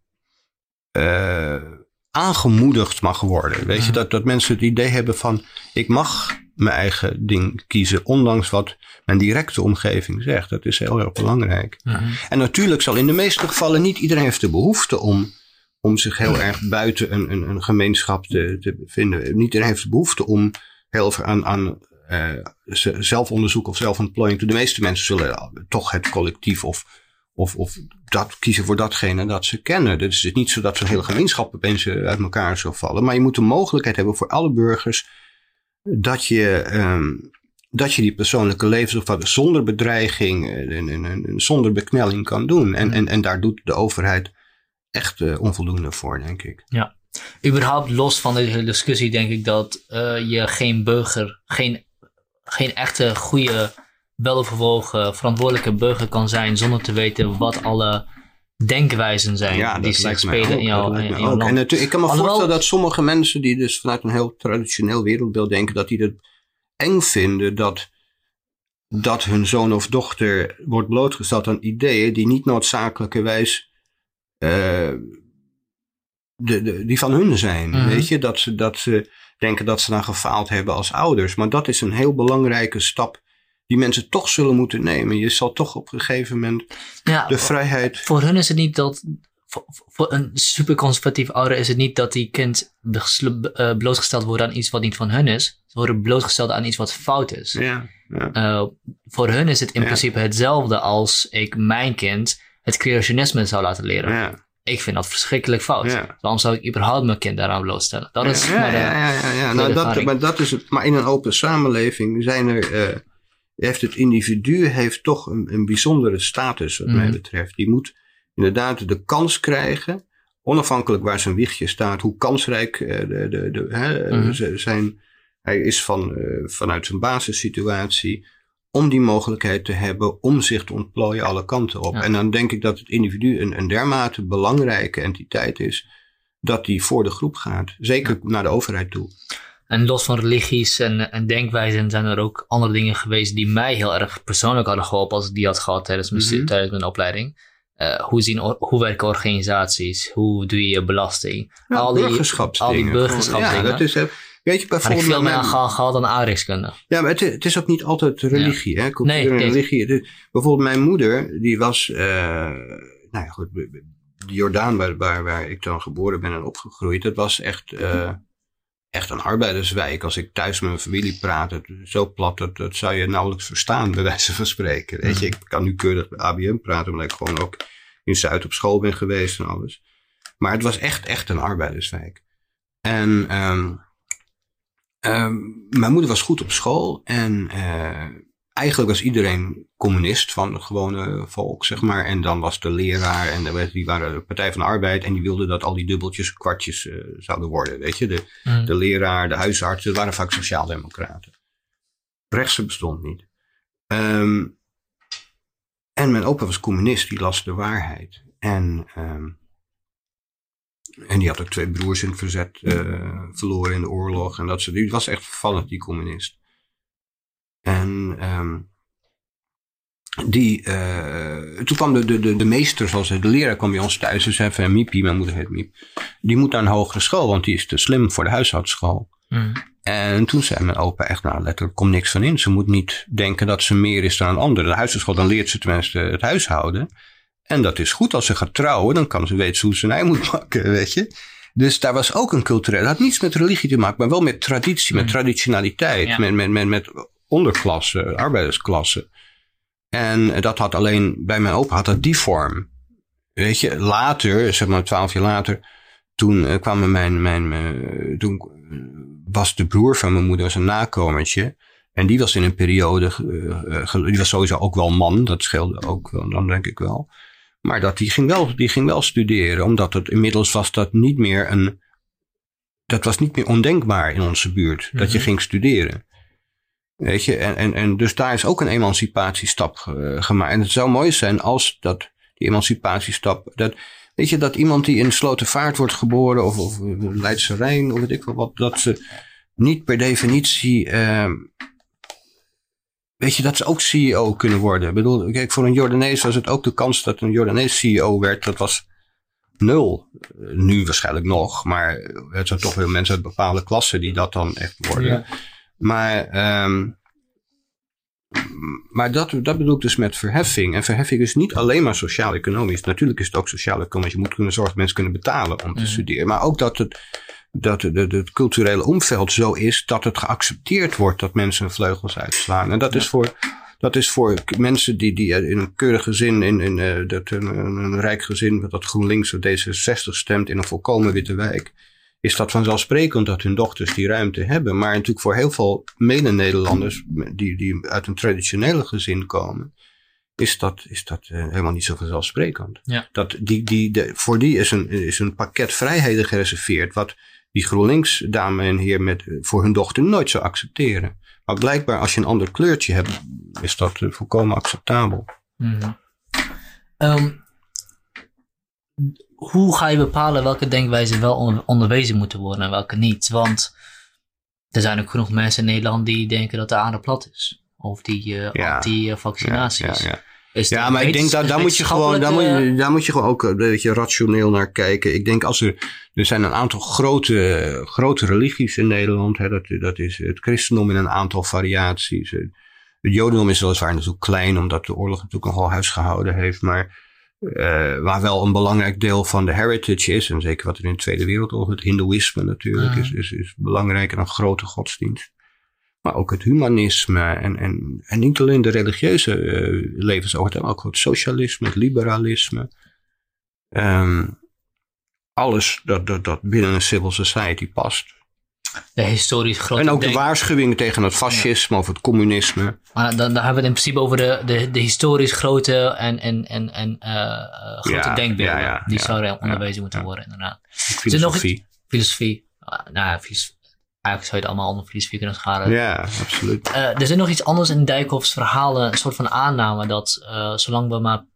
uh, aangemoedigd mag worden. Weet je, dat, dat mensen het idee hebben van ik mag mijn eigen ding kiezen, ondanks wat mijn directe omgeving zegt. Dat is heel erg belangrijk. En natuurlijk zal in de meeste gevallen niet iedereen heeft de behoefte om, om zich heel erg buiten een, een, een gemeenschap te, te bevinden. Niet iedereen heeft de behoefte om heel veel aan, aan zelfonderzoek of zelfontplooiing. De meeste mensen zullen toch het collectief of, of, of dat kiezen voor datgene dat ze kennen. Dus het is niet zo dat zo'n hele gemeenschap opeens uit elkaar zou vallen. Maar je moet de mogelijkheid hebben voor alle burgers dat je, um, dat je die persoonlijke levensopvatting zonder bedreiging en, en, en, zonder beknelling kan doen. En, en, en daar doet de overheid echt uh, onvoldoende voor, denk ik. Ja. Überhaupt los van deze hele discussie denk ik dat uh, je geen burger, geen geen echte goede, weloverwogen, verantwoordelijke burger kan zijn zonder te weten wat alle denkwijzen zijn ja, die zich spelen ook, in jouw, in, in land. En natuurlijk, ik kan me Alhoewel, voorstellen dat sommige mensen die dus vanuit een heel traditioneel wereldbeeld denken, dat die het eng vinden dat, dat hun zoon of dochter wordt blootgesteld aan ideeën die niet noodzakelijkerwijs uh, de, de, die van hun zijn. Mhm. Weet je, dat ze, dat ze denken dat ze dan gefaald hebben als ouders. Maar dat is een heel belangrijke stap die mensen toch zullen moeten nemen. Je zal toch op een gegeven moment ja, de vrijheid. Voor hun is het niet dat. Voor, voor een superconservatief ouder is het niet dat die kind uh, blootgesteld wordt aan iets wat niet van hun is. Ze worden blootgesteld aan iets wat fout is. Ja, ja. Uh, voor hun is het in principe hetzelfde als ik mijn kind het creationisme zou laten leren. Ik vind dat verschrikkelijk fout. Ja. Waarom zou ik überhaupt mijn kind daaraan blootstellen? Dat is ja, maar ja, ja. Nou, dat, maar dat is het. Maar in een open samenleving zijn er. Uh, heeft het individu heeft toch een, een bijzondere status, wat Mhm. mij betreft. Die moet inderdaad de kans krijgen, onafhankelijk waar zijn wichtje staat, hoe kansrijk uh, de, de, de, hè, Mhm. zijn. Hij is van, uh, vanuit zijn basissituatie. Om die mogelijkheid te hebben om zich te ontplooien alle kanten op. Ja. En dan denk ik dat het individu een, een dermate belangrijke entiteit is. dat die voor de groep gaat. Zeker naar de overheid toe. En los van religies en, en denkwijzen zijn er ook andere dingen geweest die mij heel erg persoonlijk hadden geholpen als ik die had gehad tijdens mijn, Mhm. tijdens mijn opleiding. Uh, hoe, zien, hoe werken organisaties? Hoe doe je je belasting? Ja, al die, burgerschapsdingen. al die burgerschapsdingen. Ja, dat is, weet je, Had ik bijvoorbeeld... veel meer aan geha- gehad dan aardrijkskunde. Ja, maar het, het is ook niet altijd religie, hè? Cultuur Nee, en religie. Bijvoorbeeld mijn moeder, die was, eh, nou ja, goed, de Jordaan, waar, waar, waar ik dan geboren ben en opgegroeid, dat was echt, uh, echt een arbeiderswijk. Als ik thuis met mijn familie praat, het, zo plat, dat, dat zou je nauwelijks verstaan, bij wijze van spreken. Weet je, ik kan nu keurig ABM praten, omdat ik gewoon ook in Zuid op school ben geweest en alles. Maar het was echt, echt een arbeiderswijk. En um, um, mijn moeder was goed op school en uh, eigenlijk was iedereen communist van het gewone volk, zeg maar. En dan was de leraar en de, die waren de Partij van de Arbeid en die wilden dat al die dubbeltjes kwartjes uh, zouden worden, weet je. De, mm. de leraar, de huisarts, dat waren vaak sociaaldemocraten. Rechtse bestond niet. Um, en mijn opa was communist, die las de waarheid. En um, en die had ook twee broers in het verzet uh, verloren in de oorlog. En dat ze, die was echt fanatiek communist. En um, die, uh, toen kwam de, de, de, meester, zoals de leraar kwam bij ons thuis. Dus even Miepie, mijn moeder heet Miep. Die moet naar een hogere school, want die is te slim voor de huishoudschool. Mm. En toen zei mijn opa echt, nou letterlijk, komt niks van in. Ze moet niet denken dat ze meer is dan een ander. De huishoudschool, dan leert ze tenminste het huishouden. En dat is goed als ze gaat trouwen, dan kan ze weten hoe ze een ei moet maken, weet je. Dus daar was ook een cultureel, dat had niets met religie te maken, maar wel met traditie, met mm. traditionaliteit, met, met, met, met onderklasse, arbeidersklasse. En dat had alleen, bij mijn opa had dat die vorm. Weet je, later, zeg maar twaalf jaar later, toen uh, kwam mijn, mijn, uh, toen was de broer van mijn moeder was een nakomertje. En die was in een periode, uh, die was sowieso ook wel man, dat scheelde ook wel, dan denk ik wel. Maar dat, die, ging wel, die ging wel studeren, omdat het inmiddels was dat niet meer een. Dat was niet meer ondenkbaar in onze buurt, dat je mhm. ging studeren. Weet je, en, en, en dus daar is ook een emancipatiestap uh, gemaakt. En het zou mooi zijn als dat, die emancipatiestap, dat, weet je, dat iemand die in Slotenvaart wordt geboren, of, of Leidse Rijn, of weet ik wel wat, dat ze niet per definitie uh, weet je, dat ze ook CEO kunnen worden. Ik bedoel, kijk, voor een Jordanees was het ook de kans dat een Jordanees CEO werd. Dat was nul. Nu waarschijnlijk nog, maar het zijn toch wel mensen uit bepaalde klassen die dat dan echt worden. Ja. Maar, um, maar dat, dat bedoel ik dus met verheffing. En verheffing is niet alleen maar sociaal-economisch. Natuurlijk is het ook sociaal-economisch. Je moet kunnen zorgen dat mensen kunnen betalen om te mhm. studeren. Maar ook dat het dat het culturele omveld zo is dat het geaccepteerd wordt dat mensen hun vleugels uitslaan. En dat is voor, dat is voor mensen die, die in een keurig gezin, in, in, uh, dat een, een, rijk gezin dat GroenLinks of D66 stemt in een volkomen witte wijk, is dat vanzelfsprekend dat hun dochters die ruimte hebben. Maar natuurlijk voor heel veel mede-Nederlanders die, die uit een traditionele gezin komen, is dat, is dat uh, helemaal niet zo vanzelfsprekend. Ja. Dat die, die, de, voor die is een, is een pakket vrijheden gereserveerd, wat die GroenLinks dame en heer met, voor hun dochter nooit zou accepteren. Maar blijkbaar als je een ander kleurtje hebt, is dat uh, volkomen acceptabel. Mm um, hoe ga je bepalen welke denkwijzen wel onderwezen moeten worden en welke niet? Want er zijn ook genoeg mensen in Nederland die denken dat de aarde plat is. Of die uh, ja. anti-vaccinatie is. Ja, ja, maar ik denk dat daar moet je gewoon, daar moet je, daar moet je gewoon ook een beetje rationeel naar kijken. Ik denk als er, er zijn een aantal grote, grote religies in Nederland. Hè, dat, dat is het christendom in een aantal variaties. Het jodendom is weliswaar natuurlijk klein, omdat de oorlog natuurlijk nogal huis gehouden heeft. Maar uh, waar wel een belangrijk deel van de heritage is. En zeker wat er in de Tweede Wereldoorlog, het hindoeïsme natuurlijk, is, is, is belangrijk en een grote godsdienst maar ook het humanisme en, en, en niet alleen de religieuze uh, levensovertuiging, ook het socialisme, het liberalisme. Um, alles dat, dat, dat binnen een civil society past. De historisch grote En ook de waarschuwingen tegen het fascisme of het communisme. Maar dan, dan hebben we het in principe over de, de, de historisch grote en, en, en, en uh, grote denkbeelden. die zouden onderwezen moeten worden, inderdaad. Filosofie. filosofie. Uh, nou, filosofie eigenlijk zou je het allemaal onder filosofie kunnen scharen. Ja, absoluut. Uh, er zit nog iets anders in Dijkhoffs verhalen, een soort van aanname dat uh, zolang we maar,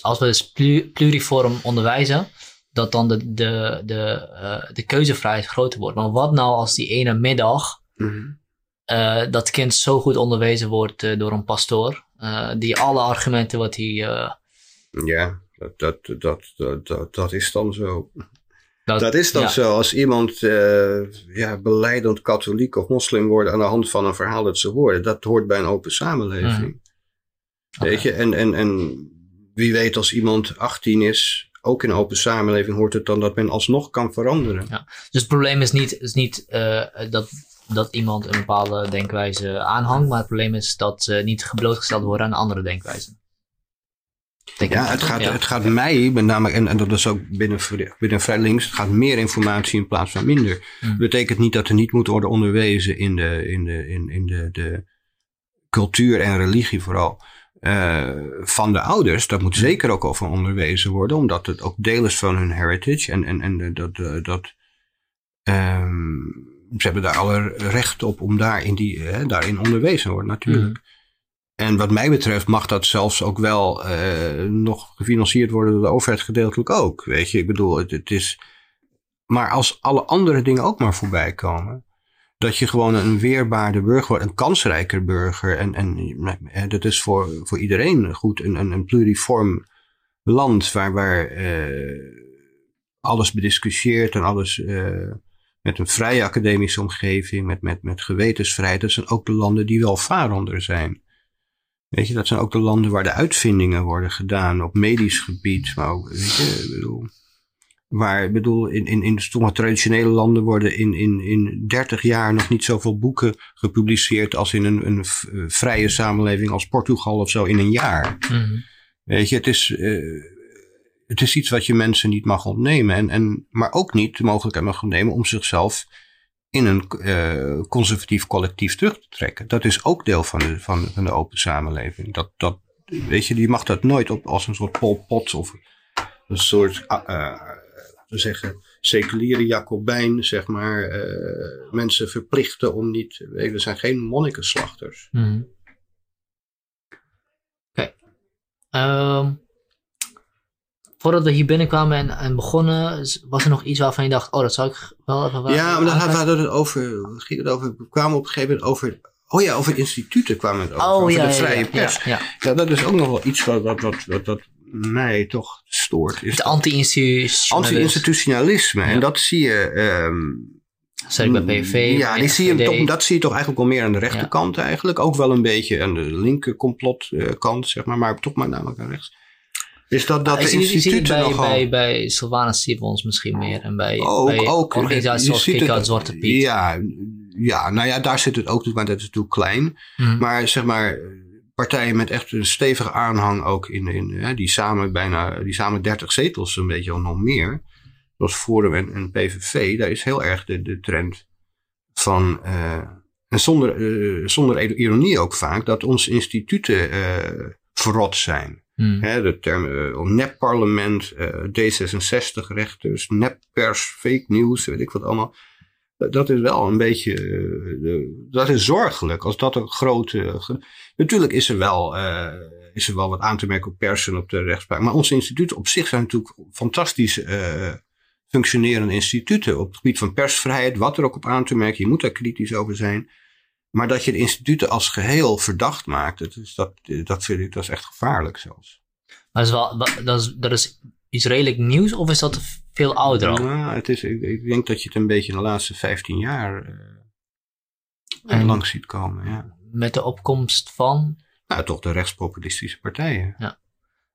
als we dus pluriform onderwijzen, dat dan de, de, de, uh, de keuzevrijheid groter wordt. Maar wat nou als die ene middag mm dat kind zo goed onderwezen wordt door een pastoor, die alle argumenten wat hij... ja, dat, dat, dat, dat, dat is dan zo. Dat, is dan zo. Als iemand uh, ja, beleidend katholiek of moslim wordt aan de hand van een verhaal dat ze horen. Dat hoort bij een open samenleving. Mhm. Weet je, en, en, en wie weet als iemand 18 is, ook in een open samenleving hoort het dan dat men alsnog kan veranderen. Ja. Dus het probleem is niet, is niet uh, dat, dat iemand een bepaalde denkwijze aanhangt, maar het probleem is dat ze niet geblootgesteld worden aan andere denkwijzen. Denk ja, het gaat, het gaat mij, met name, en, en dat is ook binnen, binnen vrij links, het gaat meer informatie in plaats van minder. Mm. Dat betekent niet dat er niet moet worden onderwezen in de, in de, in, in de, de cultuur en religie vooral. Uh, van de ouders, dat moet zeker ook over onderwezen worden, omdat het ook deel is van hun heritage. En, en, en dat, uh, dat um, ze hebben daar alle recht op om daar in die, uh, daarin onderwezen te worden, natuurlijk. Mm. En wat mij betreft mag dat zelfs ook wel uh, nog gefinancierd worden door de overheid gedeeltelijk ook. Weet je, ik bedoel, het, is. Maar als alle andere dingen ook maar voorbij komen. Dat je gewoon een weerbaarde burger wordt, een kansrijker burger. En, en dat is voor, voor iedereen goed. Een, een, pluriform land waar, waar uh, alles bediscussieerd en alles uh, met een vrije academische omgeving, met, met, met gewetensvrijheid. Dat zijn ook de landen die welvarender zijn. Weet je, dat zijn ook de landen waar de uitvindingen worden gedaan op medisch gebied. Maar ook, weet je, ik bedoel, waar, ik bedoel, in, in, in sommige traditionele landen worden in, in, in 30 jaar nog niet zoveel boeken gepubliceerd als in een, een vrije samenleving als Portugal of zo in een jaar. Mm Weet je, het is, uh, het is iets wat je mensen niet mag ontnemen. En, en, maar ook niet de mogelijkheid mag ontnemen om zichzelf in een uh, conservatief collectief terug te trekken. Dat is ook deel van de, van, van de open samenleving. Dat, dat, weet je, je mag dat nooit op als een soort polpot of een soort, uh, zeggen, seculiere Jacobijn, zeg maar, uh, mensen verplichten om niet, we zijn geen monnikenslachters. Mm. Oké. Um, voordat we hier binnenkwamen en, en begonnen, was er nog iets waarvan je dacht, oh, dat zou ik wel even... Ja, maar dan hadden we het over, ging het over, we kwamen op een gegeven moment over, oh ja, over instituten kwamen we het over, oh, over ja, de vrije ja, pers. Ja, ja, dat is ook nog wel iets wat, wat, wat, wat, wat mij toch stoort. Is het anti-institutionalisme. Anti-institutionalisme, en dat zie je... Um, Zeker bij PV. Ja, die zie je toch, dat zie je toch eigenlijk wel meer aan de rechterkant eigenlijk. Ook wel een beetje aan de linker complotkant, zeg maar, maar toch maar namelijk aan rechts. Is dat dat de instituten bij, nogal... bij, bij Simons misschien meer en bij, ook, bij ook, organisaties zoals Zwarte Piet. Ja, ja, nou ja, daar zit het ook, maar dat is natuurlijk klein. Mm. Maar zeg maar, partijen met echt een stevige aanhang ook in, in hè, die samen bijna, die samen 30 zetels een beetje al nog meer. Zoals Forum en, en PVV, daar is heel erg de, de trend van, uh, en zonder, uh, zonder ironie ook vaak, dat onze instituten uh, verrot zijn. Hmm. de term uh, nepparlement, uh, D66-rechters, neppers, fake news, weet ik wat allemaal. Dat is wel een beetje, dat is zorgelijk als dat een grote. natuurlijk is er, wel, is er wel wat aan te merken op persen op de rechtspraak. Maar onze instituten op zich zijn natuurlijk fantastisch functionerende instituten. Op het gebied van persvrijheid, wat er ook op aan te merken. Je moet daar kritisch over zijn. Maar dat je de instituten als geheel verdacht maakt, dat is, dat, dat vind ik dat is echt gevaarlijk zelfs. Maar dat is, wel, dat is, dat is iets redelijk nieuws of is dat veel ouder al? Nou, het is, ik, ik denk dat je het een beetje in de laatste 15 jaar uh, en, langs ziet komen. Ja. Met de opkomst van? Nou, toch de rechtspopulistische partijen. Ja.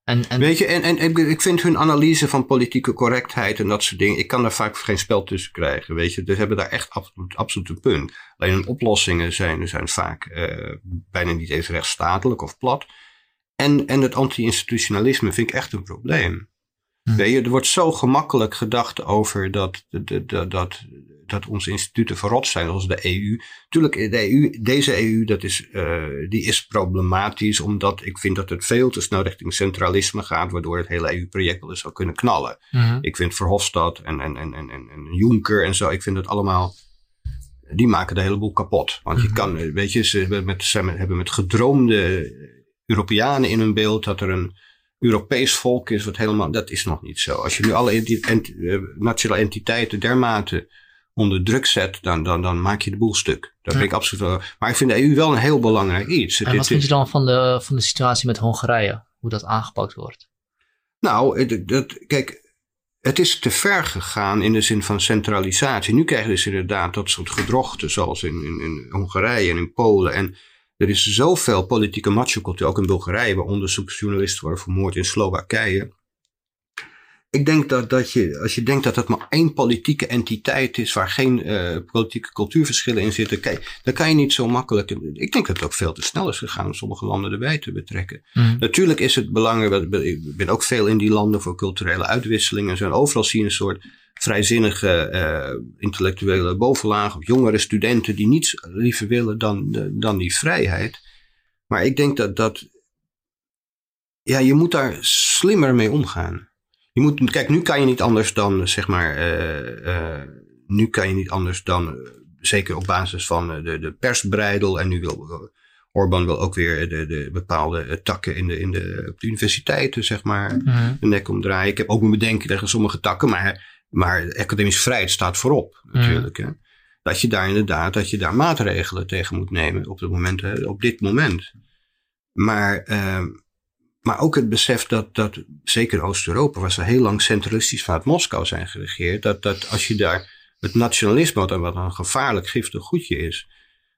En, en... Weet je, en, en, ik vind hun analyse van politieke correctheid en dat soort dingen, ik kan daar vaak geen spel tussen krijgen. Weet je, ze hebben daar echt absoluut, absoluut een punt. Alleen hun oplossingen zijn, zijn vaak uh, bijna niet eens rechtsstatelijk of plat. En, en het anti-institutionalisme vind ik echt een probleem. Hm. Weet je, er wordt zo gemakkelijk gedacht over dat, dat, dat, dat, dat onze instituten verrot zijn, zoals de EU. Tuurlijk, de EU, deze EU dat is, uh, die is problematisch, omdat ik vind dat het veel te snel richting centralisme gaat, waardoor het hele EU-project wel eens zou kunnen knallen. Mm Ik vind Verhofstadt en, en, en, en, en Juncker en zo, ik vind het allemaal die maken de hele boel kapot. Want je mhm. kan, weet je, ze hebben met, ze hebben met gedroomde Europeanen in hun beeld dat er een Europees volk is, wat helemaal, dat is nog niet zo. Als je nu alle enti ent uh, nationale entiteiten dermate onder druk zet, dan, dan, dan maak je de boel stuk. Daar ben ik absoluut Maar ik vind de EU wel een heel belangrijk iets. En wat vind je dan van de, van de situatie met Hongarije? Hoe dat aangepakt wordt? Nou, dat, kijk, het is te ver gegaan in de zin van centralisatie. Nu krijg je dus inderdaad dat soort gedrochten, zoals in, in, in Hongarije en in Polen. En er is zoveel politieke macho-cultuur, ook in Bulgarije, waar onderzoeksjournalisten worden vermoord in Slowakije. Ik denk dat, dat je, als je denkt dat dat maar één politieke entiteit is waar geen uh, politieke cultuurverschillen in zitten, kijk, dan kan je niet zo makkelijk. Ik denk dat het ook veel te snel is gegaan om sommige landen erbij te betrekken. Mm. Natuurlijk is het belangrijk, ik ben ook veel in die landen voor culturele uitwisselingen en zo. En overal zie je een soort vrijzinnige uh, intellectuele bovenlaag of jongere studenten die niets liever willen dan, uh, dan die vrijheid. Maar ik denk dat, dat ja, je moet daar slimmer mee omgaan. Je moet, kijk, nu kan je niet anders dan, zeg maar, uh, nu kan je niet anders dan, zeker op basis van de, de persbreidel en nu wil Orbán wil ook weer de, de bepaalde takken in de, in de, op de universiteiten, zeg maar, mm de nek omdraaien. Ik heb ook mijn bedenken tegen sommige takken, maar maar academische vrijheid staat voorop natuurlijk. Hè? Dat je daar inderdaad, dat je daar maatregelen tegen moet nemen op, het moment, op dit moment. Maar, uh, maar ook het besef dat, dat zeker Oost-Europa, waar ze heel lang centralistisch vanuit Moskou zijn geregeerd, dat, dat als je daar het nationalisme, wat, wat een gevaarlijk giftig goedje is,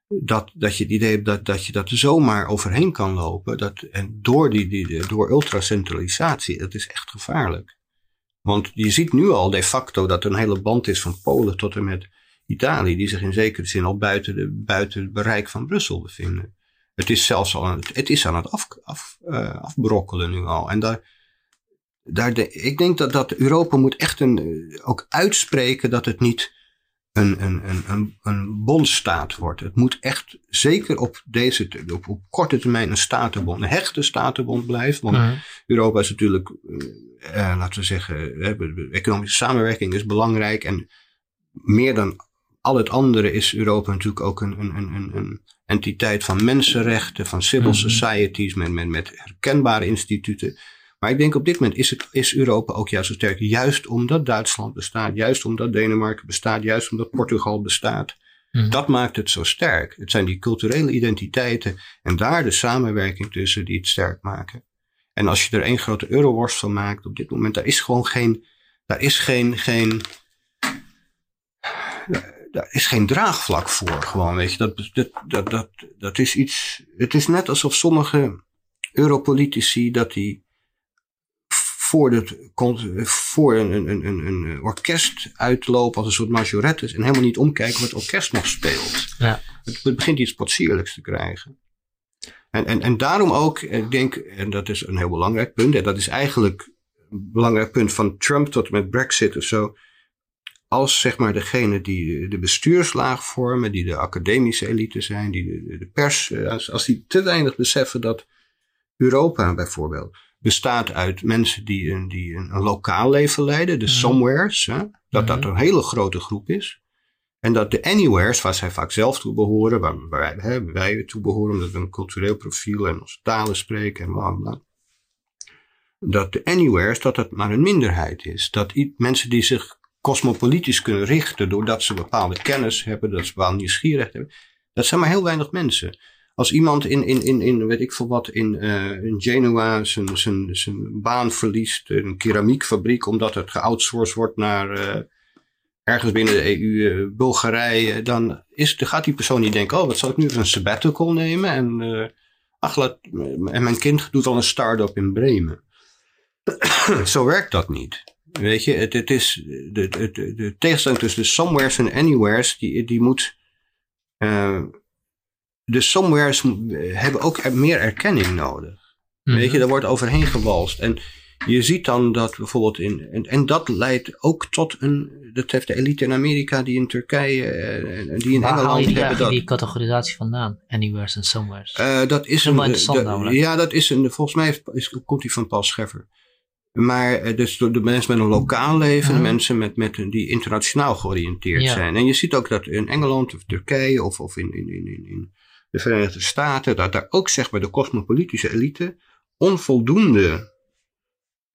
dat, dat je het idee hebt dat, dat je dat zomaar overheen kan lopen. Dat, en door, die, die, door ultracentralisatie, dat is echt gevaarlijk. Want je ziet nu al de facto dat er een hele band is van Polen tot en met Italië, die zich in zekere zin al buiten, de, buiten het bereik van Brussel bevinden. Het is zelfs al aan het, het, is aan het af, af, uh, afbrokkelen nu al. En daar, daar de, ik denk dat, dat Europa moet echt een, eh, ook uitspreken dat het niet een, een, een, een, een bondstaat wordt. Het moet echt zeker op, deze, op, op korte termijn een statenbond, een hechte statenbond blijven. Want mhm. Europa is natuurlijk, uh, laten we zeggen, economische samenwerking is belangrijk. En meer dan al het andere is Europa natuurlijk ook een, een, een, een entiteit van mensenrechten, van civil mhm. societies, met, met, met herkenbare instituten. Maar ik denk op dit moment is, het, is Europa ook juist zo sterk. Juist omdat Duitsland bestaat, juist omdat Denemarken bestaat, juist omdat Portugal bestaat. Mhm. Dat maakt het zo sterk. Het zijn die culturele identiteiten en daar de samenwerking tussen die het sterk maken. En als je er één grote euroworst van maakt op dit moment, daar is gewoon geen, daar is geen, geen, daar is geen draagvlak voor. Gewoon, weet je, dat, dat, dat, dat, dat is iets, het is net alsof sommige europolitici dat die voor, het, voor een, een, een, een orkest uitlopen als een soort majorettes en helemaal niet omkijken wat het orkest nog speelt. Ja. Het, het begint iets potsierlijks te krijgen. En, en, en daarom ook, ik denk, en dat is een heel belangrijk punt, en dat is eigenlijk een belangrijk punt van Trump tot met Brexit of zo. Als zeg maar degene die de bestuurslaag vormen, die de academische elite zijn, die de, de pers, eh, als, als die te weinig beseffen dat Europa bijvoorbeeld bestaat uit mensen die een, die een, een lokaal leven leiden, de somewheres, hè, dat dat een hele grote groep is. En dat de anywheres, waar zij vaak zelf toe behoren, waar, hè, wij toe behoren, omdat we een cultureel profiel en onze talen spreken en bla bla. Dat de anywheres, dat dat maar een minderheid is. Dat mensen die zich cosmopolitisch kunnen richten doordat ze bepaalde kennis hebben, dat ze bepaalde nieuwsgierigheid hebben, dat zijn maar heel weinig mensen. Als iemand in, in, in, in weet ik veel wat, in, uh, in Genua zijn, zijn, zijn baan verliest, een keramiekfabriek, omdat het geoutsourced wordt naar uh, ergens binnen de EU, eh, Bulgarije, dan, is, dan gaat die persoon niet denken, oh, wat zal ik nu een sabbatical nemen? En, ach, laat, en mijn kind doet al een start-up in Bremen. Zo werkt dat niet. Weet je, het, het is de, de, de, de tegenstelling tussen de somewheres en anywheres, die, die moet de somewheres hebben ook meer erkenning nodig. Weet je, mhm. daar wordt overheen gewalst. En je ziet dan dat bijvoorbeeld in. En, en dat leidt ook tot een. Dat heeft de elite in Amerika, die in Turkije, en eh, die in Waar Engeland je hebben. Dat, die categorisatie vandaan? Anywheres en somewheres. Uh, dat is een. De, ja, dat is een. Volgens mij is, komt die van Paul Scheffer. Maar eh, dus de mensen met een lokaal leven, de mensen met, met, die internationaal georiënteerd zijn. En je ziet ook dat in Engeland of Turkije of, of in, in, in, in de Verenigde Staten, dat daar ook zeg maar de cosmopolitische elite onvoldoende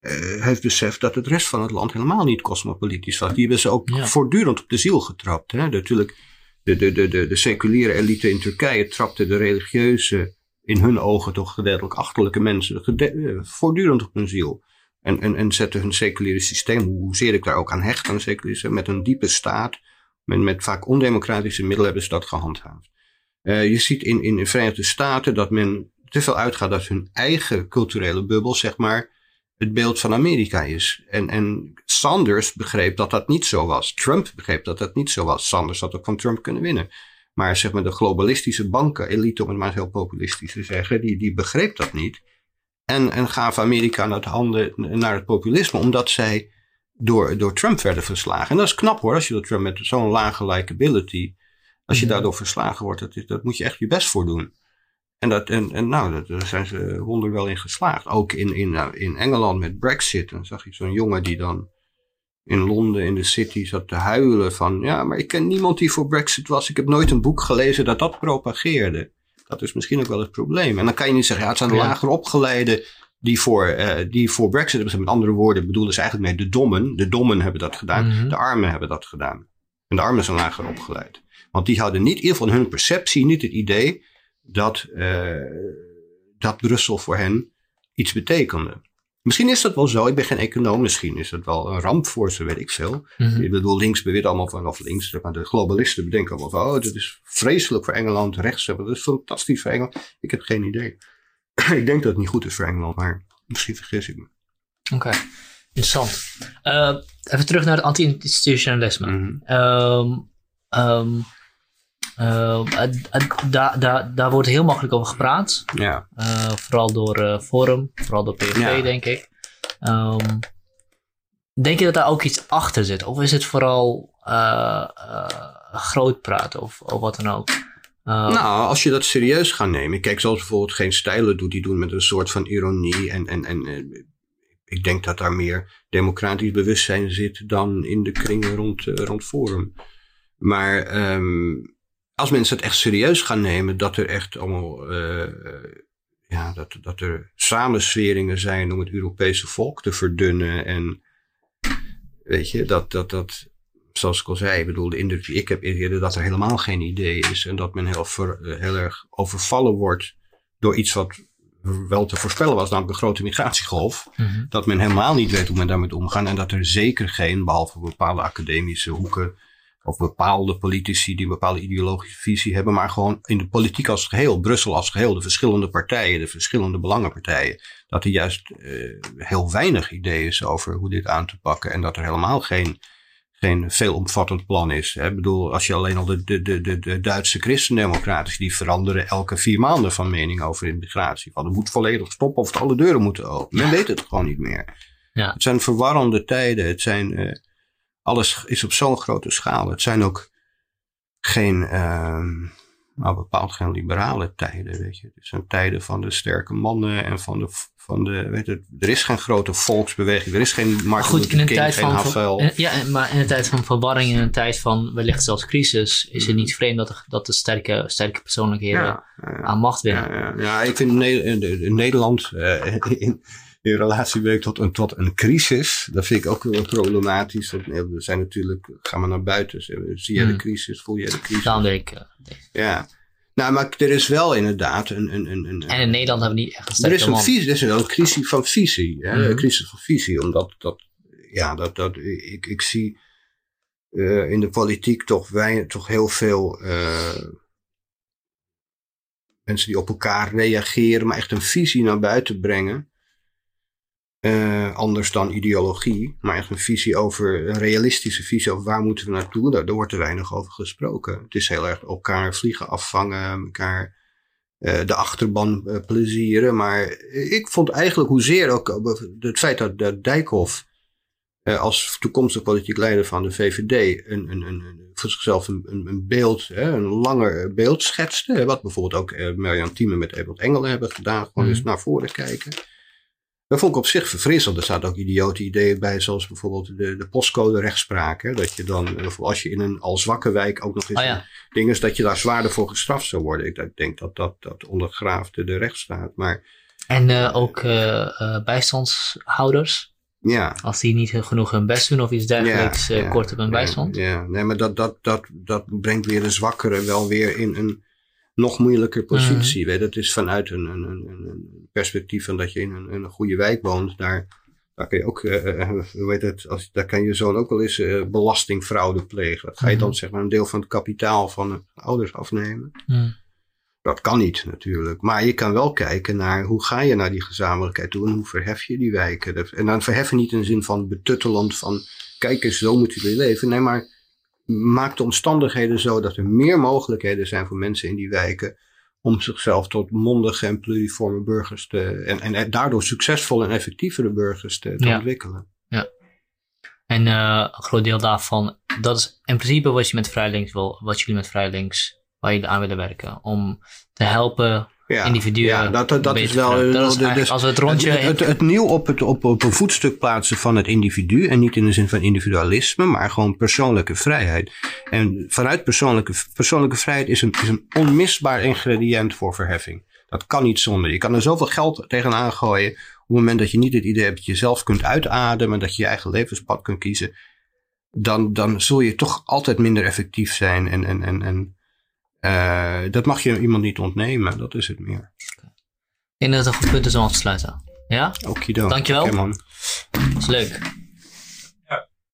uh, heeft beseft dat het rest van het land helemaal niet cosmopolitisch was. Die hebben ze ook voortdurend op de ziel getrapt. Hè? Natuurlijk, de, de, de, de, de seculiere elite in Turkije trapte de religieuze, in hun ogen toch gedeeltelijk achterlijke mensen eh, voortdurend op hun ziel. En, en, en zette hun seculiere systeem, hoezeer ik daar ook aan hecht, aan seculiere met een diepe staat, met, met vaak ondemocratische middelen hebben ze dat gehandhaafd. je ziet in, in de Verenigde Staten dat men te veel uitgaat dat hun eigen culturele bubbel, zeg maar, het beeld van Amerika is. En, en Sanders begreep dat dat niet zo was. Trump begreep dat dat niet zo was. Sanders had ook van Trump kunnen winnen. Maar zeg maar de globalistische banken, elite om het maar heel populistisch te zeggen, die, die begreep dat niet. En, en gaven Amerika naar, het handen, naar het populisme, omdat zij door, door Trump werden verslagen. En dat is knap hoor, als je door Trump met zo'n lage likability, als je mhm. daardoor verslagen wordt, dat, dat moet je echt je best voor doen. En, dat, en, en nou, daar zijn ze wonder wel in geslaagd. Ook in, in, nou, in Engeland met Brexit. Dan zag je zo'n jongen die dan in Londen in de city zat te huilen van... Ja, maar ik ken niemand die voor Brexit was. Ik heb nooit een boek gelezen dat dat propageerde. Dat is misschien ook wel het probleem. En dan kan je niet zeggen, ja, het zijn de lager opgeleiden die voor, uh, die voor Brexit hebben. Met andere woorden bedoelen ze eigenlijk mee de dommen. De dommen hebben dat gedaan. Mhm. De armen hebben dat gedaan. En de armen zijn lager opgeleid. Want die hadden niet, in ieder geval hun perceptie, niet het idee dat, uh, dat Brussel voor hen iets betekende. Misschien is dat wel zo. Ik ben geen econoom. Misschien is dat wel een ramp voor ze, weet ik veel. Mhm. Ik bedoel, links beweert allemaal van, of links, maar de globalisten bedenken allemaal van, oh, dit is vreselijk voor Engeland. Rechts hebben, dat is fantastisch voor Engeland. Ik heb geen idee. ik denk dat het niet goed is voor Engeland, maar misschien vergis ik me. Oké, interessant. Uh, even terug naar het anti-institutionalisme. Mm -hmm. Uh, daar, daar, daar wordt heel makkelijk over gepraat. Ja. Uh, vooral door uh, Forum, vooral door PVV, denk ik. Um, denk je dat daar ook iets achter zit? Of is het vooral groot praten of, of wat dan ook? nou, als je dat serieus gaat nemen. Kijk, zoals bijvoorbeeld Geen Stijlen doet, die doen met een soort van ironie. En, en, en ik denk dat daar meer democratisch bewustzijn zit dan in de kringen rond, rond Forum. Maar um, als mensen het echt serieus gaan nemen, dat er echt allemaal, uh, ja, dat, dat er samensweringen zijn om het Europese volk te verdunnen. En weet je, dat, dat, dat, zoals ik al zei, ik bedoel, de indruk ik heb eerder dat er helemaal geen idee is. En dat men heel, ver, heel erg overvallen wordt door iets wat wel te voorspellen was, namelijk een grote migratiegolf. Mhm. Dat men helemaal niet weet hoe men daarmee omgaan. En dat er zeker geen, behalve bepaalde academische hoeken, of bepaalde politici die een bepaalde ideologische visie hebben, maar gewoon in de politiek als geheel, Brussel als geheel, de verschillende partijen, de verschillende belangenpartijen, dat er juist uh, heel weinig idee is over hoe dit aan te pakken en dat er helemaal geen, geen veelomvattend plan is. Ik bedoel, als je alleen al de, de, de, de Duitse christendemocraten, die veranderen elke vier maanden van mening over immigratie. Van het moet volledig stoppen of alle deuren moeten open. Men weet het gewoon niet meer. Ja. Het zijn verwarrende tijden. Het zijn. Uh, alles is op zo'n grote schaal. Het zijn ook geen, uh, nou bepaald geen liberale tijden, weet je. Het zijn tijden van de sterke mannen en van de, van de weet je, er is geen grote volksbeweging, er is geen Martin Goed, in een tijd geen van, Ja, maar in een tijd van verwarring, in een tijd van wellicht zelfs crisis, is het mm. niet vreemd dat de, dat de sterke, sterke persoonlijkheden aan macht winnen. Ja, ja, ik vind Nederland uh, in, in relatie tot een, tot een crisis. Dat vind ik ook wel problematisch. we zijn natuurlijk, gaan we naar buiten. Zie je de hmm. crisis? Voel je de crisis? Dan denk ik. Ja. Nou, maar er is wel inderdaad een... een, een, een en in Nederland hebben we niet echt een Er is een, visie, er is een crisis van visie. Hè? Een hmm. crisis van visie. Omdat dat, ja, dat, dat, ik, ik zie uh, in de politiek toch, wij, toch heel veel... Uh, mensen die op elkaar reageren, maar echt een visie naar buiten brengen. Uh, anders dan ideologie, maar echt een visie over, een realistische visie over waar moeten we naartoe. Daar, daar wordt er weinig over gesproken. Het is heel erg elkaar vliegen afvangen, elkaar uh, de achterban uh, plezieren. Maar ik vond eigenlijk hoezeer ook het feit dat, dat Dijkhoff als toekomstig politiek leider van de VVD een, een, een, voor zichzelf een, een, beeld, hè, een langer beeld schetste. Wat bijvoorbeeld ook Marianne Thieme met Edward Engelen hebben gedaan. Gewoon mm. eens naar voren kijken. Dat vond ik op zich verfrissend. Er staat ook idiote ideeën bij, zoals bijvoorbeeld de, de postcode rechtspraak. Hè? Dat je dan, als je in een al zwakke wijk ook nog eens oh ding is, dat je daar zwaarder voor gestraft zou worden. Ik, denk dat dat, dat ondergraaft de rechtsstaat. Maar, en uh, ook uh, uh, bijstandshouders? Ja. Als die niet genoeg hun best doen of iets dergelijks, ja, kort op hun bijstand? Ja, nee, maar dat, dat, dat, dat brengt weer de zwakkere wel weer in een nog moeilijker positie. Mm. Dat is vanuit een, een, een, perspectief van dat je in een, een goede wijk woont. Daar, daar kan je ook, uh, hoe heet het, als, daar kan je zoon ook wel eens uh, belastingfraude plegen. Dat ga je dan mhm. zeg maar een deel van het kapitaal van de ouders afnemen. Mm. Dat kan niet natuurlijk. Maar je kan wel kijken naar hoe ga je naar die gezamenlijkheid toe en hoe verhef je die wijken. En dan verheffen niet in de zin van betuttelend van kijk eens, zo moeten jullie leven. Nee, maar maak de omstandigheden zo dat er meer mogelijkheden zijn voor mensen in die wijken om zichzelf tot mondige en pluriforme burgers te, en, en daardoor succesvolle en effectievere burgers te, te ontwikkelen. Ja. En uh, een groot deel daarvan, dat is in principe wat je met Vrijlinks wil, wat jullie met Vrijlinks, waar jullie aan willen werken. Om te helpen ja, individuen. Ja, dat, dat, is wel. Dat is dus, als we het rondje. Het, het, het, nieuw op, het, op, op een voetstuk plaatsen van het individu. En niet in de zin van individualisme, maar gewoon persoonlijke vrijheid. En vanuit persoonlijke, persoonlijke vrijheid is een, is een onmisbaar ingrediënt voor verheffing. Dat kan niet zonder. Je kan er zoveel geld tegenaan gooien. Op het moment dat je niet het idee hebt dat je zelf kunt uitademen, dat je je eigen levenspad kunt kiezen, dan, dan zul je toch altijd minder effectief zijn. En, en, en, en uh, dat mag je iemand niet ontnemen, dat is het meer. Ik denk dat het een goed punt is om af te sluiten. Ja? Okido. Dankjewel. Okay, man. Dat is leuk.